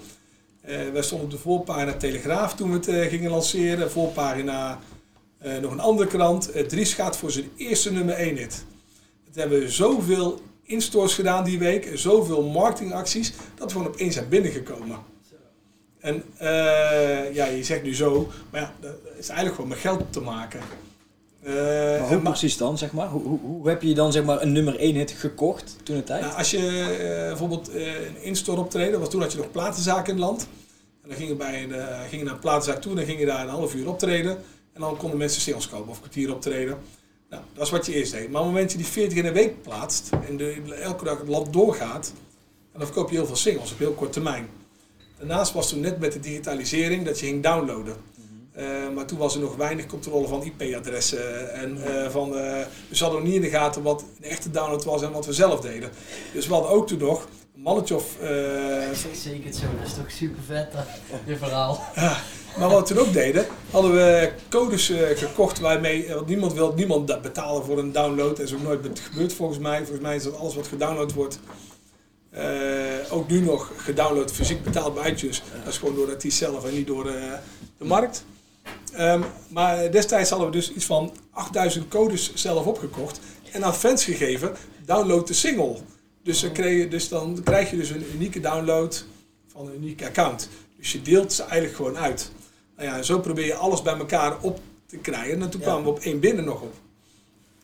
Eh wij stonden op de voorpagina Telegraaf toen we het eh, gingen lanceren. Voorpagina eh, nog een andere krant. Dries gaat voor zijn eerste nummer 1 hit. Het hebben we zoveel instores gedaan die week. Zoveel marketingacties. Dat we gewoon opeens zijn binnengekomen. En ja, je zegt nu zo. Maar ja, dat is eigenlijk gewoon met geld te maken. Eh, Maar hoe precies dan, zeg maar? Hoe, hoe, hoe heb je dan zeg maar een nummer 1 hit gekocht toen de tijd? Nou, als je eh, bijvoorbeeld eh, een in-store optreden, was toen had je nog platenzaken in het land. En dan ging je, bij eh, ging je naar een platenzaak toe, dan ging je daar een half uur optreden. En dan konden mensen singles kopen of een kwartier optreden. Nou, dat is wat je eerst deed. Maar op het moment dat je die 40 in een week plaatst en de, elke dag het land doorgaat, en dan verkoop je heel veel singles op heel kort termijn. Daarnaast was toen net met de digitalisering dat je ging downloaden. Eh, maar toen was er nog weinig controle van IP-adressen. En eh, van, eh, dus we hadden nog niet in de gaten wat een echte download was en wat we zelf deden. Dus we hadden ook toen nog een mannetje of. eh, Zeker het zo, dat is toch super vet, dit verhaal. maar wat we toen ook deden, hadden we codes eh, gekocht waarmee. Want niemand wil niemand betalen voor een download. Dat is ook nooit gebeurd volgens mij. Volgens mij is dat alles wat gedownload wordt. eh, ook nu nog gedownload fysiek betaald bij iTunes. Dat is gewoon door artiest zelf en niet door eh, de markt. Ehm, maar destijds hadden we dus iets van 8000 codes zelf opgekocht. En aan fans gegeven, download de single. Dus, kreeg je, dus dan krijg je dus een unieke download van een uniek account. Dus je deelt ze eigenlijk gewoon uit. Nou ja, zo probeer je alles bij elkaar op te krijgen. En toen Ja. kwamen we op één binnen nog op.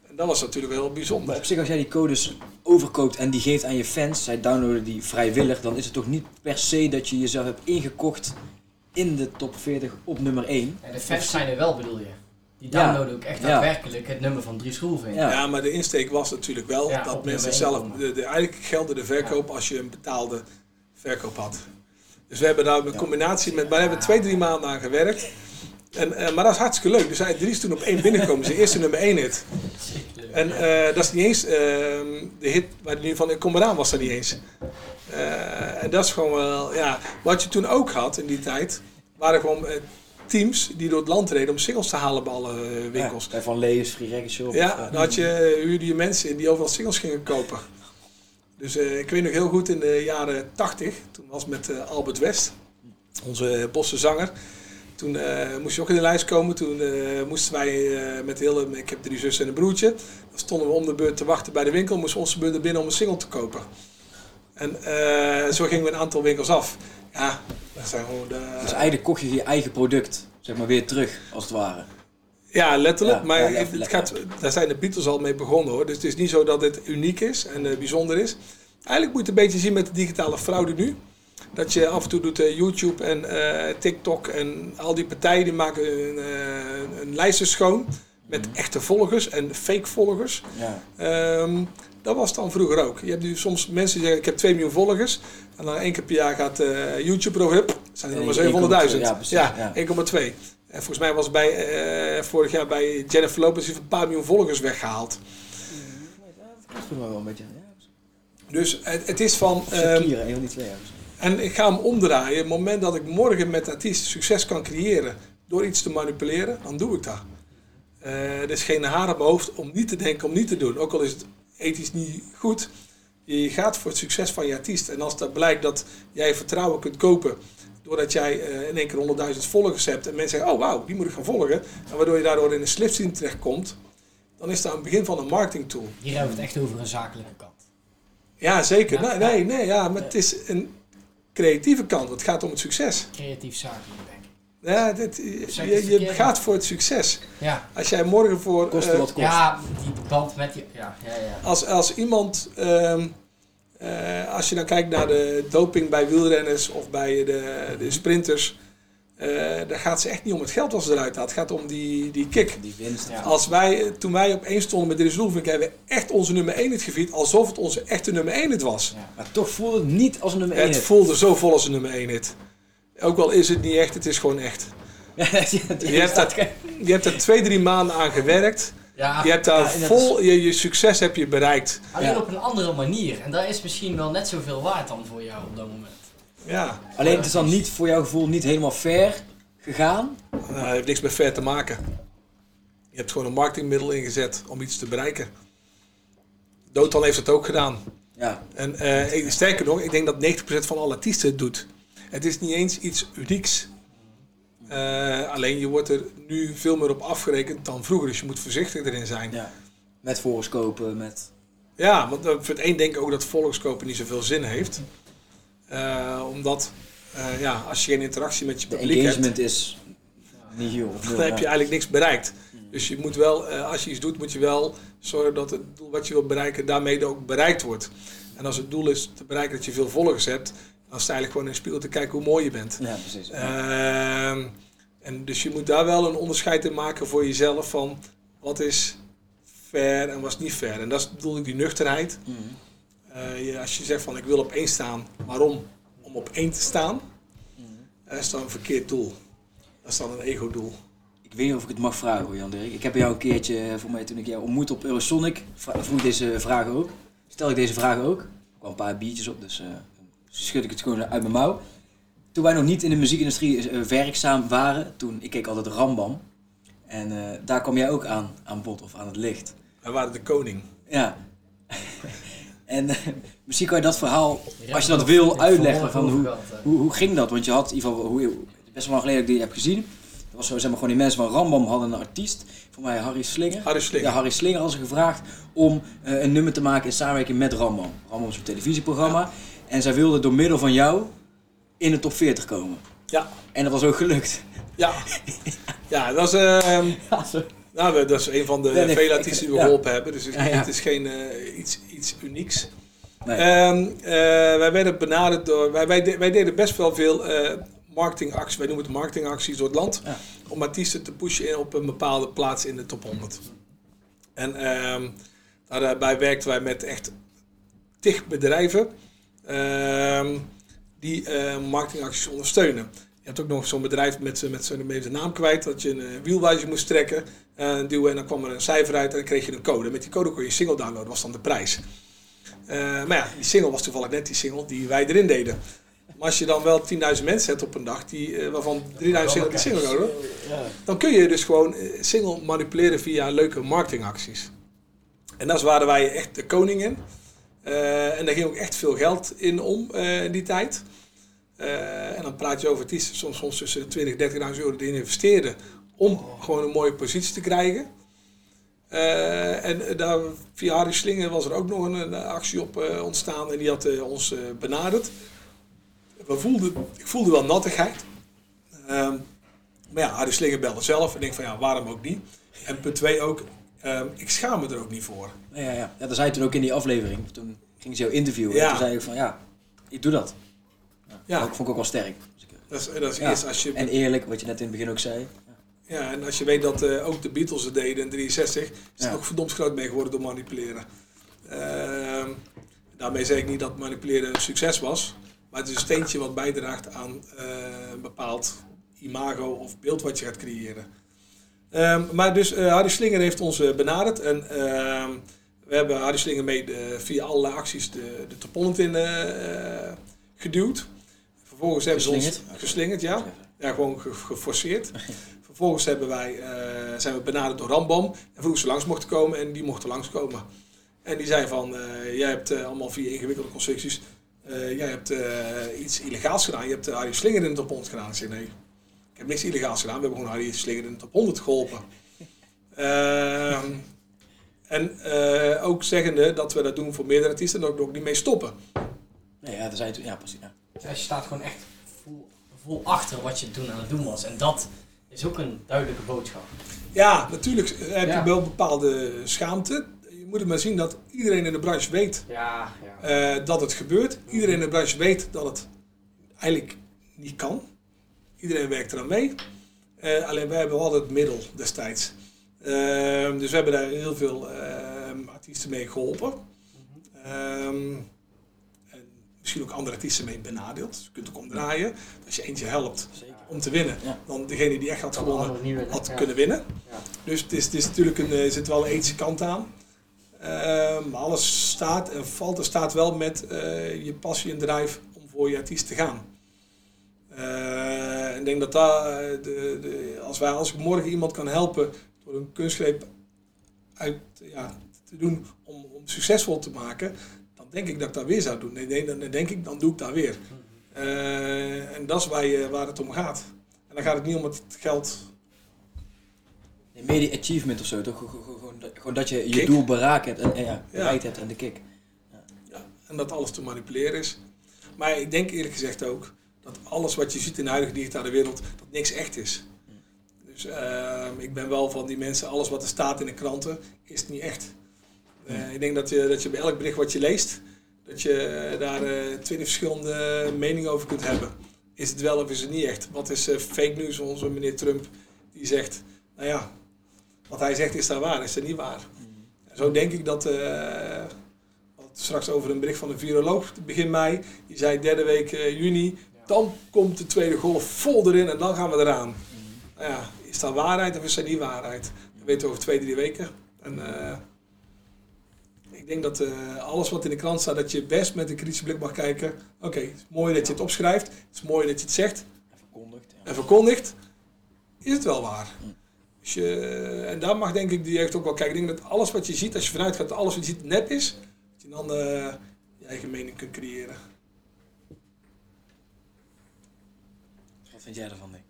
En dat was natuurlijk wel Maar bijzonder. op zich, als jij die codes overkoopt en die geeft aan je fans, zij downloaden die vrijwillig, dan is het toch niet per se dat je jezelf hebt ingekocht in de top 40 op nummer 1. En de fans zijn er wel, bedoel je? Die Ja. downloaden ook echt Ja. daadwerkelijk het nummer van Dries Roelvink. Ja. Ja. maar de insteek was natuurlijk wel Ja, dat mensen zelf... De, de, eigenlijk geldde de verkoop als je een betaalde verkoop had. Dus we hebben daar een Ja. combinatie met... Maar daar hebben we twee, drie maanden aan gewerkt. En, eh, maar dat is hartstikke leuk. Dus hij Dries toen op één binnenkomen. Zijn eerste nummer één hit. En eh, dat is niet eens... ehm, de hit waar hij nu van Ik kom eraan was dat niet eens. Eh, en dat is gewoon wel... Ja, wat je toen ook had in die tijd... waren gewoon teams die door het land reden om singles te halen bij alle winkels. Ja, Van Lees, Free Shop. Ja, dan had je, huurde je mensen in die overal singles gingen kopen. Dus ik weet nog heel goed in de jaren 80, toen was het met Albert West, onze bosse zanger. Toen eh, moest je ook in de lijst komen. Toen eh, moesten wij eh, met hele, ik heb drie zussen en een broertje. Dan stonden we om de beurt te wachten bij de winkel. Moesten onze beurt er binnen om een single te kopen. En zo gingen we een aantal winkels af. Ja, dat zijn gewoon de... Dus eigenlijk kocht je je eigen product, zeg maar, weer terug, als het ware. Ja, letterlijk. Ja, maar ja, het letterlijk. gaat, daar zijn de Beatles al mee begonnen hoor. Dus het is niet zo dat het uniek is en bijzonder is. Eigenlijk moet je het een beetje zien met de digitale fraude nu. Dat je af en toe doet eh, YouTube en eh, TikTok en al die partijen die maken een, eh, een lijstje schoon. Met Mhm. echte volgers en fake volgers. Ja. Ehm, dat was dan vroeger ook. Je hebt nu soms mensen die zeggen ik heb 2 miljoen volgers. En dan één keer per jaar gaat YouTube erover. Hup, zijn er nog maar 700.000. 1,2, ja, precies, Ja, ja. 1,2. En volgens mij was bij, vorig jaar bij Jennifer Lopez een paar miljoen volgers weggehaald. Dat klopt wel een beetje. Dus het, het is van... Shakira, een van die twee. En ik ga hem omdraaien. Het moment dat ik morgen met artiest succes kan creëren door iets te manipuleren, dan doe ik dat. Eh, er is geen haar op mijn hoofd om niet te denken, om niet te doen. Ook al is het ethisch niet goed. Je gaat voor het succes van je artiest. En als dat blijkt dat jij vertrouwen kunt kopen. Doordat jij eh, in één keer 100.000 volgers hebt. En mensen zeggen, oh wauw, die moet ik gaan volgen. En waardoor je daardoor in een slipstream terechtkomt. Dan is dat een begin van een marketing tool. Hier hebben we het echt over een zakelijke kant. Ja, zeker. Ja, nee, nee, nee, ja, maar het is een creatieve kant. Het gaat om het succes. Creatief zakelijk, denk ik. Ja, dit, je, je gaat voor het succes. Ja, Als jij morgen voor... Kost eh, wat kost. ja die band met die... Ja, ja, ja. als, als iemand... ehm, eh, als je dan kijkt naar de doping bij wielrenners of bij de, de sprinters... eh dan gaat ze echt niet om het geld wat ze eruit haalt. Het gaat om die, die kick. Die winst. Ja. Als wij, toen wij op één stonden met Dries Roelvink... hebben we echt onze nummer 1 het gevierd... alsof het onze echte nummer 1 het was. ja. Maar toch voelde het niet als een nummer 1 Het voelde zo vol als een nummer 1 hit. Ook al is het niet echt, het is gewoon echt. Je hebt, dat, je hebt er twee, drie maanden aan gewerkt. Ja, Je hebt daar Ja, vol, je, je succes heb je bereikt. alleen Ja. op een andere manier. En dat is misschien wel net zoveel waard dan voor jou op dat moment. Ja, Alleen het is dan niet voor jouw gevoel niet helemaal fair gegaan. nou, dat heeft niks met ver te maken. Je hebt gewoon een marketingmiddel ingezet om iets te bereiken. Dotan heeft het ook gedaan. Ja, En eh, sterker nog, ik denk dat 90% van alle artiesten het doet. Het is niet eens iets unieks. Eh, alleen je wordt er nu veel meer op afgerekend dan vroeger. Dus je moet voorzichtig erin zijn. Ja. Met voorscopen, met... Ja, want eh, voor het een denk ik ook dat volgskopen niet zoveel zin heeft. Eh, omdat, eh, ja, als je geen interactie met je publiek hebt, engagement is niet heel. dan heb je eigenlijk niks bereikt. Dus je moet wel, eh, als je iets doet, moet je wel zorgen dat het doel wat je wilt bereiken daarmee ook bereikt wordt. En als het doel is te bereiken dat je veel volgers hebt, dan sta je eigenlijk gewoon in de spiegel te kijken hoe mooi je bent. Ja, precies. Ehm, en dus je moet daar wel een onderscheid in maken voor jezelf van wat is fair en wat is niet fair. En dat is bedoel ik die nuchterheid. Mhm. Je- als je zegt van ik wil op één staan, waarom? Om op één te staan, dat is dan een verkeerd doel. Dat is dan een ego-doel. Ik weet niet of ik het mag vragen hoor, Jan Dirk. Ik heb jou een keertje, eh, voor mij toen ik jou ontmoette op Eurosonic, vroeg ik deze vraag ook. Stel ik deze vraag ook. Er kwam een paar biertjes op, dus eh, schud ik het gewoon uit mijn mouw. Toen wij nog niet in de muziekindustrie eh, werkzaam waren, toen, ik keek altijd Rambam. En eh, daar kwam jij ook aan, aan bod of aan het licht. Wij waren de koning. Ja. en eh, misschien kan je dat verhaal, als je dat wil, uitleggen van hoe, hoe, hoe ging dat? Want je had in ieder geval, hoe, best wel lang geleden dat ik die heb gezien. Dat was zo, zeg maar, gewoon die mensen van Rambam hadden een artiest, voor mij Harry Slinger. Harry Slinger. Ja, Harry Slinger had ze gevraagd om eh, een nummer te maken in samenwerking met Rambam. Rambam is een televisieprogramma. En zij wilden door middel van jou in de top 40 komen. Ja, En dat was ook gelukt. ja. ja dat, is, ehm, Ja, zo. Nou, dat is een van de nee, vele artiesten die we geholpen hebben. Dus het is, het is geen eh, iets, iets unieks. Nee. Ehm, eh, wij werden benaderd door. Wij, wij, de- wij deden best wel veel eh, marketingacties. Wij noemen het marketingacties door het land. Ja. Om artiesten te pushen in, op een bepaalde plaats in de top 100. En ehm, daarbij werkten wij met echt tig bedrijven. ehm, die eh, marketingacties ondersteunen. Hebt ook nog zo'n bedrijf met, z'n- met zijn naam kwijt. Dat je een eh, wielwijzer moest trekken. eh, duwen en dan kwam er een cijfer uit en dan kreeg je een code. Met die code kon je single downloaden. was dan de prijs. Eh, maar ja, die single was toevallig net die single die wij erin deden. Maar als je dan wel 10.000 mensen hebt op een dag, die, waarvan 3.000 single die single nodig dan kun je dus gewoon single manipuleren via leuke marketingacties. En daar waren wij echt de koning in. En daar ging ook echt veel geld in om in die tijd. Eh, en dan praat je over artiesten soms, soms tussen de 20 en 30.000 euro die investeerden om gewoon een mooie positie te krijgen. Eh, en daar, via Harry Slinger was er ook nog een, een actie op eh, ontstaan en die had eh, ons eh, benaderd. We voelden, ik voelde wel nattigheid. Ehm, maar ja, Harry Slinger belde zelf en ik van ja, waarom ook niet? En punt twee ook, ehm, ik schaam me er ook niet voor. Ja, ja, ja. ja, dat zei je toen ook in die aflevering. Toen ging ze jou interviewen. Ja. En toen zei ik van ja, ik doe dat. Ja. Dat vond ik ook wel sterk. Dus Dat is, dat is Ja. eerst als je, En eerlijk, wat je net in het begin ook zei. ja, en als je weet dat eh, ook de Beatles het deden in 63, is het ook verdomd groot mee geworden door manipuleren. Ehm, daarmee zeg ik niet dat manipuleren een succes was, maar het is een steentje wat bijdraagt aan eh, een bepaald imago of beeld wat je gaat creëren. Ehm, maar dus Harry Slinger heeft ons benaderd en ehm, we hebben Harry Slinger mee de- via allerlei acties de, de top 100 in geduwd. Vervolgens hebben ze ons Geslingerd? ja. Ja, gewoon ge- geforceerd. Vervolgens hebben wij, eh, zijn we benaderd door Rambam en vroegen ze langs mochten komen en die mochten langskomen. En die zei van, eh, jij hebt eh, allemaal vier ingewikkelde constructies, jij hebt iets illegaals gedaan, je hebt uh, Harry Slinger in de top 100 gedaan. Ik zei nee, ik heb niks illegaals gedaan, we hebben gewoon Harry Slinger in de top 100 geholpen. Ehm, en ook zeggende dat we dat doen voor meerdere artiesten en ook niet mee stoppen. Nee, ja, dat zei. Ja, precies. Ja. Dus je staat gewoon echt vol, vol achter wat je toen aan het doen was. En dat is ook een duidelijke boodschap. Ja, natuurlijk heb je Ja. wel bepaalde schaamte. Je moet het maar zien dat iedereen in de branche weet Ja, ja. eh, dat het gebeurt. Iedereen in de branche weet dat het eigenlijk niet kan. Iedereen werkt eraan mee. Eh, alleen wij hebben altijd het middel destijds. Ehm, dus we hebben daar heel veel ehm, artiesten mee geholpen. Ehm, en misschien ook andere artiesten mee benadeeld. Dus je kunt ook omdraaien. Als je eentje helpt Zeker. om te winnen, Ja. dan degene die echt had gewonnen, had Ja. kunnen winnen. Ja. Dus het is, het is natuurlijk een, er zit wel een ethische kant aan. Ehm, maar alles staat en valt. Er staat wel met eh, je passie en drive om voor je artiest te gaan. Eh, ik denk dat daar, eh, de, de, als, wij, als ik morgen iemand kan helpen door een kunstgreep uit, ja, te doen om, om succesvol te maken, denk ik dat ik dat weer zou doen. Nee, nee, dan denk ik, dan doe ik dat weer. Eh, en dat is waar, je, waar het om gaat. En dan gaat het niet om het geld. Nee, meer die achievement of zo, toch? Gewoon- Gewoon, dat- je je Kick. doel bereikt hebt en, en ja, bereikt hebt en de kick. Ja, en dat alles te manipuleren is. Maar ik denk eerlijk gezegd ook dat alles wat je ziet in de huidige digitale wereld, dat niks echt is. Dus ehm, ik ben wel van die mensen, alles wat er staat in de kranten, is niet echt. Eh, ik denk dat je, dat je bij elk bericht wat je leest, dat je eh, daar eh, twintig verschillende meningen over kunt hebben. Is het wel of is het niet echt? Wat is fake news? Onze meneer Trump die zegt, nou ja, wat hij zegt is daar waar, is dat niet waar. En zo denk ik dat, straks over een bericht van een viroloog begin mei, die zei derde week juni, dan komt de tweede golf vol erin en dan gaan we eraan. Nou ja, is dat waarheid of is dat niet waarheid? Dat weten we over twee, drie weken. En, denk dat eh, alles wat in de krant staat, dat je best met een kritische blik mag kijken. Oké, het is mooi dat je het opschrijft. Het is mooi dat je het zegt En verkondigd. Ja. en verkondigt. Is het wel waar? Dus je, en daar mag denk ik die echt ook wel kijken. Ik denk dat alles wat je ziet, als je vanuit gaat dat alles wat je ziet nep is, dat je dan eh, je eigen mening kunt creëren. Wat vind jij ervan, Nick?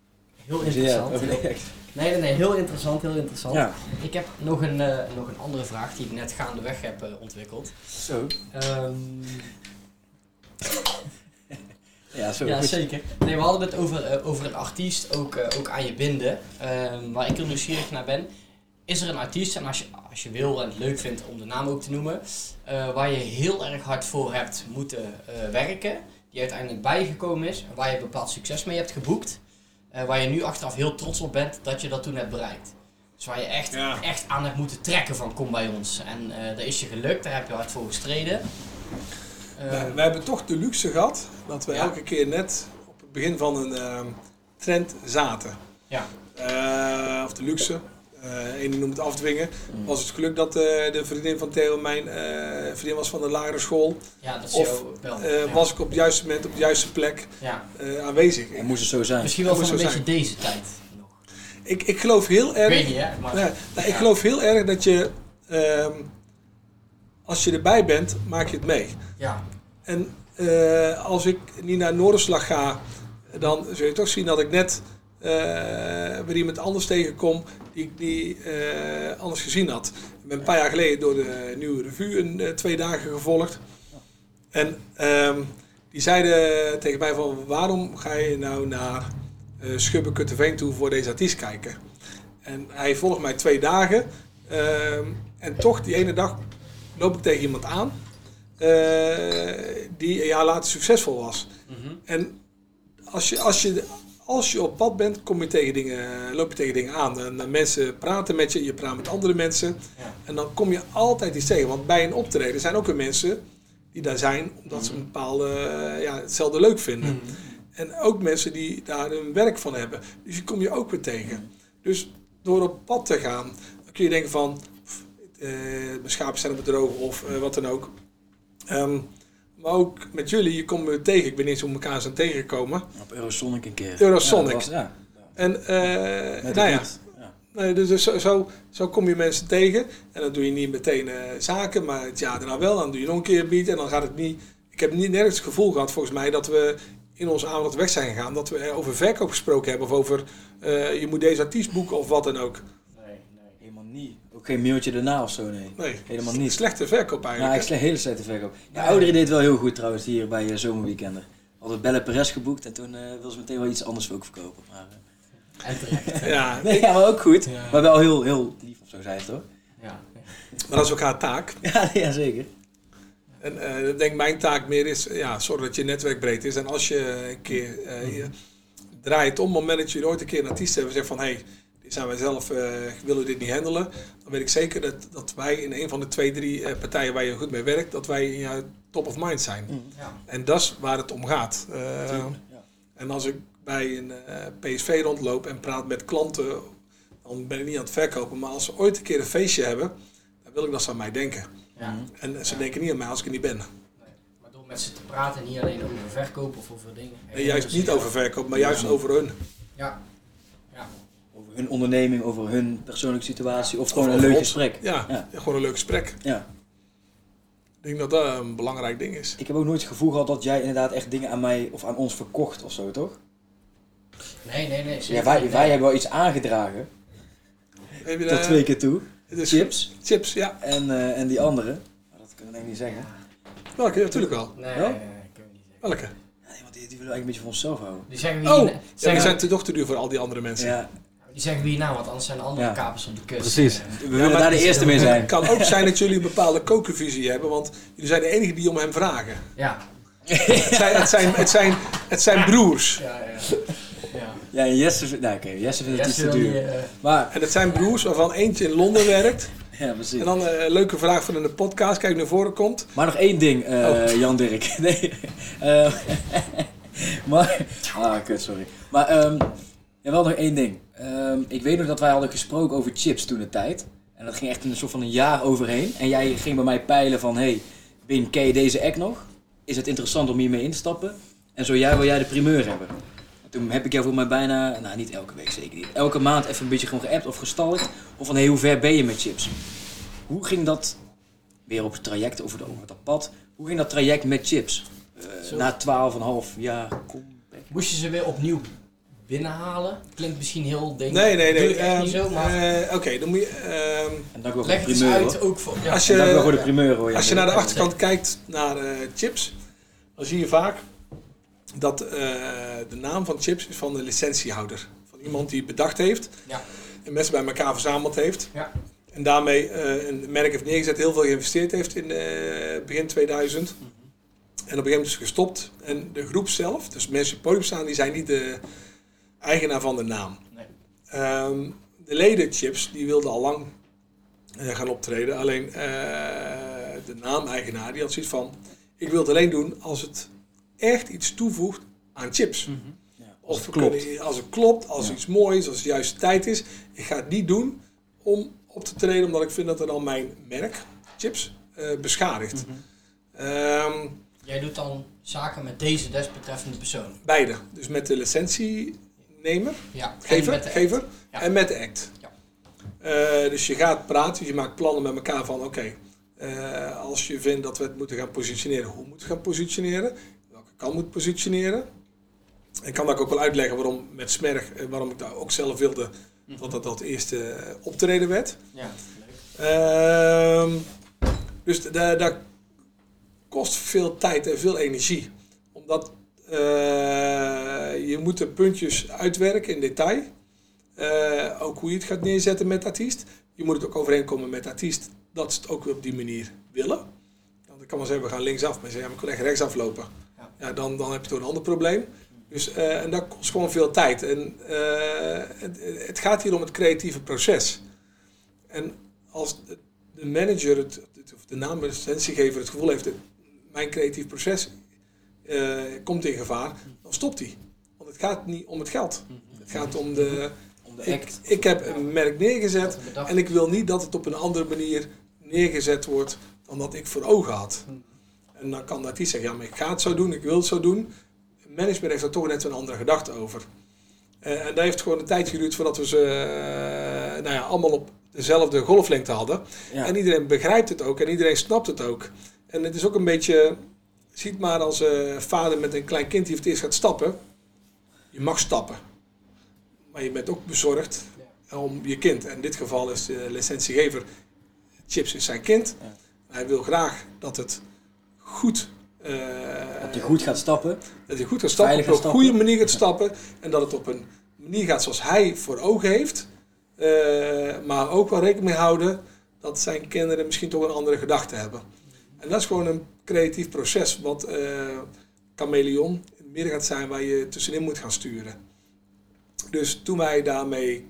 Heel interessant. Ja, Nee, nee, nee, heel interessant, heel interessant. ja. Ik heb nog een, eh, nog een andere vraag die ik net gaandeweg heb eh, ontwikkeld. Zo. Ehm, Ja, zo. ja, goed. zeker. Nee, we hadden het over, eh, over een artiest ook, eh, ook aan je binden. Ehm, waar ik heel nieuwsgierig naar ben. Is er een artiest, en als je, als je wil en het leuk vindt om de naam ook te noemen, eh, waar je heel erg hard voor hebt moeten eh, werken, die uiteindelijk bijgekomen is, en waar je bepaald succes mee hebt geboekt, eh, waar je nu achteraf heel trots op bent dat je dat toen hebt bereikt. Dus waar je echt, Ja. echt aan hebt moeten trekken van kom bij ons. En eh dat is je gelukt, daar heb je hard voor gestreden. Eh, we, we hebben toch de luxe gehad dat we Ja. elke keer net op het begin van een ehm, trend zaten. ja. Eh, of de luxe. Eh Eén die noemt het afdwingen. Was het geluk dat eh, de vriendin van Theo mijn eh, vriendin was van de lagere school. ja, dat is Of, wel. Eh, ja. Was ik op het juiste moment op de juiste plek ja. eh, aanwezig. Het moest het zo zijn. Misschien wel dat van een beetje deze tijd nog. Ik, ik geloof heel Ik erg. weet niet, hè? Maar, Ja, nou, ik geloof heel erg dat je, ehm, als je erbij bent, maak je het mee. ja. En eh, als ik niet naar Noorderslag ga, dan zul je toch zien dat ik net eh weer iemand anders tegenkom die ik eh, anders gezien had. Ik ben een paar jaar geleden door de Nieuwe Revue een, eh, twee dagen gevolgd. En ehm, die zeiden tegen mij van waarom ga je nou naar uh, Schubbekutteveen toe voor deze artiest kijken? En hij volgt mij twee dagen. ehm, en toch die ene dag loop ik tegen iemand aan eh, die een jaar later succesvol was. Mhm. En als je, als, je, als je op pad bent, kom je tegen dingen, loop je tegen dingen aan. En, dan mensen praten met je, je praat met andere mensen. Ja. En dan kom je altijd iets tegen. Want bij een optreden zijn ook weer mensen die daar zijn omdat ze een bepaalde, eh, ja, hetzelfde leuk vinden. Mhm. En ook mensen die daar hun werk van hebben. Dus die kom je ook weer tegen. Dus door op pad te gaan, dan kun je denken van... pff, eh, mijn schapen zijn op het droog of eh, wat dan ook. Ehm, maar ook met jullie, je komt me tegen. Ik weet niet eens hoe we elkaar zijn tegengekomen. Op Eurosonic een keer. Eurosonic. Ja, dat was- ja. En eh, nou ja, nee, dus dus zo, zo, zo kom je mensen tegen. En dan doe je niet meteen eh, zaken, maar het jaar daarna wel. Dan doe je nog een keer een beat en dan gaat het niet... Ik heb niet nergens het gevoel gehad, volgens mij, dat we in onze avond weg zijn gegaan. Dat we over verkoop gesproken hebben of over eh, je moet deze artiest boeken of wat dan ook. Nee, nee. Helemaal niet. Ook geen mailtje daarna of zo, nee. Nee, Helemaal niet. Slechte verkoop Ja, eigenlijk. ik slecht hele slechte verkoop. Ja, ouderen deed wel heel goed trouwens hier bij uh, Zomerweekender. Hadden Belle Perez geboekt en toen uh, wilden ze meteen wel iets anders ook verkopen. Maar, uh... En terecht. ja, nee, ja, maar ook goed. Ja. Maar wel heel, heel lief of zo zei het hoor. Ja. maar dat is ook haar taak. Ja, ja zeker. En uh, ik denk mijn taak meer is, ja, zorg dat je netwerk breed is. En als je een keer uh, je draait om, op het moment dat jullie ooit een keer een artiest hebben, zegt van hé, hey, zijn wij zelf, uh, willen dit niet handelen. Dan weet ik zeker dat, dat wij in een van de twee, drie uh, partijen waar je goed mee werkt, dat wij in jouw top of mind zijn. Mm. Ja. En dat is waar het om gaat. Uh, ja. En als ik bij een uh, PSV rondloop en praat met klanten, dan ben ik niet aan het verkopen. Maar als ze ooit een keer een feestje hebben, dan wil ik dat ze aan mij denken. Ja. En ze denken niet aan mij als ik er niet ben. Nee. Maar door met ze te praten, niet alleen over verkoop of over dingen. En juist niet over verkoop, maar juist over hun. Ja. Hun onderneming, over hun persoonlijke situatie of gewoon een leuk gesprek. Ja, ja, gewoon een leuk gesprek. Ja. Ik denk dat dat een belangrijk ding is. Ik heb ook nooit het gevoel gehad dat jij inderdaad echt dingen aan mij of aan ons verkocht of zo, toch? Nee, nee, nee. Ja, wij, niet, wij nee. hebben wel iets aangedragen. Heb je Tot twee keer toe. het is- Chips. Chips, ja. En, eh, en die andere. Maar dat kunnen we denk ik niet zeggen. Welke? Ja, natuurlijk wel. Nee, Wel? nee, nee, kunnen we niet zeggen. Welke? Nee, want die, die willen we eigenlijk een beetje voor onszelf houden. Die wie Oh, ja, we zeggen, zijn te toch te duur voor al die andere mensen. Ja, die zeggen wie je naam, want anders zijn er andere Ja. kapers op de kust. Precies. We willen maar daar de eerste mee zijn. Het kan ook zijn dat jullie een bepaalde kokenvisie hebben, want jullie zijn de enigen die om hem vragen. ja. Het zijn, het zijn, het zijn, het zijn broers. Ja, ja. ja. Ja, en Jesse, vindt- nou, oké, Jesse vindt het Jesse iets te duur. eh, Maar, En het zijn broers waarvan eentje in Londen werkt. ja, precies. En dan eh, een leuke vraag van in de podcast, kijk naar voren komt. Maar nog één ding, eh, Oh. Jan Dirk. Nee. eh, maar, ah, kut, sorry. Maar, ehm ja, wel nog één ding. Ehm, ik weet nog dat wij hadden gesproken over chips toen de tijd. En dat ging echt een soort van een jaar overheen. En jij ging bij mij peilen van, hey, Bin, ken je deze act nog? Is het interessant om hiermee in te stappen? En zo jij wil jij de primeur hebben. En toen heb ik jou voor mij bijna, nou niet elke week zeker niet, elke maand even een beetje gewoon geappt of gestalkt. Of van, hey, hoe ver ben je met chips? Hoe ging dat weer op het traject over, de, over dat pad. Hoe ging dat traject met chips? Zo. na 12,5 jaar comeback. Moest je ze weer opnieuw binnenhalen? Klinkt misschien heel ding. Nee, nee, nee. niet ehm, zo, maar eh, Oké, dan moet je... ehm, En dank wel voor leg de het eens primeur. uit hoor. ook voor... Ja. Als En dank wel voor de primeur hoor. Als je naar de achterkant kijkt naar eh, chips, dan zie je vaak dat eh, de naam van chips is van de licentiehouder. Van iemand die het bedacht heeft Ja. en mensen bij elkaar verzameld heeft. Ja. En daarmee eh, een merk heeft neergezet, heel veel geïnvesteerd heeft in eh, begin 2000. Mhm. En op een gegeven moment is het gestopt. En de groep zelf, dus mensen die op het podium staan, die zijn niet de eigenaar van de naam. Nee. Ehm, de leden chips, die wilden al lang eh, gaan optreden. Alleen eh, de naameigenaar, die had zoiets van... Ik wil het alleen doen als het echt iets toevoegt aan chips. Mhm. Ja, Of het klopt. kunnen- als het klopt, als Ja. iets moois, als het de juiste tijd is. Ik ga het niet doen om op te treden, omdat ik vind dat er dan mijn merk, chips, eh, beschadigt. Mhm. Ehm, Jij doet dan zaken met deze desbetreffende persoon. beide. Dus met de licentienemer, Ja. en gever, Ja. en met de act. Ja. Eh, dus je gaat praten, je maakt plannen met elkaar van oké, eh, als je vindt dat we het moeten gaan positioneren, hoe moeten we gaan positioneren? Welke kant moet positioneren? Ik kan dat ook wel uitleggen waarom met Smerg, eh, waarom ik daar ook zelf wilde dat dat dat eerste optreden werd. Ja, leuk. Ehm, dus da- dat kost veel tijd en veel energie. Omdat je moet de puntjes uitwerken in detail. Eh, ook hoe je het gaat neerzetten met de artiest. Je moet het ook overeenkomen met de artiest dat ze het ook op die manier willen. Want ik kan wel zeggen, we gaan linksaf. Maar zeggen, ja, maar ik wil echt rechtsaf lopen. Ja. Ja, dan, dan heb je toch een ander probleem. Dus, eh, en dat kost gewoon veel tijd. En eh, het, het gaat hier om het creatieve proces. En als de- de manager, het, het- of de naamlicentiegever, het gevoel heeft dat mijn creatief proces eh, komt in gevaar, dan stopt hij. Het gaat niet om het geld. Het gaat om de. Om de Ik, act. ik heb een merk neergezet en ik wil niet dat het op een andere manier neergezet wordt dan dat ik voor ogen had. En dan kan de artiest zeggen, ja, maar ik ga het zo doen, ik wil het zo doen. Management heeft daar toch net een andere gedachte over. Eh, en dat heeft gewoon een tijd geduurd voordat we ze eh, nou ja, allemaal op dezelfde golflengte hadden. Ja. En iedereen begrijpt het ook en iedereen snapt het ook. En het is ook een beetje, ziet maar als eh, vader met een klein kind die voor het eerst gaat stappen. Je mag stappen. Maar je bent ook bezorgd om je kind. En in dit geval is de licentiegever, Chips is zijn kind. Ja. Hij wil graag dat het goed... eh, Dat je goed gaat stappen. dat hij goed gaat stappen, op een goede manier gaat stappen. En dat het op een manier gaat zoals hij voor ogen heeft. Eh, maar ook wel rekening mee houden dat zijn kinderen misschien toch een andere gedachte hebben. En dat is gewoon een creatief proces wat eh chameleon gaat zijn waar je tussenin moet gaan sturen. Dus toen wij daarmee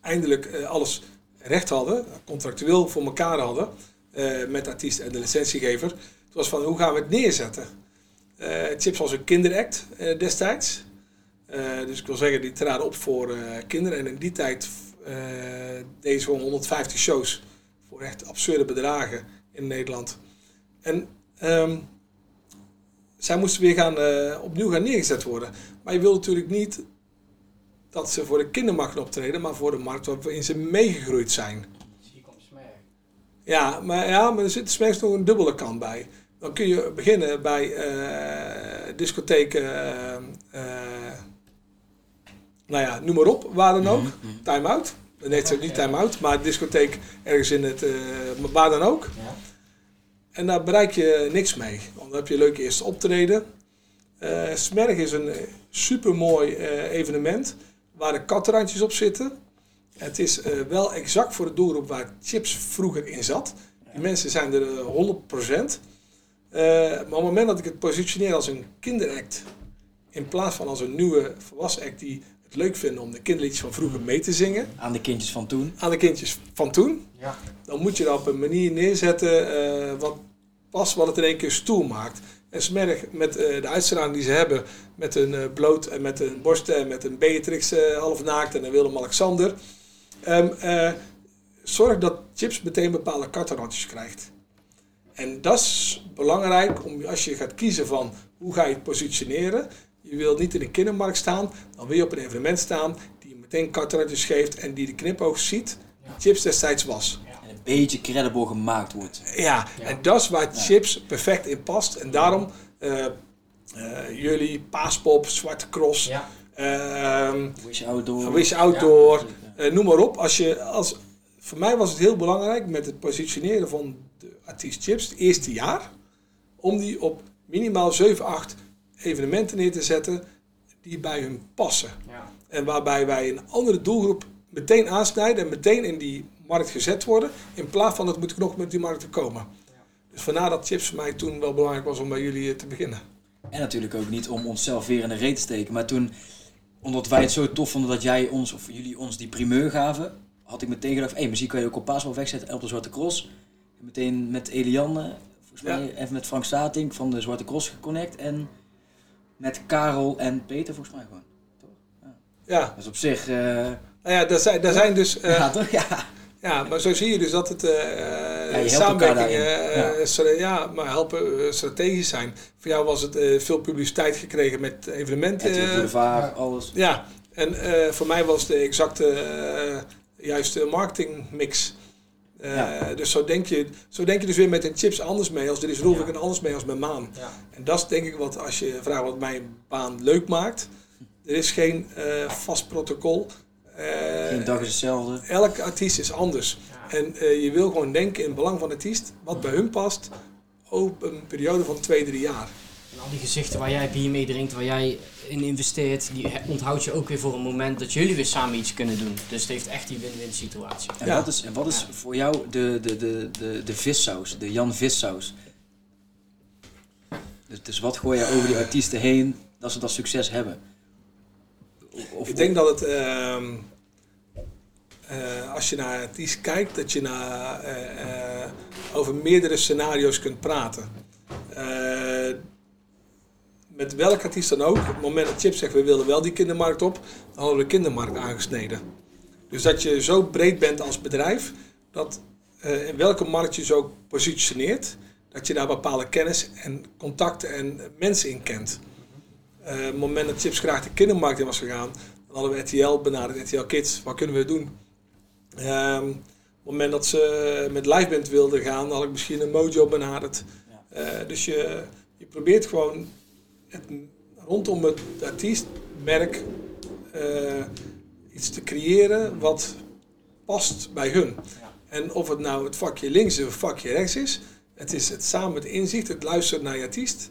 eindelijk eh, alles recht hadden, contractueel voor elkaar hadden, eh, met de artiest en de licentiegever, toen was van hoe gaan we het neerzetten? Eh, Chips was een kinderact destijds. Dus ik wil zeggen, die traden op voor kinderen. En in die tijd deden ze gewoon 150 shows voor echt absurde bedragen in Nederland. En ehm, zij moesten weer gaan, eh, opnieuw gaan neergezet worden. Maar je wil natuurlijk niet dat ze voor de kindermarkt optreden, maar voor de markt waarin ze meegegroeid zijn. Hier komt smerk. Ja, maar, ja, maar er zit smerks nog een dubbele kant bij. Dan kun je beginnen bij eh discotheken, eh, eh, nou ja, noem maar op, waar dan ook. Mhm. Time-out. Nee, het is niet Oké. time-out, maar discotheek ergens in het, eh, waar dan ook. Ja. En daar bereik je niks mee. Want dan heb je een leuk eerste optreden. Eh Smerg is een super mooi evenement waar de katrandjes op zitten. Het is eh, wel exact voor de doelgroep waar Chips vroeger in zat. Die mensen zijn er eh, 100%. Eh, maar op het moment dat ik het positioneer als een kinderact, in plaats van als een nieuwe volwassen act die het leuk vinden om de kinderliedjes van vroeger mee te zingen, Aan de kindjes van toen. aan de kindjes van toen, Ja. dan moet je dat op een manier neerzetten eh, wat past, wat het in één keer stoel maakt. En Smerg met eh, de uitstraling die ze hebben, met een eh, bloot en met een borsten en met een Beatrix eh, half naakt en een Willem-Alexander, eh, zorg dat Chips meteen bepaalde kartenrandjes krijgt. En dat is belangrijk om, als je gaat kiezen van hoe ga je het positioneren. Je wil niet in een kindermarkt staan, dan wil je op een evenement staan die meteen kartenrandjes geeft en die de knipoog ziet. Die Chips destijds was. Beetje credible gemaakt wordt. Ja, Ja. en dat is waar Ja. chips perfect in past. En daarom eh, eh, jullie, Paaspop, Zwarte Cross, Ja. ehm, Wish Outdoor. Wish Outdoor, Ja. eh, noem maar op. Als je, als, voor mij was het heel belangrijk met het positioneren van de artiest Chips het eerste jaar. Om die op minimaal 7, 8 evenementen neer te zetten die bij hun passen. Ja. En waarbij wij een andere doelgroep meteen aansnijden en meteen in die markt gezet worden. In plaats van dat moet ik nog met die markt te komen. Dus vandaar dat chips voor mij toen wel belangrijk was om bij jullie eh, te beginnen. En natuurlijk ook niet om onszelf weer in de reet te steken. Maar toen, omdat wij het zo tof vonden dat jij ons, of jullie ons die primeur gaven, had ik meteen gedacht, hé, hey, muziek kan je ook op Paasbal wegzetten en op de Zwarte Cross. En meteen met Eliane, volgens Ja. mij, even met Frank Stating van de Zwarte Cross geconnect. En met Karel en Peter, volgens mij gewoon. Ja, Dus op zich, eh, nou ja, daar zijn, daar zijn dus. eh, ja toch? Ja. Ja, maar zo zie je dus dat het eh je helpt samenwerking, elkaar daarin. eh, stra- ja. maar helpen eh, strategisch zijn. Voor jou was het eh, veel publiciteit gekregen met evenementen. Eh, Boulevard, alles. Ja, en eh, voor mij was de exacte eh, juiste marketingmix. Eh, Ja. Dus zo denk, je, zo denk je dus weer met een chips anders mee als er is Rolvik Ja. en anders mee als met Maan. Ja. En dat is denk ik wat als je vraagt wat mijn baan leuk maakt. Er is geen eh, vast protocol. Eh, Geen dag is hetzelfde. elke artiest is anders. Ja. En eh, je wil gewoon denken in het belang van de artiest, wat bij hun past, op een periode van twee, drie jaar. En al die gezichten waar jij bier mee drinkt, waar jij in investeert, die onthoud je ook weer voor een moment dat jullie weer samen iets kunnen doen. Dus het heeft echt die win-win situatie. En Ja. wat is, en wat is Ja. voor jou de, de, de, de, de vissaus, de Jan Vissaus? Dus, dus wat gooi je over die artiesten heen dat ze dat succes hebben? Of, Ik denk dat het, ehm, eh, als je naar artiest kijkt, dat je naar, eh, eh, over meerdere scenario's kunt praten. Met welk artiest dan ook, op het moment dat Chip zegt we willen wel die kindermarkt op, dan hadden we de kindermarkt aangesneden. Dus dat je zo breed bent als bedrijf, dat in welke markt je zo positioneert, dat je daar bepaalde kennis en contacten en mensen in kent. Eh, op het moment dat Chips graag de kindermarkt in was gegaan, dan hadden we RTL benaderd, RTL Kids, wat kunnen we doen? Ehm, op het moment dat ze met liveband wilden gaan, had ik misschien een Mojo benaderd. Ja. Eh, dus je, je probeert gewoon het, rondom het artiestmerk eh, iets te creëren wat past bij hun. Ja. En of het nou het vakje links of het vakje rechts is, het is het samen het inzicht, het luisteren naar je artiest,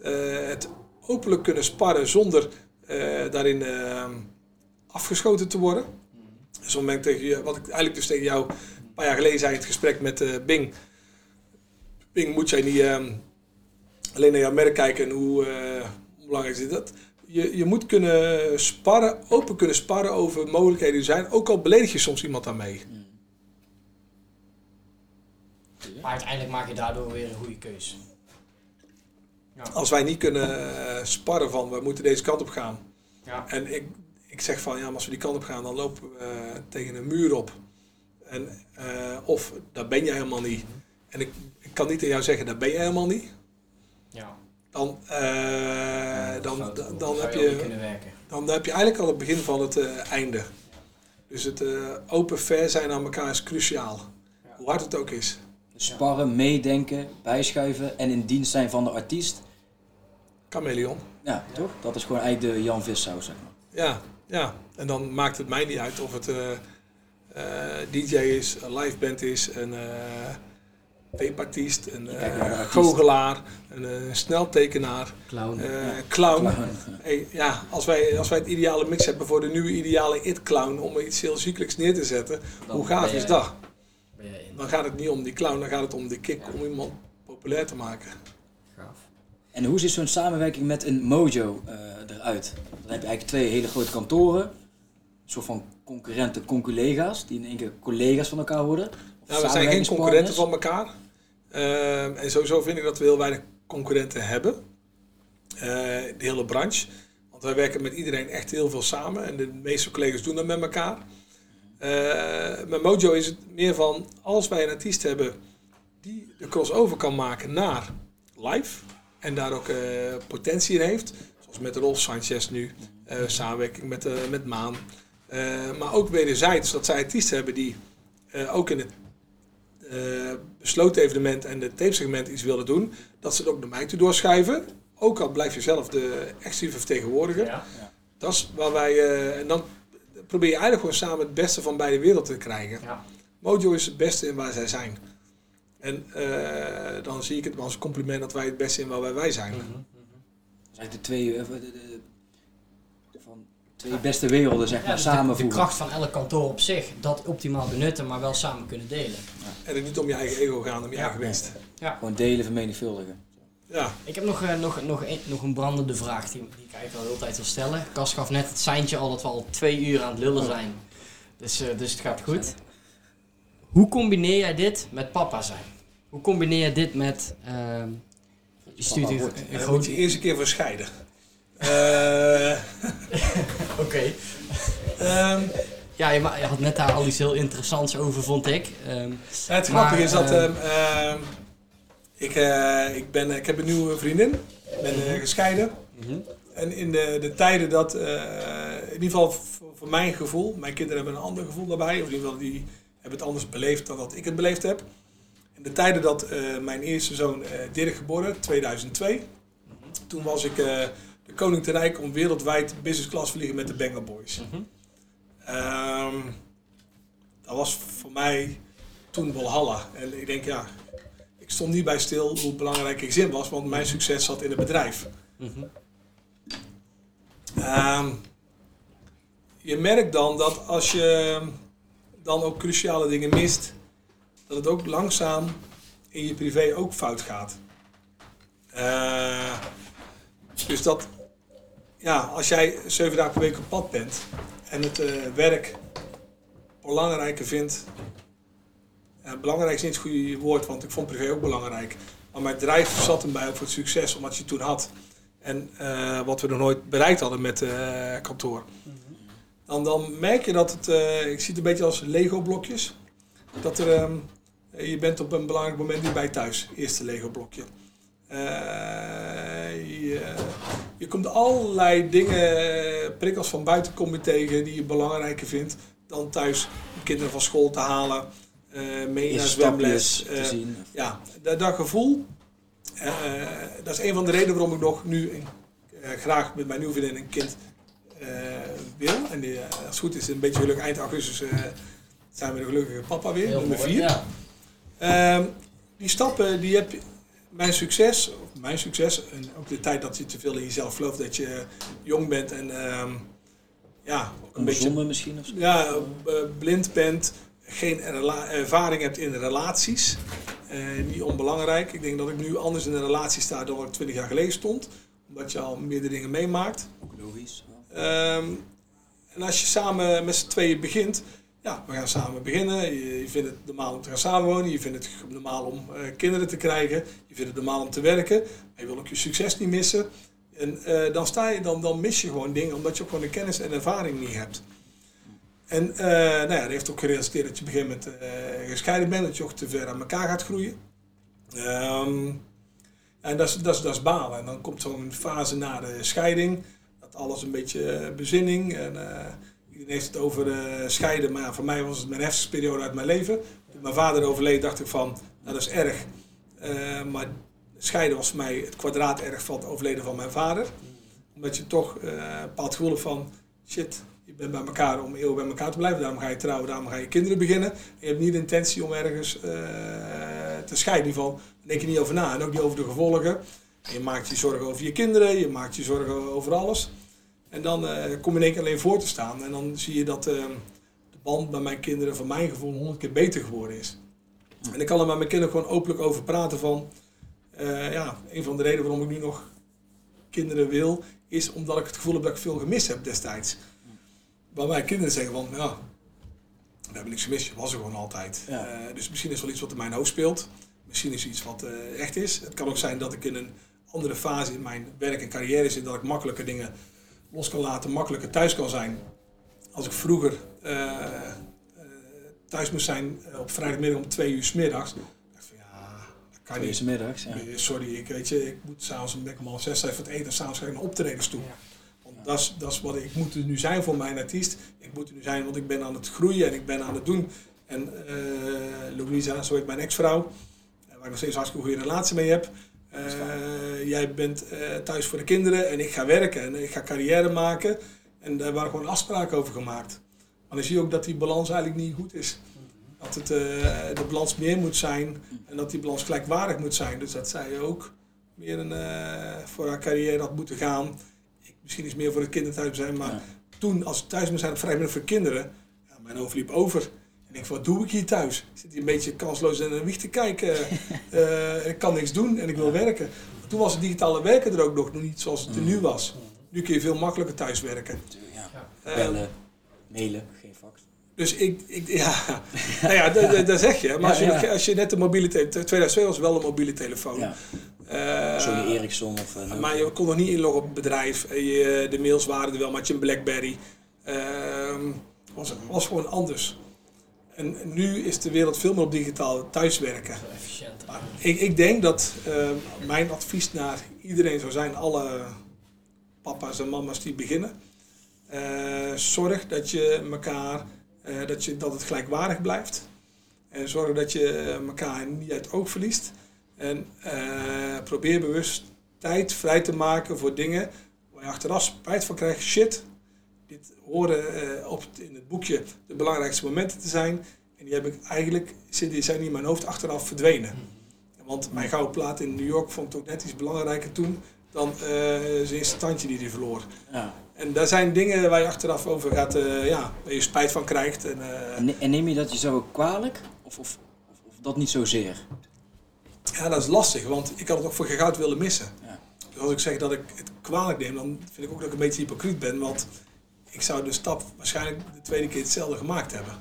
eh, het openlijk kunnen sparren zonder eh, daarin eh, afgeschoten te worden. Op het moment tegen je, wat ik eigenlijk dus tegen jou een paar jaar geleden zei in het gesprek met eh, Bing. Bing, moet jij niet ehm, alleen naar jouw merk kijken en hoe, eh, hoe belangrijk is dat? Je, je moet kunnen sparren, open kunnen sparren over mogelijkheden die zijn. Ook al beledig je soms iemand daarmee. Maar uiteindelijk maak je daardoor weer een goede keus. Ja. Als wij niet kunnen eh, sparren van we moeten deze kant op gaan. Ja. En ik, ik zeg van ja, maar als we die kant op gaan, dan lopen we eh, tegen een muur op. En, eh, of daar ben je helemaal niet. En ik, ik kan niet tegen jou zeggen, daar ben je helemaal niet. Ja. Dan, eh, dan, Zou- dan, heb je, dan heb je eigenlijk al het begin van het eh, einde. Dus het eh, open fair zijn aan elkaar is cruciaal. Ja. Hoe hard het ook is. Sparren, meedenken, bijschuiven en in dienst zijn van de artiest. Chameleon. Ja, toch? Dat is gewoon eigenlijk de Jan Vissaus, zeg maar. Ja, ja. En dan maakt het mij niet uit of het eh, eh, DJ is, een live band is, een uh, tapeartiest, een uh, goochelaar, een eh, sneltekenaar, Clown. eh, Ja. clown. Clown. Hey, ja, als wij, als wij het ideale mix hebben voor de nieuwe ideale it-clown om iets heel ziekelijks neer te zetten, Dan hoe gaaf is dat? Dan gaat het niet om die clown, dan gaat het om de kick, Ja. om iemand populair te maken. Gaaf. En hoe ziet zo'n samenwerking met een Mojo eh, eruit? Dan heb je eigenlijk twee hele grote kantoren. Een soort van concurrenten, conculega's, die in één keer collega's van elkaar worden. Nou, we zijn geen concurrenten van elkaar. Ehm, en sowieso vind ik dat we heel weinig concurrenten hebben. Eh, de hele branche. Want wij werken met iedereen echt heel veel samen. En de meeste collega's doen dat met elkaar. Eh, met Mojo is het meer van, als wij een artiest hebben die de crossover kan maken naar live. En daar ook eh, potentie in heeft. Zoals met Rolf Sanchez nu. eh, samenwerking met, met Maan. Maar ook wederzijds dat zij artiesten hebben die ook in het eh, besloten evenement en het tapesegment iets willen doen, dat ze het ook naar mij toe doorschuiven. Ook al blijf je zelf de exclusieve vertegenwoordiger. Ja. Dat is waar wij. en dan probeer je eigenlijk gewoon samen het beste van beide werelden te krijgen. Ja. Mojo is het beste in waar zij zijn. En eh, dan zie ik het maar als een compliment dat wij het beste in waar wij, wij zijn. Mhm, mhm. Dat is eigenlijk de twee, eh, de, de- van twee beste werelden, zeg Ja, maar, dus de, de kracht van elk kantoor op zich, dat optimaal benutten, maar wel samen kunnen delen. En het niet om je eigen ego gaan, om je Ja. eigen winst. Gewoon delen, vermenigvuldigen. Ja, Ik heb nog, eh, nog, nog, een, nog een brandende vraag die, die ik eigenlijk al de hele tijd wil stellen. Cas gaf net het seintje al dat we al twee uur aan het lullen zijn. Dus, eh, dus het gaat goed. Hoe combineer jij dit met papa zijn? Hoe combineer je dit met ehm je stuurt een, een groot... moet je eerst een keer voor scheiden. Eh, Oké. ehm, Ja, je, had net daar al iets heel interessants over, vond ik. Ehm, het grappige is dat ik, eh, ik, ben, ik heb een nieuwe vriendin. Ik ben eh, gescheiden. En in de, de tijden dat, eh, in ieder geval voor, voor mijn gevoel, mijn kinderen hebben een ander gevoel daarbij. Of in ieder geval die hebben het anders beleefd dan dat ik het beleefd heb. In de tijden dat mijn eerste zoon Dirk geboren, 2002. Toen was ik de koning te rijk om wereldwijd business class vliegen met de Banger Boys. Mhm. Ehm, dat was voor mij toen Walhalla. En ik denk, ja, ik stond niet bij stil hoe belangrijk ik zin was, want mijn succes zat in het bedrijf. Mhm. Ehm, je merkt dan dat als je dan ook cruciale dingen mist, dat het ook langzaam in je privé ook fout gaat. Eh, dus dat, ja, als jij zeven dagen per week op pad bent en het eh, werk belangrijker vindt. Eh, belangrijk is niet het goede woord, want ik vond privé ook belangrijk. Maar mijn drijf zat hem bij ook voor het succes, omdat je toen had. En eh, wat we nog nooit bereikt hadden met eh kantoor. Dan, dan merk je dat het, ik zie het een beetje als Lego-blokjes. Dat er, ehm, je bent op een belangrijk moment niet bij thuis, eerste Lego-blokje. Je, je komt allerlei dingen, prikkels van buiten kom je tegen die je belangrijker vindt dan thuis de kinderen van school te halen, mee naar zwemles. eh, zien. ja, dat, dat gevoel, eh, eh, dat is een van de redenen waarom ik nog nu een- eh, graag met mijn nieuwe vriendin een kind eh, wil. En die, eh, als het goed is, een beetje geluk eind augustus eh, zijn we de gelukkige papa weer, Heel nummer mooi. vier. Ja. Ehm, die stappen, die heb je, mijn succes, of mijn succes, en ook de tijd dat je te veel in jezelf gelooft, dat je jong bent en ehm, ja, ook een beetje Onbezonnen misschien of zo. ja, eh, blind bent, geen ervaring hebt in relaties. Eh, niet onbelangrijk. Ik denk dat ik nu anders in een relatie sta dan ik 20 jaar geleden stond. Omdat je al meerdere dingen meemaakt. Ook logisch. Ehm, en als je samen met z'n tweeën begint, ja, we gaan samen beginnen. Je, je vindt het normaal om te gaan samenwonen. Je vindt het normaal om eh, kinderen te krijgen. Je vindt het normaal om te werken. Maar je wil ook je succes niet missen. En eh, dan, sta je, dan, dan mis je gewoon dingen, omdat je ook gewoon de kennis en ervaring niet hebt. En eh, nou ja, dat heeft ook geresulteerd dat je op een gegeven eh, gescheiden bent, dat je ook te ver aan elkaar gaat groeien. Ehm, en dat is, balen. En dan komt zo'n fase na de scheiding, dat alles een beetje eh, bezinning. En iedereen heeft het over scheiden, maar voor mij was het mijn heftigste periode uit mijn leven. Toen mijn vader overleed, dacht ik van, dat is erg. Maar scheiden was voor mij het kwadraat erg van het overleden van mijn vader. Omdat je toch een bepaald gevoel van, shit, bent bij elkaar om eeuwig bij elkaar te blijven. Daarom ga je trouwen, daarom ga je kinderen beginnen. En je hebt niet de intentie om ergens uh, te scheiden. In ieder geval, denk je niet over na. En ook niet over de gevolgen. Je maakt je zorgen over je kinderen, je maakt je zorgen over alles. En dan uh, kom je in één keer alleen voor te staan. En dan zie je dat uh, de band bij mijn kinderen, van mijn gevoel, honderd keer beter geworden is. En ik kan er met mijn kinderen gewoon openlijk over praten van... Uh, ja, een van de redenen waarom ik nu nog kinderen wil, is omdat ik het gevoel heb dat ik veel gemist heb destijds. Waar mijn kinderen zeggen van, ja, we hebben niks gemist, je was er gewoon altijd. Ja. dus misschien is wel iets wat in mijn hoofd speelt. Misschien is iets wat echt is. Het kan ook zijn dat ik in een andere fase in mijn werk en carrière zit, dat ik makkelijker dingen los kan laten, makkelijker thuis kan zijn. Als ik vroeger uh, uh, thuis moest zijn op vrijdagmiddag om twee uur s middags. dacht van ja, dat kan niet. middags, ja. Sorry, ik, weet je, ik moet s'avonds om om half zes even het eten en s'avonds ga ik naar optredens toe. Ja. Dat is, dat is wat ik moet er nu zijn voor mijn artiest. Ik moet er nu zijn, want ik ben aan het groeien en ik ben aan het doen. En uh, Louisa, zo heet mijn ex-vrouw, waar ik nog steeds een hartstikke goede relatie mee heb. Uh, jij bent uh, thuis voor de kinderen en ik ga werken en ik ga carrière maken. En daar waren gewoon afspraken over gemaakt. Maar dan zie je ook dat die balans eigenlijk niet goed is. Dat het, uh, de balans meer moet zijn en dat die balans gelijkwaardig moet zijn. Dus dat zij ook meer een, voor haar carrière had moeten gaan. Misschien iets meer voor de kinderen thuis zijn. Maar ja. toen, als ik thuis moest zijn op vrijdag voor kinderen, ja, mijn hoofd liep over. En ik wat doe ik hier thuis? Ik zit hier een beetje kansloos in een wieg te kijken. uh, ik kan niks doen en ik wil werken. Toen was het digitale werken er ook nog niet zoals het er nu was. Nu kun je veel makkelijker thuis werken. Ja. Bellen, mailen, geen fax. Dus ik, ik ja, nou ja, dat zeg je. Maar als je, als je net de mobiele telefoon, 2002 was wel een mobiele telefoon. Uh, Sony Ericsson of... Uh, maar je kon nog niet inloggen op het bedrijf. Je, de mails waren er wel, maar had je een Blackberry. Uh, was, was gewoon anders. En nu is de wereld veel meer op digitaal thuiswerken. Maar ik, ik denk dat uh, mijn advies naar iedereen zou zijn, alle papa's en mama's die beginnen. Uh, zorg dat je elkaar, uh, dat, je, dat het gelijkwaardig blijft. En zorg dat je elkaar niet uit het oog verliest. En probeer bewust tijd vrij te maken voor dingen waar je achteraf spijt van krijgt. Shit, dit horen uh, op in het boekje de belangrijkste momenten te zijn. En die heb ik eigenlijk, die zijn in mijn hoofd achteraf verdwenen. Want mijn gouden plaat in New York vond ik ook net iets belangrijker toen dan uh, zijn eerste tandje die hij verloor. Ja. En daar zijn dingen waar je achteraf over gaat, uh, ja, waar je spijt van krijgt. En, uh, en neem je dat je zo kwalijk? Of, of, of, of, dat niet zozeer? Ja, dat is lastig, want ik had het ook voor goud willen missen. Ja. Dus als ik zeg dat ik het kwalijk neem, dan vind ik ook dat ik een beetje hypocriet ben. Want ik zou de stap waarschijnlijk de tweede keer hetzelfde gemaakt hebben.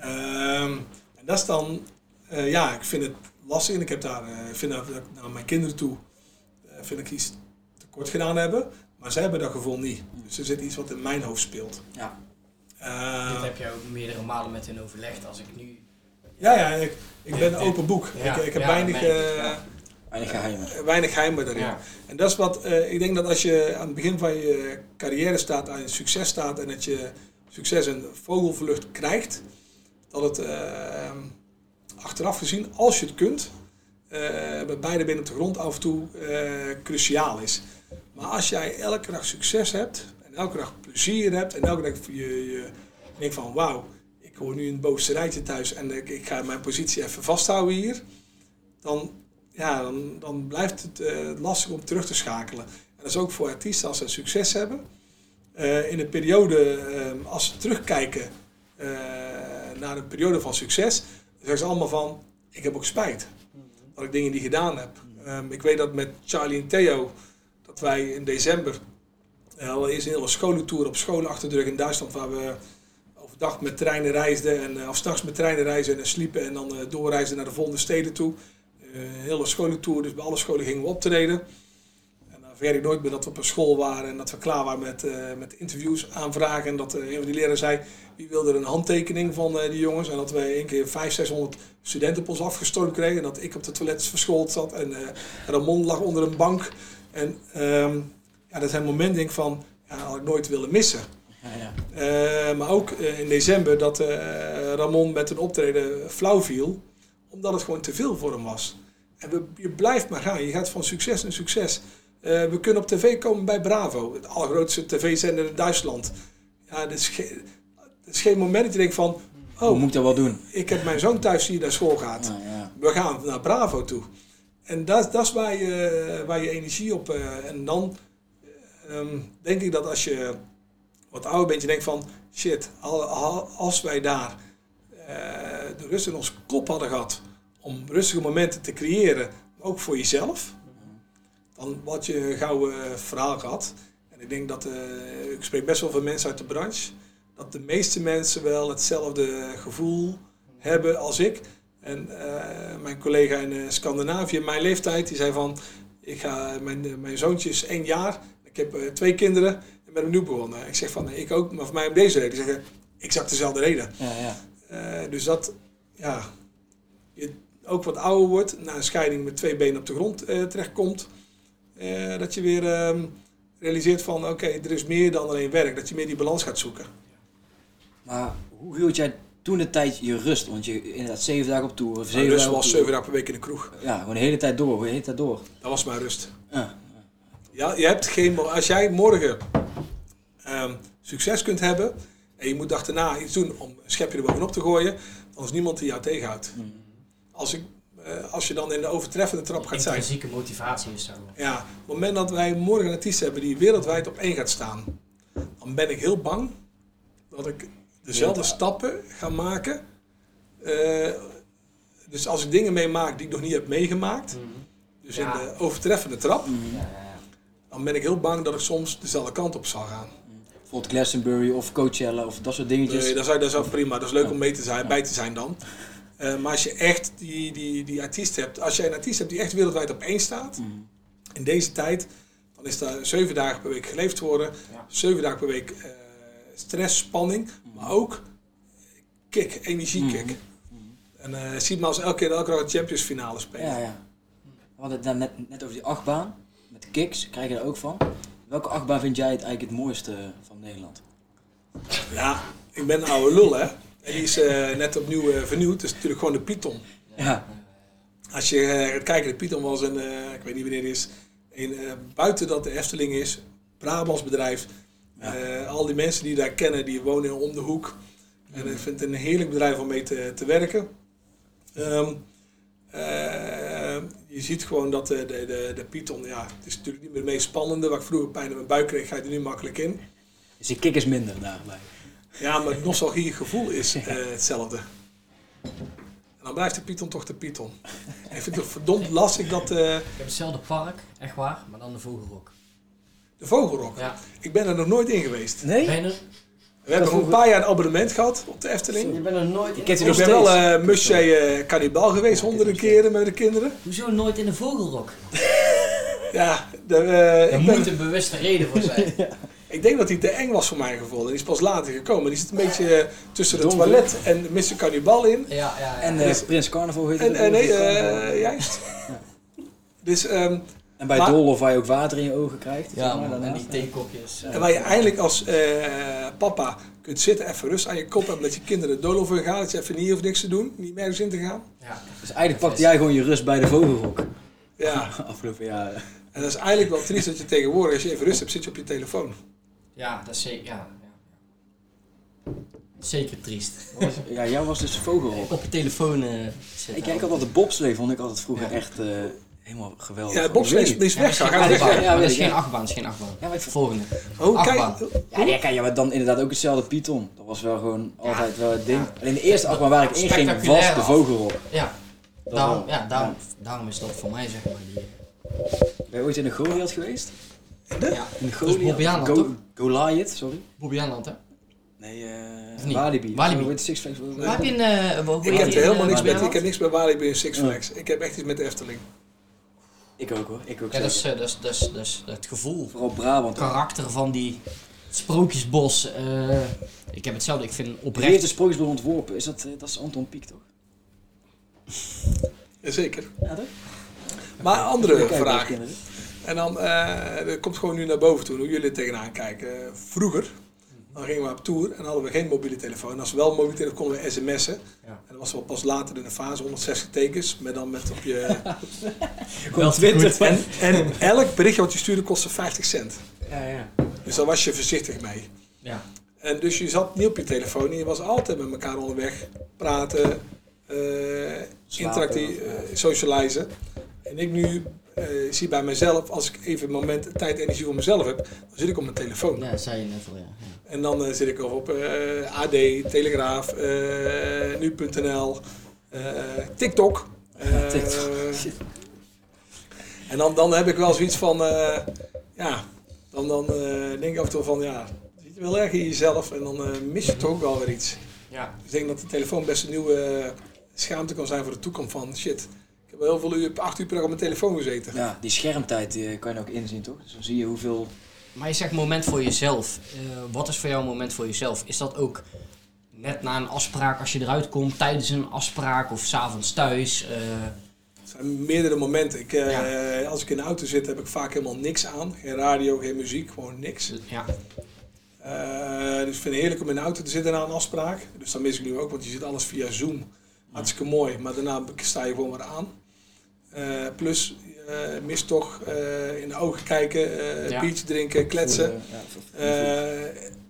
Um, en dat is dan, uh, ja, ik vind het lastig en ik heb daar, uh, vind dat, dat naar mijn kinderen toe, uh, vind ik iets tekort gedaan hebben. Maar zij hebben dat gevoel niet. Dus er zit iets wat in mijn hoofd speelt. Ja. Dit heb je ook meerdere malen met hen overlegd. Als ik nu... Ja, ja, ik, ik ben een open boek. Ik, ik heb weinig... Weinig geheimen. Weinig geheimen. Ja. En dat is wat, uh, ik denk dat als je aan het begin van je carrière staat, aan je succes staat en dat je succes een vogelvlucht krijgt, dat het uh, achteraf gezien, als je het kunt, uh, bij beide binnen op de grond af en toe cruciaal is. Maar als jij elke dag succes hebt en elke dag plezier hebt en elke dag je, je denkt van wauw, ik hoor nu een bovenste thuis en ik, ik, ga mijn positie even vasthouden hier, dan, ja, dan, dan blijft het lastig om terug te schakelen. En dat is ook voor artiesten als ze succes hebben. in een periode, als ze terugkijken na een periode van succes, zeggen ze allemaal van, ik heb ook spijt. Dat ik dingen die gedaan heb. Um, ik weet dat met Charlie en Theo, dat wij in december, al eerst een hele scholentour op scholen achter de rug in Duitsland, waar we overdag met treinen reisden, en, uh, of s'nachts met treinen reizen en sliepen en dan uh, doorreisden naar de volgende steden toe. een hele scholentour, dus bij alle scholen gingen we optreden vergeet ik nooit meer dat we op een school waren en dat we klaar waren met, met interviews aanvragen. En dat een van die leraren zei, wie wilde er een handtekening van die jongens. En dat wij één keer 500, 600 studenten op ons kregen. En dat ik op de toilet verschoold zat en Ramon lag onder een bank. En um, ja, dat zijn momenten denk ik van, ja, had ik nooit willen missen. Ja, ja. maar ook in december dat Ramon met een optreden flauw viel omdat het gewoon te veel voor hem was. En we, je blijft maar gaan. Je gaat van succes naar succes. Eh, we kunnen op tv komen bij Bravo, het allergrootste tv-zender in Duitsland. Ja, dat is, ge- dat is geen moment dat je denkt van... Hoe Oh, moet ik dat wel doen? ik heb mijn zoon thuis die naar school gaat. Ja, ja. We gaan naar Bravo toe. En dat, dat is waar je, waar je energie op... eh, en dan ehm, denk ik dat als je wat ouder bent, je denkt van... Shit, al- al- als wij daar eh, de rust in ons kop hadden gehad... om rustige momenten te creëren, ook voor jezelf... dan had je een gouden verhaal gehad. En ik denk dat... eh, ik spreek best wel veel mensen uit de branche... dat de meeste mensen wel hetzelfde gevoel hebben als ik... En eh, mijn collega in eh, Scandinavië, mijn leeftijd, die zei van... Ik ga, mijn, eh, mijn zoontje is één jaar. Ik heb eh, twee kinderen en ben opnieuw begonnen. Ik zeg van, nee, ik ook, maar voor mij om deze reden. Zeggen, exact dezelfde reden. Ja, ja. Eh, dus dat, ja, je ook wat ouder wordt, na een scheiding met twee benen op de grond eh, terechtkomt. eh, dat je weer ehm, realiseert van, oké, er is meer dan alleen werk. Dat je meer die balans gaat zoeken. Maar hoe hield jij toen de tijd je rust? Want je inderdaad zeven dagen op tour, of zeven rust was zeven dagen per week in de kroeg. Ja, gewoon de hele tijd door, de hele tijd door. Dat was mijn rust. Ja. Ja, je hebt geen, als jij morgen ehm, succes kunt hebben en je moet daarna iets doen om een schepje er bovenop te gooien, dan is niemand die jou tegenhoudt. Als, ik, eh, als je dan in de overtreffende trap gaat zijn. Intrinsieke motivatie is daar wel. Ja, op het moment dat wij morgen een artiest hebben die wereldwijd op één gaat staan, dan ben ik heel bang dat ik dezelfde Ja. stappen ga maken. Eh, dus als ik dingen meemaak die ik nog niet heb meegemaakt, dus Ja. in de overtreffende trap, Ja, ja, ja. dan ben ik heel bang dat ik soms dezelfde kant op zal gaan. Bijvoorbeeld Glastonbury of Coachella of dat soort dingetjes. Nee, dat is, dat is wel prima. Dat is leuk om mee te zijn, bij te zijn dan. Eh, maar als je echt die, die, die artiest hebt, als jij een artiest hebt die echt wereldwijd op één staat, Mhm. in deze tijd, dan is daar zeven dagen per week geleefd worden, Ja. zeven dagen per week eh, stress, spanning, maar ook kick, energiekick. Mhm. En eh ziet maar als elke keer elke dag Champions finale spelen. Ja, ja. We hadden het net, net over die achtbaan. Met kicks, krijg je er ook van. Welke achtbaan vind jij het eigenlijk het mooiste van Nederland? Ja, ik ben een oude lul hè. En die is eh, net opnieuw eh, vernieuwd. Dat is natuurlijk gewoon de Python. Ja. Als je eh, gaat kijken, de Python was een, ik weet niet wanneer het is, een, buiten dat de Efteling is, Brabants bedrijf. Ja. Al die mensen die daar kennen, die wonen om de hoek. En ik vind het een heerlijk bedrijf om mee te, te werken. Ehm, eh, je ziet gewoon dat de, de, de, de Python, ja, het is natuurlijk niet meer het meest spannende. Waar ik vroeger pijn in mijn buik kreeg, ga je er nu makkelijk in. Dus die kick is minder daarbij. Ja, maar het nostalgie gevoel is eh, hetzelfde. En dan blijft de Python toch de Python. En ik vind het toch verdomd lastig dat eh, Ik heb hetzelfde park, echt waar, maar dan de Vogelrok. de Vogelrok. Ja. Ik ben er nog nooit in geweest. Nee? Je? We hebben een paar jaar een abonnement gehad op de Je Efteling. bent er nooit in. Ik nog ben wel eh Monsieur uh, Cannibal geweest honderden keren met de kinderen. Hoezo nooit in de Vogelrok? Ja, de, eh, Er ik, ben- moet een bewuste reden voor zijn. ik denk dat hij te eng was voor mijn gevoel. En die is pas later gekomen. Die zit een beetje eh, tussen het toilet en Mr. Cannibal in. Ja, ja, ja. En eh, Prins Carnaval heet En, het en nee, eh, juist. Dus um, En bij maar- Dolhof waar je ook water in je ogen krijgt. zeg ja maar, man, en die theekopjes. En waar je eindelijk als eh, papa kunt zitten, even rust aan je kop hebben, dat je kinderen dolof in gaan, dat je even niet hoeft niks te doen, niet meer in te gaan. Ja. Dus eigenlijk pakte jij gewoon je rust bij de Vogelrok. Ja, Afgelopen jaren. en dat is eigenlijk wel triest dat je tegenwoordig, als je even rust hebt, zit je op je telefoon. ja, dat is zeker. Ja, ja. Zeker triest. Ja, jou was dus Vogelrok. Op je telefoon eh zitten. Ik kijk altijd de bobslee, vond ik altijd vroeger Ja. echt eh, helemaal geweldig. Ja, weet is, is Ja, dat is weg. geen achtbaan. weg. Ja, Ja, dat weet is geen achtbaan, dat is geen achtbaan. Ja, vond- Volgende. Oh, kijk. Ja, kijk, ja, maar dan inderdaad ook hetzelfde Python. Dat was wel gewoon altijd wel het ding. Alleen de eerste achtbaan waar ik in ging was de af. Vogelrok. Ja, daarom, ja, daarom, daarom is dat voor mij zeg maar die... Ben je ooit in de Goliath geweest? Ja, In de dat is Goliath? Bobbejaanland, Go- toch? Goliath, sorry. Bobbejaanland, hè? Nee, eh niet? Walibi. Walibi. Zo heet Six Flags. Maar heb je een... hoe ik heb er helemaal niks eh, met. Ik heb niks met Walibi en Six. Flags. Ik heb echt iets met de Efteling. Ik ook hoor. Ik ook Ja, dat is, zeker. eh, dat is, dat is, dat is het gevoel, Vooral Brabant. hoor. karakter van die sprookjesbos. eh, ik heb hetzelfde, ik vind De oprecht... eerste sprookjesbol ontworpen, is dat, eh, dat is Anton Pieck toch? Jazeker. Ja, toch? Maar andere vraag. kinderen. En dan, eh dat komt gewoon nu naar boven toe, hoe jullie tegenaan kijken. Vroeger Dan gingen we op tour en hadden we geen mobiele telefoon. En als we wel een mobiele telefoon konden we sms'en. Ja. En dat was wel pas later in de fase, 160 tekens. Maar dan met op je... Wel Twitter. goed. en, en elk berichtje wat je stuurde kostte 50 cent. Ja, ja. Dus daar was je voorzichtig mee. Ja. En dus je zat niet op je telefoon en je was altijd met elkaar onderweg. Praten, interactief, of, eh, socializen. En ik nu eh, zie bij mezelf, als ik even een moment tijd en energie voor mezelf heb, dan zit ik op mijn telefoon. Ja, zei je net al, ja. ja. En dan eh, zit ik of op eh, AD, Telegraaf, eh, Nu.nl, eh, TikTok. Eh, TikTok. En dan, dan heb ik wel zoiets van, eh, ja, dan, dan eh, denk ik af en toe van, ja, zit je wel erg in jezelf en dan eh, mis je toch ook wel weer iets. Ja. Dus ik denk dat de telefoon best een nieuwe schaamte kan zijn voor de toekomst van, shit, heb wel heel veel uur, acht uur per dag op mijn telefoon gezeten. Ja, die schermtijd die kan je ook inzien, toch? Dus dan zie je hoeveel... Maar je zegt moment voor jezelf. Eh, wat is voor jou een moment voor jezelf? Is dat ook net na een afspraak als je eruit komt, tijdens een afspraak of s'avonds thuis? Eh, Het zijn meerdere momenten. Ik, eh, Als ik in de auto zit, heb ik vaak helemaal niks aan. Geen radio, geen muziek, gewoon niks. ja. Eh, dus ik vind het heerlijk om in de auto te zitten na een afspraak. Dus dat mis ik nu ook, want je ziet alles via Zoom. Hartstikke mooi, maar daarna sta je gewoon weer aan. Eh, plus, je mist toch eh, in de ogen kijken, eh Ja. biertje drinken, kletsen. Ja, Eh,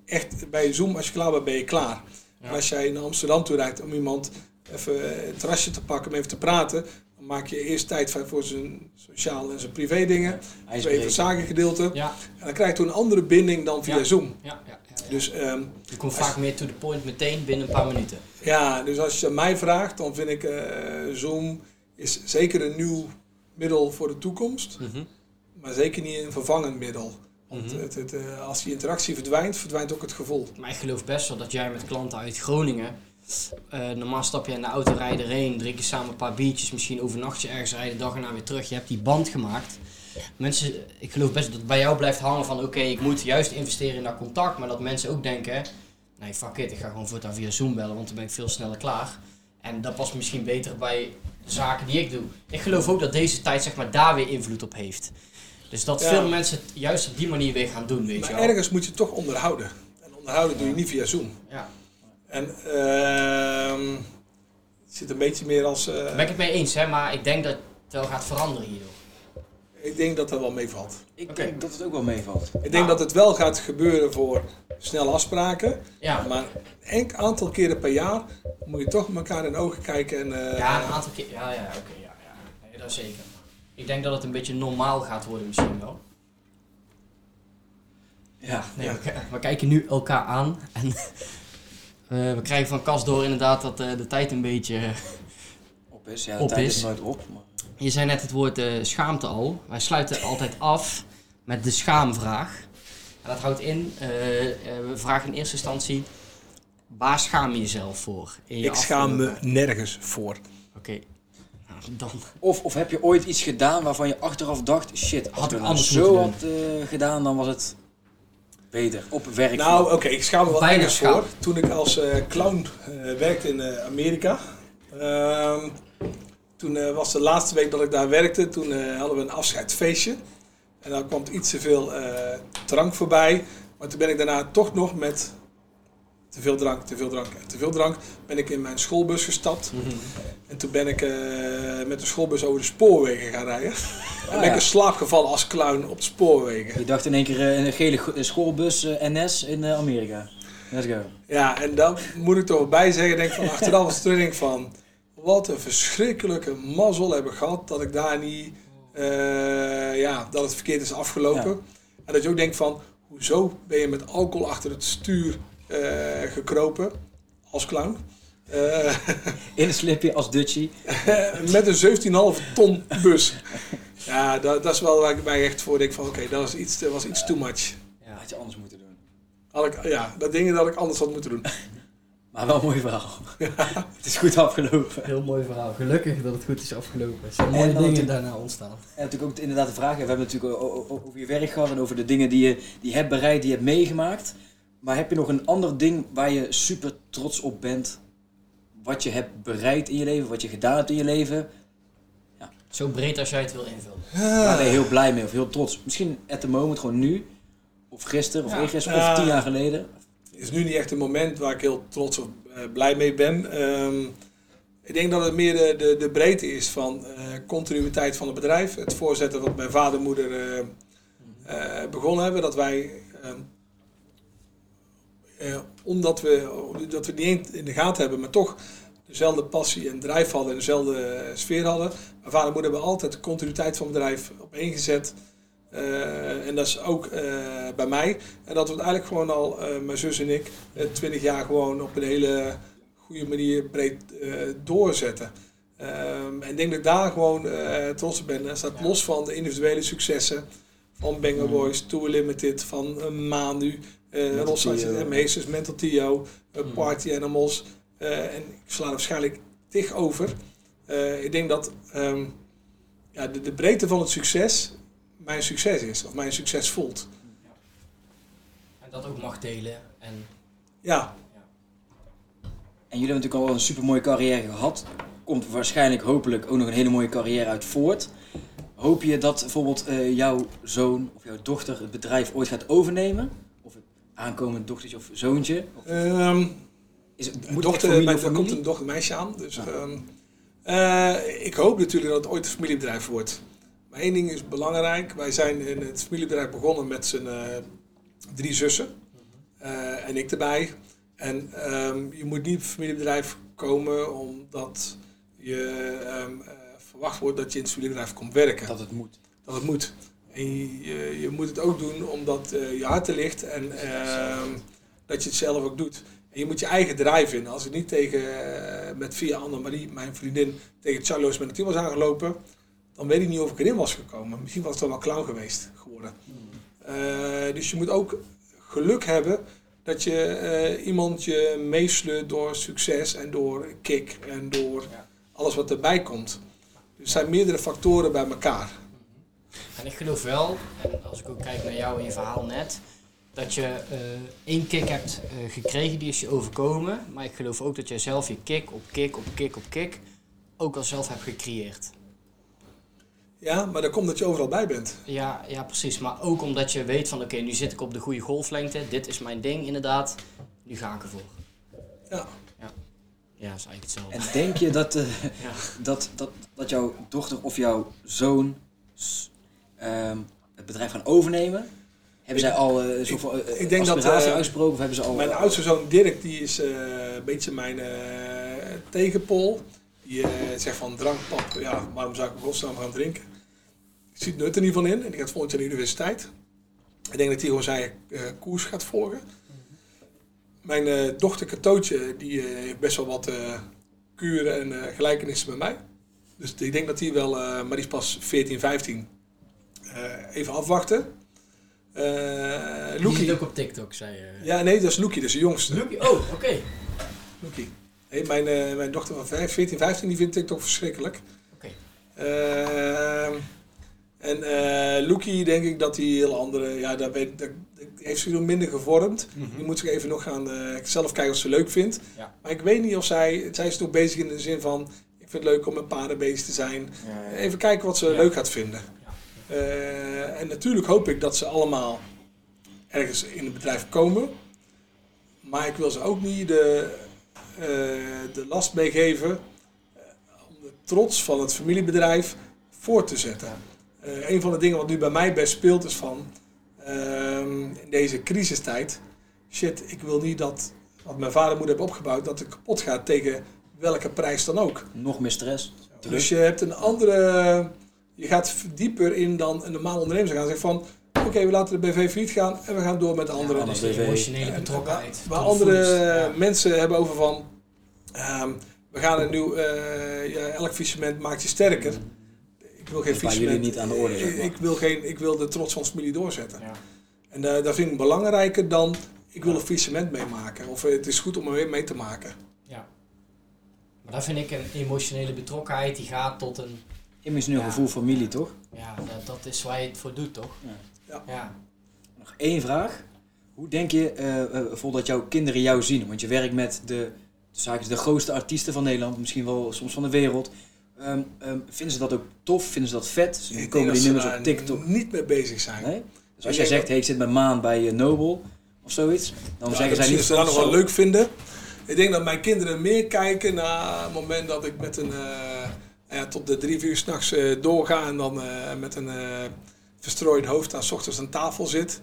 echt, bij Zoom, als je klaar bent, ben je klaar. Ja. En als jij naar Amsterdam toe rijdt om iemand even het terrasje te pakken, om even te praten, dan maak je eerst tijd voor zijn sociaal en zijn privé dingen. Twee voor ijsbreker. het zakengedeelte. Ja, En dan krijg je toen een andere binding dan via Ja. Zoom. ja, ja, ja, ja. Dus ehm, je komt vaak meer to the point meteen binnen een paar minuten. ja, dus als je mij vraagt, dan vind ik eh, Zoom is zeker een nieuw middel voor de toekomst. Maar zeker niet een vervangend middel. Want Mhm. het, het, eh, als die interactie verdwijnt, verdwijnt ook het gevoel. Maar ik geloof best wel dat jij met klanten uit Groningen. eh, normaal stap je in de auto, rijden erheen, drink je samen een paar biertjes, misschien overnacht je ergens, rijden de dag erna weer terug. Je hebt die band gemaakt. Mensen, ik geloof best dat het bij jou blijft hangen van oké, ik moet juist investeren in dat contact. Maar dat mensen ook denken, nee fuck it, ik ga gewoon voortaan via Zoom bellen, want dan ben ik veel sneller klaar. En dat past misschien beter bij zaken die ik doe. Ik geloof ook dat deze tijd zeg maar daar weer invloed op heeft. Dus dat Ja. veel mensen het juist op die manier weer gaan doen, weet Maar je wel. ergens moet je het toch onderhouden. En onderhouden doe je niet via Zoom. Ja. En ehm, het zit een beetje meer als... Daar ben ik het mee eens, hè, maar ik denk dat het wel gaat veranderen hierdoor. Ik denk dat dat wel meevalt. Ik Oké. denk dat het ook wel meevalt. Ik denk dat het wel gaat gebeuren voor snelle afspraken. Ja, Maar een aantal keren per jaar moet je toch elkaar in de ogen kijken. En, eh, ja een aantal keer. Ja, ja, oké, ja, ja. Nee, dat zeker. Ik denk dat het een beetje normaal gaat worden misschien wel. Ja, Nee, Ja. we, kijken nu elkaar aan en eh, we krijgen van Cas door inderdaad dat eh, de tijd een beetje... op is. Ja, de Op tijd is. is nooit op. Maar... Je zei net het woord eh, schaamte al. Wij sluiten altijd af met de schaamvraag. En dat houdt in, eh, eh, we vragen in eerste instantie, waar schaam je jezelf voor? In je ik schaam me nergens voor. Oké, nou, dan... Of, of heb je ooit iets gedaan waarvan je achteraf dacht, shit, als Had ik nou anders zo had eh, gedaan, dan was het beter. Op werk. Nou, oké, ik schaam me wel ergens voor. Toen ik als eh, clown eh, werkte in eh, Amerika. Toen eh, was de laatste week dat ik daar werkte. Toen eh, hadden we een afscheidsfeestje. En dan kwam iets te veel eh, drank voorbij. Maar toen ben ik daarna toch nog met te veel drank, te veel drank en te veel drank... ben ik in mijn schoolbus gestapt. En toen ben ik met de schoolbus over de spoorwegen gaan rijden. en ben ik in slaap gevallen als clown op de spoorwegen. Je dacht in één keer een gele schoolbus NS in Amerika. Let's go. Ja, en dan moet ik toch bij zeggen, denk van achteraf als denk ik van, wat een verschrikkelijke mazzel heb ik gehad dat ik daar niet, eh, ja, dat het verkeerd is afgelopen. Ja. En dat je ook denkt van, hoezo ben je met alcohol achter het stuur eh, gekropen als clown? Eh, In een slipje als Dutchie. met een 17,5 ton bus. Ja, dat, dat is wel waar ik mij echt voor denk van, oké, dat was iets, dat was iets too much. Ja, had je anders moeten doen. Had ik, ja, dat dingen dat ik anders had moeten doen. Maar wel een mooi verhaal. het is goed afgelopen. Heel mooi verhaal. Gelukkig dat het goed is afgelopen. Er zijn En mooie dingen daarna ontstaan. En natuurlijk ook inderdaad de vraag, we hebben het natuurlijk over je werk gehad en over de dingen die je, die je hebt bereikt, die je hebt meegemaakt. Maar heb je nog een ander ding waar je super trots op bent? Wat je hebt bereikt in je leven, wat je gedaan hebt in je leven? Zo breed als jij het wil invullen. Waar ben je heel blij mee of heel trots? Misschien at the moment, gewoon nu. Of gisteren, of Ja. eergisteren, of Ja. tien jaar geleden. Is nu niet echt een moment waar ik heel trots of eh, blij mee ben. Ehm, ik denk dat het meer de, de, breedte is van eh, continuïteit van het bedrijf. Het voorzetten wat mijn vader en moeder eh, begonnen hebben. Dat wij, ehm, eh, omdat we, dat we niet in de gaten hebben, maar toch dezelfde passie en drijf hadden en dezelfde sfeer hadden. Mijn vader en moeder hebben altijd de continuïteit van het bedrijf opeengezet. Eh, en dat is ook eh, bij mij. En dat we het eigenlijk gewoon al, eh, mijn zus en ik, twintig jaar gewoon op een hele goede manier breed doorzetten. Ehm, en ik denk dat ik daar gewoon trots op ben. Dat staat los van de individuele successen van Banger Boys, Tour Limited, van Manu, uh, en Meesters, Mental Tio, eh, Party Animals. en ik sla er waarschijnlijk tig over. Ik denk dat ehm, ja, de, de breedte van het succes mijn succes is, of mijn succes voelt. En dat ook mag delen. En Ja, En jullie hebben natuurlijk al een super mooie carrière gehad. Komt waarschijnlijk, hopelijk, ook nog een hele mooie carrière uit voort. Hoop je dat bijvoorbeeld eh, jouw zoon of jouw dochter het bedrijf ooit gaat overnemen? Of het aankomend dochtertje of zoontje? Of Ehm, is het, Moet dochter, familie mijn, er komt een dochter meisje aan. Dus, Ja. ehm, eh, ik hoop natuurlijk dat het ooit een familiebedrijf wordt. Maar één ding is belangrijk. Wij zijn in het familiebedrijf begonnen met z'n eh, drie zussen. Eh, en ik erbij. En ehm, je moet niet op een familiebedrijf komen omdat je ehm, eh, verwacht wordt dat je in het familiebedrijf komt werken Dat het moet. dat het moet. En je, je moet het ook doen omdat je hart er ligt en ehm, dat je het zelf ook doet. En je moet je eigen drive vinden. Als ik niet tegen, met via Annemarie, mijn vriendin, tegen Charlo's met het team was aangelopen, dan weet ik niet of ik erin was gekomen. Misschien was het dan wel clown geweest geworden. Eh, dus je moet ook geluk hebben dat je eh, iemand je meesleurt door succes en door kick en door Ja. alles wat erbij komt. Dus er zijn meerdere factoren bij elkaar. En ik geloof wel, en als ik ook kijk naar jou in je verhaal net, dat je eh, één kick hebt gekregen, die is je overkomen. Maar ik geloof ook dat jij zelf je kick op kick op kick op kick ook al zelf hebt gecreëerd. Ja, maar dat komt dat je overal bij bent. Ja, ja, precies. Maar ook omdat je weet van oké, nu zit ik op de goede golflengte. Dit is mijn ding inderdaad. Nu ga ik ervoor. Ja. Ja, dat is eigenlijk hetzelfde. En denk je dat, eh, Ja. dat, dat, dat jouw dochter of jouw zoon ehm, het bedrijf gaan overnemen? Hebben zij al eh, een soort van eh, ik denk dat, eh, uitgesproken of hebben ze al... Mijn oudste zoon Dirk, die is eh, een beetje mijn eh, tegenpol. Die eh, zegt van drankpap, ja, waarom zou ik in godsnaam gaan drinken? Die ziet nut er niet van in en die gaat volgend jaar naar de universiteit. Ik denk dat hij gewoon zijn eh, koers gaat volgen. Mijn eh, dochter Katootje, die eh, heeft best wel wat kuren en gelijkenissen met mij. Dus ik denk dat die wel, maar die is pas 14, 15. Eh, even afwachten. Die Loekie. zit ook op TikTok, zei je. Ja, nee, dat is Loekie, dat is de jongste. Loekie? Oh, oké. Loekie. Hey, mijn, eh, mijn dochter van 5, 14, 15, die vindt TikTok verschrikkelijk. Oké. Ehm, en Loekie, denk ik dat hij heel andere... Ja, daar dat, dat heeft zich nog minder gevormd. Die moet zich even nog gaan eh, zelf kijken of ze leuk vindt. Ja. Maar ik weet niet of zij... Zij is nog bezig in de zin van... Ik vind het leuk om met paarden bezig te zijn. Even kijken wat ze leuk gaat vinden. En natuurlijk hoop ik dat ze allemaal ergens in het bedrijf komen. Maar ik wil ze ook niet de, de last meegeven eh, om de trots van het familiebedrijf voor te zetten. Eh, een van de dingen wat nu bij mij best speelt is van ehm, in deze crisistijd, shit, ik wil niet dat wat mijn vader en moeder hebben opgebouwd, dat het kapot gaat tegen welke prijs dan ook. Nog meer stress. Dus je hebt een andere. Je gaat dieper in dan een normaal ondernemer gaan. Zeggen van. Oké, we laten de BV failliet gaan en we gaan door met de andere. Dus de BV. emotionele En betrokkenheid. Waar andere ja. mensen hebben over van. ehm, we gaan een nieuw. eh, ja, elk faillissement maakt je sterker. Ik wil geen Dat is bij faillissement. jullie niet aan de orde, zeg Ik, maar. ik wil geen, ik wil de trots van de familie doorzetten. Ja. En eh, dat vind ik belangrijker dan. Ik wil een faillissement meemaken. Of het is goed om er weer mee te maken. ja. Maar dat vind ik een emotionele betrokkenheid die gaat tot een... Emotioneel Ja. gevoel familie, toch? Ja, dat, dat is waar je het voor doet, toch? Ja. Ja. ja. Nog één vraag. Hoe denk je bijvoorbeeld dat jouw kinderen jou zien? Want je werkt met de, de, zaken, de grootste artiesten van Nederland, misschien wel soms van de wereld. Ehm, ehm, vinden ze dat ook tof? Vinden ze dat vet? Ik denk komen die ze nummers op TikTok? niet mee bezig zijn. Nee? Dus als jij zegt, hey, ik zit met Maan bij eh, Nobel, of zoiets. Dan Ja, zeggen zij dat niet ze dat nog wel leuk vinden. Ik denk dat mijn kinderen meer kijken naar het moment dat ik met een, eh, ja, tot de drie, vier s'nachts eh doorga en dan met een verstrooid hoofd aan 's ochtends aan tafel zit.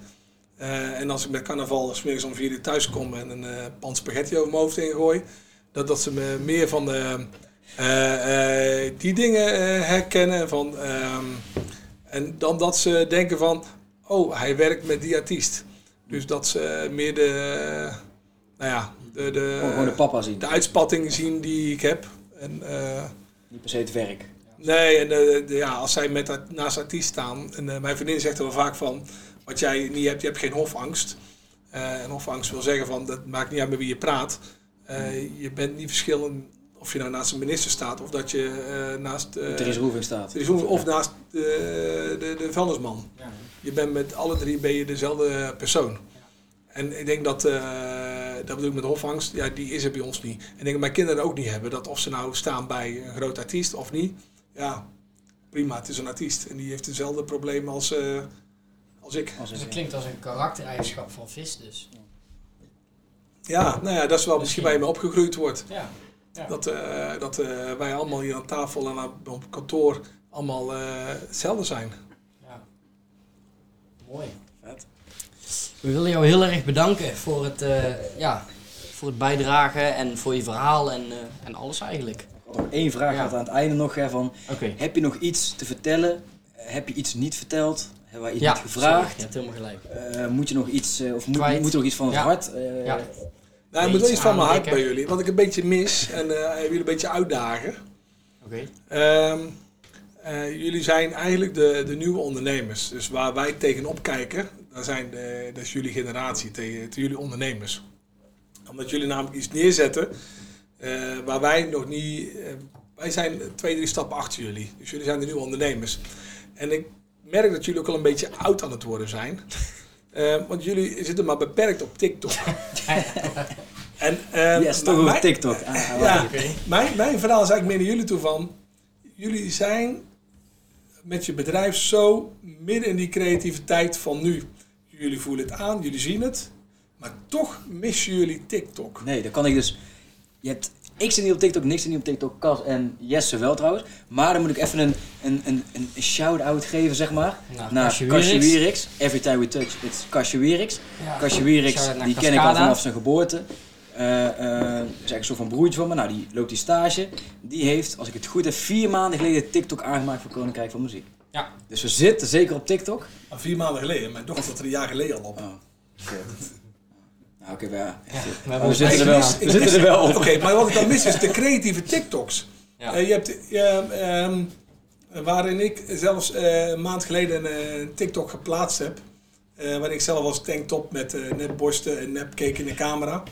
Eh, en als ik met carnaval smiddags om vier uur thuis kom en een eh pan spaghetti over mijn hoofd heen gooi, dat, dat ze me meer van de, eh, die dingen herkennen. Van, ehm, en dan dat ze denken van, oh, hij werkt met die artiest. Dus dat ze meer de, nou ja, de, de, de papa zien. de uitspatting zien die ik heb. En, Niet per se het werk. Nee, en eh, de, ja, als zij met, naast artiest staan, en eh, mijn vriendin zegt er wel vaak van, wat jij niet hebt, je hebt geen hofangst. Eh, en hofangst wil zeggen van, dat maakt niet uit met wie je praat. Eh, je bent niet verschillend of je nou naast een minister staat of dat je naast... eh, Therese Roeving staat. Therese of naast de, de, de vuilnisman. Ja. Je bent met alle drie ben je dezelfde persoon. En ik denk dat, dat bedoel ik met hofangst, ja, die is er bij ons niet. En ik denk dat mijn kinderen ook niet hebben. Dat of ze nou staan bij een groot artiest of niet, ja, prima, het is een artiest. En die heeft dezelfde problemen als, eh, als ik. Als Dus het klinkt als een karaktereigenschap van vis dus. Ja, nou ja, dat is wel misschien waar je mee opgegroeid wordt. Ja. ja. Dat, eh, dat eh, wij allemaal hier aan tafel en aan- op kantoor allemaal eh, hetzelfde zijn. ja. Mooi. Vet. We willen jou heel erg bedanken voor het, eh, ja, voor het bijdragen en voor je verhaal en, eh, en alles eigenlijk. Nog één vraag Ja. had aan het einde nog. Hè, van, heb je nog iets te vertellen? Heb je iets niet verteld? Hebben wij iets Ja, niet gevraagd? sorry, Je hebt helemaal gelijk. Eh, moet je nog iets, eh, of moet, moet er nog iets van het Ja. hart? eh, Ja. Nou, ik moet wel Iets van mijn hart bij jullie. Wat ik een beetje mis en eh jullie een beetje uitdagen. Oké. Ehm, eh, jullie zijn eigenlijk de, de nieuwe ondernemers. Dus waar wij tegenop kijken, dat, zijn de, dat is jullie generatie, tegen, tegen jullie ondernemers. Omdat jullie namelijk iets neerzetten eh, waar wij nog niet... eh, wij zijn twee, drie stappen achter jullie. Dus jullie zijn de nieuwe ondernemers. En ik merk dat jullie ook al een beetje oud aan het worden zijn. Eh, want jullie zitten maar beperkt op TikTok. en, Yes, toch TikTok. Ah, Ja, mijn, mijn verhaal is eigenlijk meer naar jullie toe van... Jullie zijn met je bedrijf zo midden in die creativiteit van nu. Jullie voelen het aan, jullie zien het. Maar toch missen jullie TikTok. Nee, dan kan ik dus... Je hebt, ik zit niet op TikTok, niks zit niet op TikTok, Cas en Jesse wel trouwens. Maar dan moet ik even een, een, een, een shout-out geven, zeg maar. Nou, naar Kasje Wierix. Every time we touch, it's Kasje Wierix. Ja. Kasje Wierix, die ken ik al vanaf zijn geboorte. Eh, eh, is eigenlijk een soort van broertje van me. Nou, die loopt die stage. Die heeft, als ik het goed heb, vier maanden geleden TikTok aangemaakt voor Koninkrijk van Muziek. Ja. Dus we zitten zeker op TikTok. Maar vier maanden geleden, mijn dochter zat er een jaar geleden al op. Oh, shit. Nou, oké, maar ja. Ja, we zitten er wel, mis- we zitten er wel op. Oké, maar wat ik dan mis is de creatieve TikToks. Ja. Eh, je hebt, je, ehm, waarin ik zelfs eh, een maand geleden een eh, TikTok geplaatst heb. eh, waarin ik zelf als tanktop met eh nepborsten en nepcake in de camera.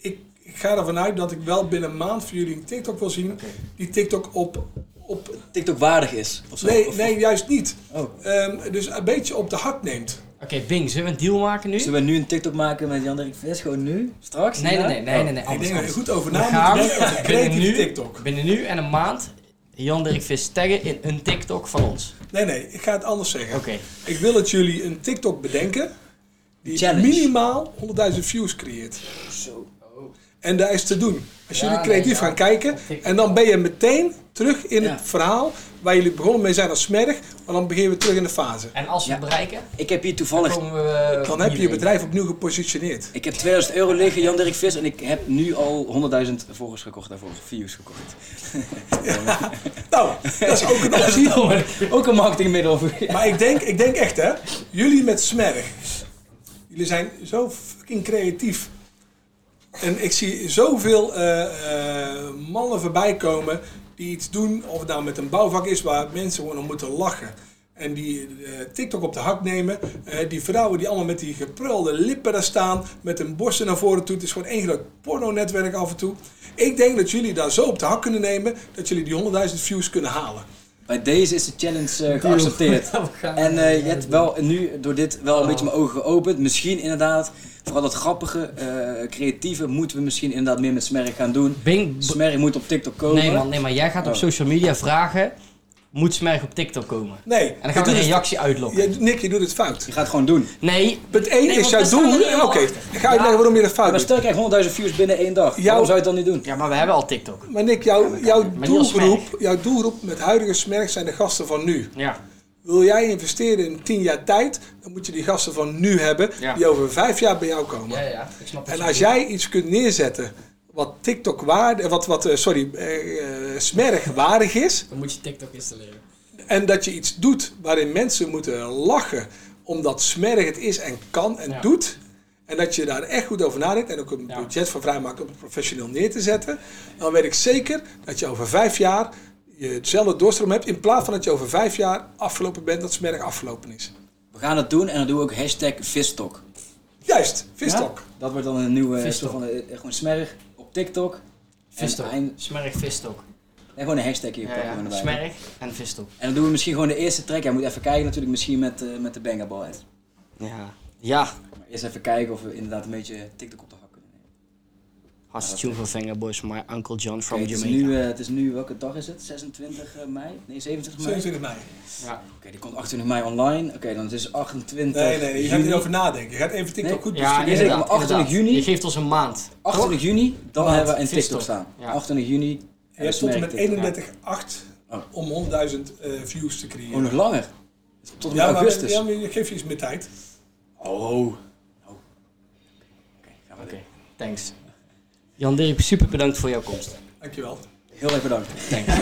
Ik, ik ga ervan uit dat ik wel binnen een maand voor jullie een TikTok wil zien. Die TikTok op... op TikTok waardig is. Of zo. nee, Of- nee, juist niet. Oh. Ehm, dus een beetje op de hak neemt. Oké, Bing, zullen we een deal maken nu? Zullen we nu een TikTok maken met Jan Dirk Vis? Gewoon nu? Straks? Nee, nee, nee, nee, nee, nee. ik Anders, denk anders. goed over We na gaan binnen nu, TikTok. binnen nu en een maand Jan Dirk Vis taggen in een TikTok van ons. Nee, nee, ik ga het anders zeggen. Oké. Ik wil dat jullie een TikTok bedenken die Challenge. minimaal 100.000 views creëert. Zo. En daar is te doen. Als Ja, jullie nee, creatief ja. gaan kijken en dan ben je meteen terug in Ja. het verhaal waar jullie begonnen mee zijn als smerg, maar dan beginnen we terug in de fase. En als we Ja. het bereiken, Ik heb hier dan toevallig... komen we... Dan heb je je bedrijf opnieuw gepositioneerd. Ik heb 2000 euro liggen, Jan Dirk Vis, en ik heb nu al 100.000 volgers gekocht daarvoor. Views gekocht. Nou, dat is ook een optie. Ook een marketingmiddel voor Maar ik denk, ik denk echt hè, jullie met smerg, jullie zijn zo fucking creatief. En ik zie zoveel eh, eh, mannen voorbij komen die iets doen, of het nou met een bouwvak is waar mensen gewoon om moeten lachen. En die eh, TikTok op de hak nemen. Eh, die vrouwen die allemaal met die geprulde lippen daar staan, met hun borsten naar voren toe. Het is gewoon één groot porno-netwerk af en toe. Ik denk dat jullie daar zo op de hak kunnen nemen, dat jullie die 100.000 views kunnen halen. Bij deze is de challenge eh, geaccepteerd. En eh, je hebt wel nu door dit wel een beetje mijn ogen geopend. Misschien inderdaad, vooral dat grappige, eh, creatieve, moeten we misschien inderdaad meer met Smerk gaan doen. Bing, Smerk moet op TikTok komen. nee man, nee maar jij gaat op Oh. social media vragen moet Smerg op TikTok komen. Nee. En dan gaan we je een reactie uitlokken. het, je, Nick, je doet het fout. Je gaat het gewoon doen. Nee, Punt 1 Nee, is jouw doel. Oké, ik ga uitleggen waarom je dat fout Maar doet. stel je krijgt 100.000 views binnen één dag. Jouw- Waarom zou je het dan niet doen? ja, maar we hebben al TikTok. Maar Nick, jouw, Maar doelgroep, jouw doelgroep met huidige smerk zijn de gasten van nu. Ja. Wil jij investeren in 10 jaar tijd, dan moet je die gasten van nu hebben, Ja. die over 5 jaar bij jou komen. Ja, ja, ik snap het. En als jij iets kunt neerzetten wat TikTok waardig, wat, wat eh, sorry, eh, eh, smerg waardig is, Dan moet je TikTok installeren. en dat je iets doet waarin mensen moeten lachen omdat smerg het is en kan en Ja. doet, en dat je daar echt goed over nadenkt en ook een Ja. budget voor vrijmaakt om het professioneel neer te zetten, dan weet ik zeker dat je over vijf jaar je hetzelfde doorstroom hebt, in plaats van dat je over vijf jaar afgelopen bent, dat smerg afgelopen is. We gaan het doen en dan doen we ook hashtag vistok. Juist, vistok. Ja? Dat wordt dan een nieuwe Vistok. van gewoon smerg op TikTok. Vistok. En, Smerg Vistok. en gewoon een hashtag hier Ja, pakken we ja. erbij. Smerg en Vistok. En dan doen we misschien gewoon de eerste track. Ja, moet even kijken natuurlijk misschien met, eh, met de Banger Boys. Ja. Ja. Maar eerst even kijken of we inderdaad een beetje TikTok op de hak kunnen nemen. Hartstikke tune van Venga Boys van my Uncle John from Oké, het, is nu, eh, het is nu, welke dag is het? 26 mei? Nee, 27 mei? 27 mei. Ja. Oké, die komt 28 mei online. Oké, dan is het 28 Nee, nee, je gaat juni. erover nadenken. Je gaat even TikTok Nee. goed Ja, bestuderen. zeker, inderdaad, maar 28 inderdaad. juni- Je geeft ons een maand. 28 juni, dan Maand, hebben we een. TikTok staan. Ja. 28 juni. Je hebt tot en met TikTok. 31,8 Oh. om 100.000 eh, views te creëren. Oh, nog langer. Tot en met ja, maar, augustus. ja, maar je geeft je iets meer tijd. Oh. oh. Oké, gaan we Oké, thanks. Jan Dirk, super bedankt voor jouw komst. Dankjewel. Heel erg bedankt. Thanks.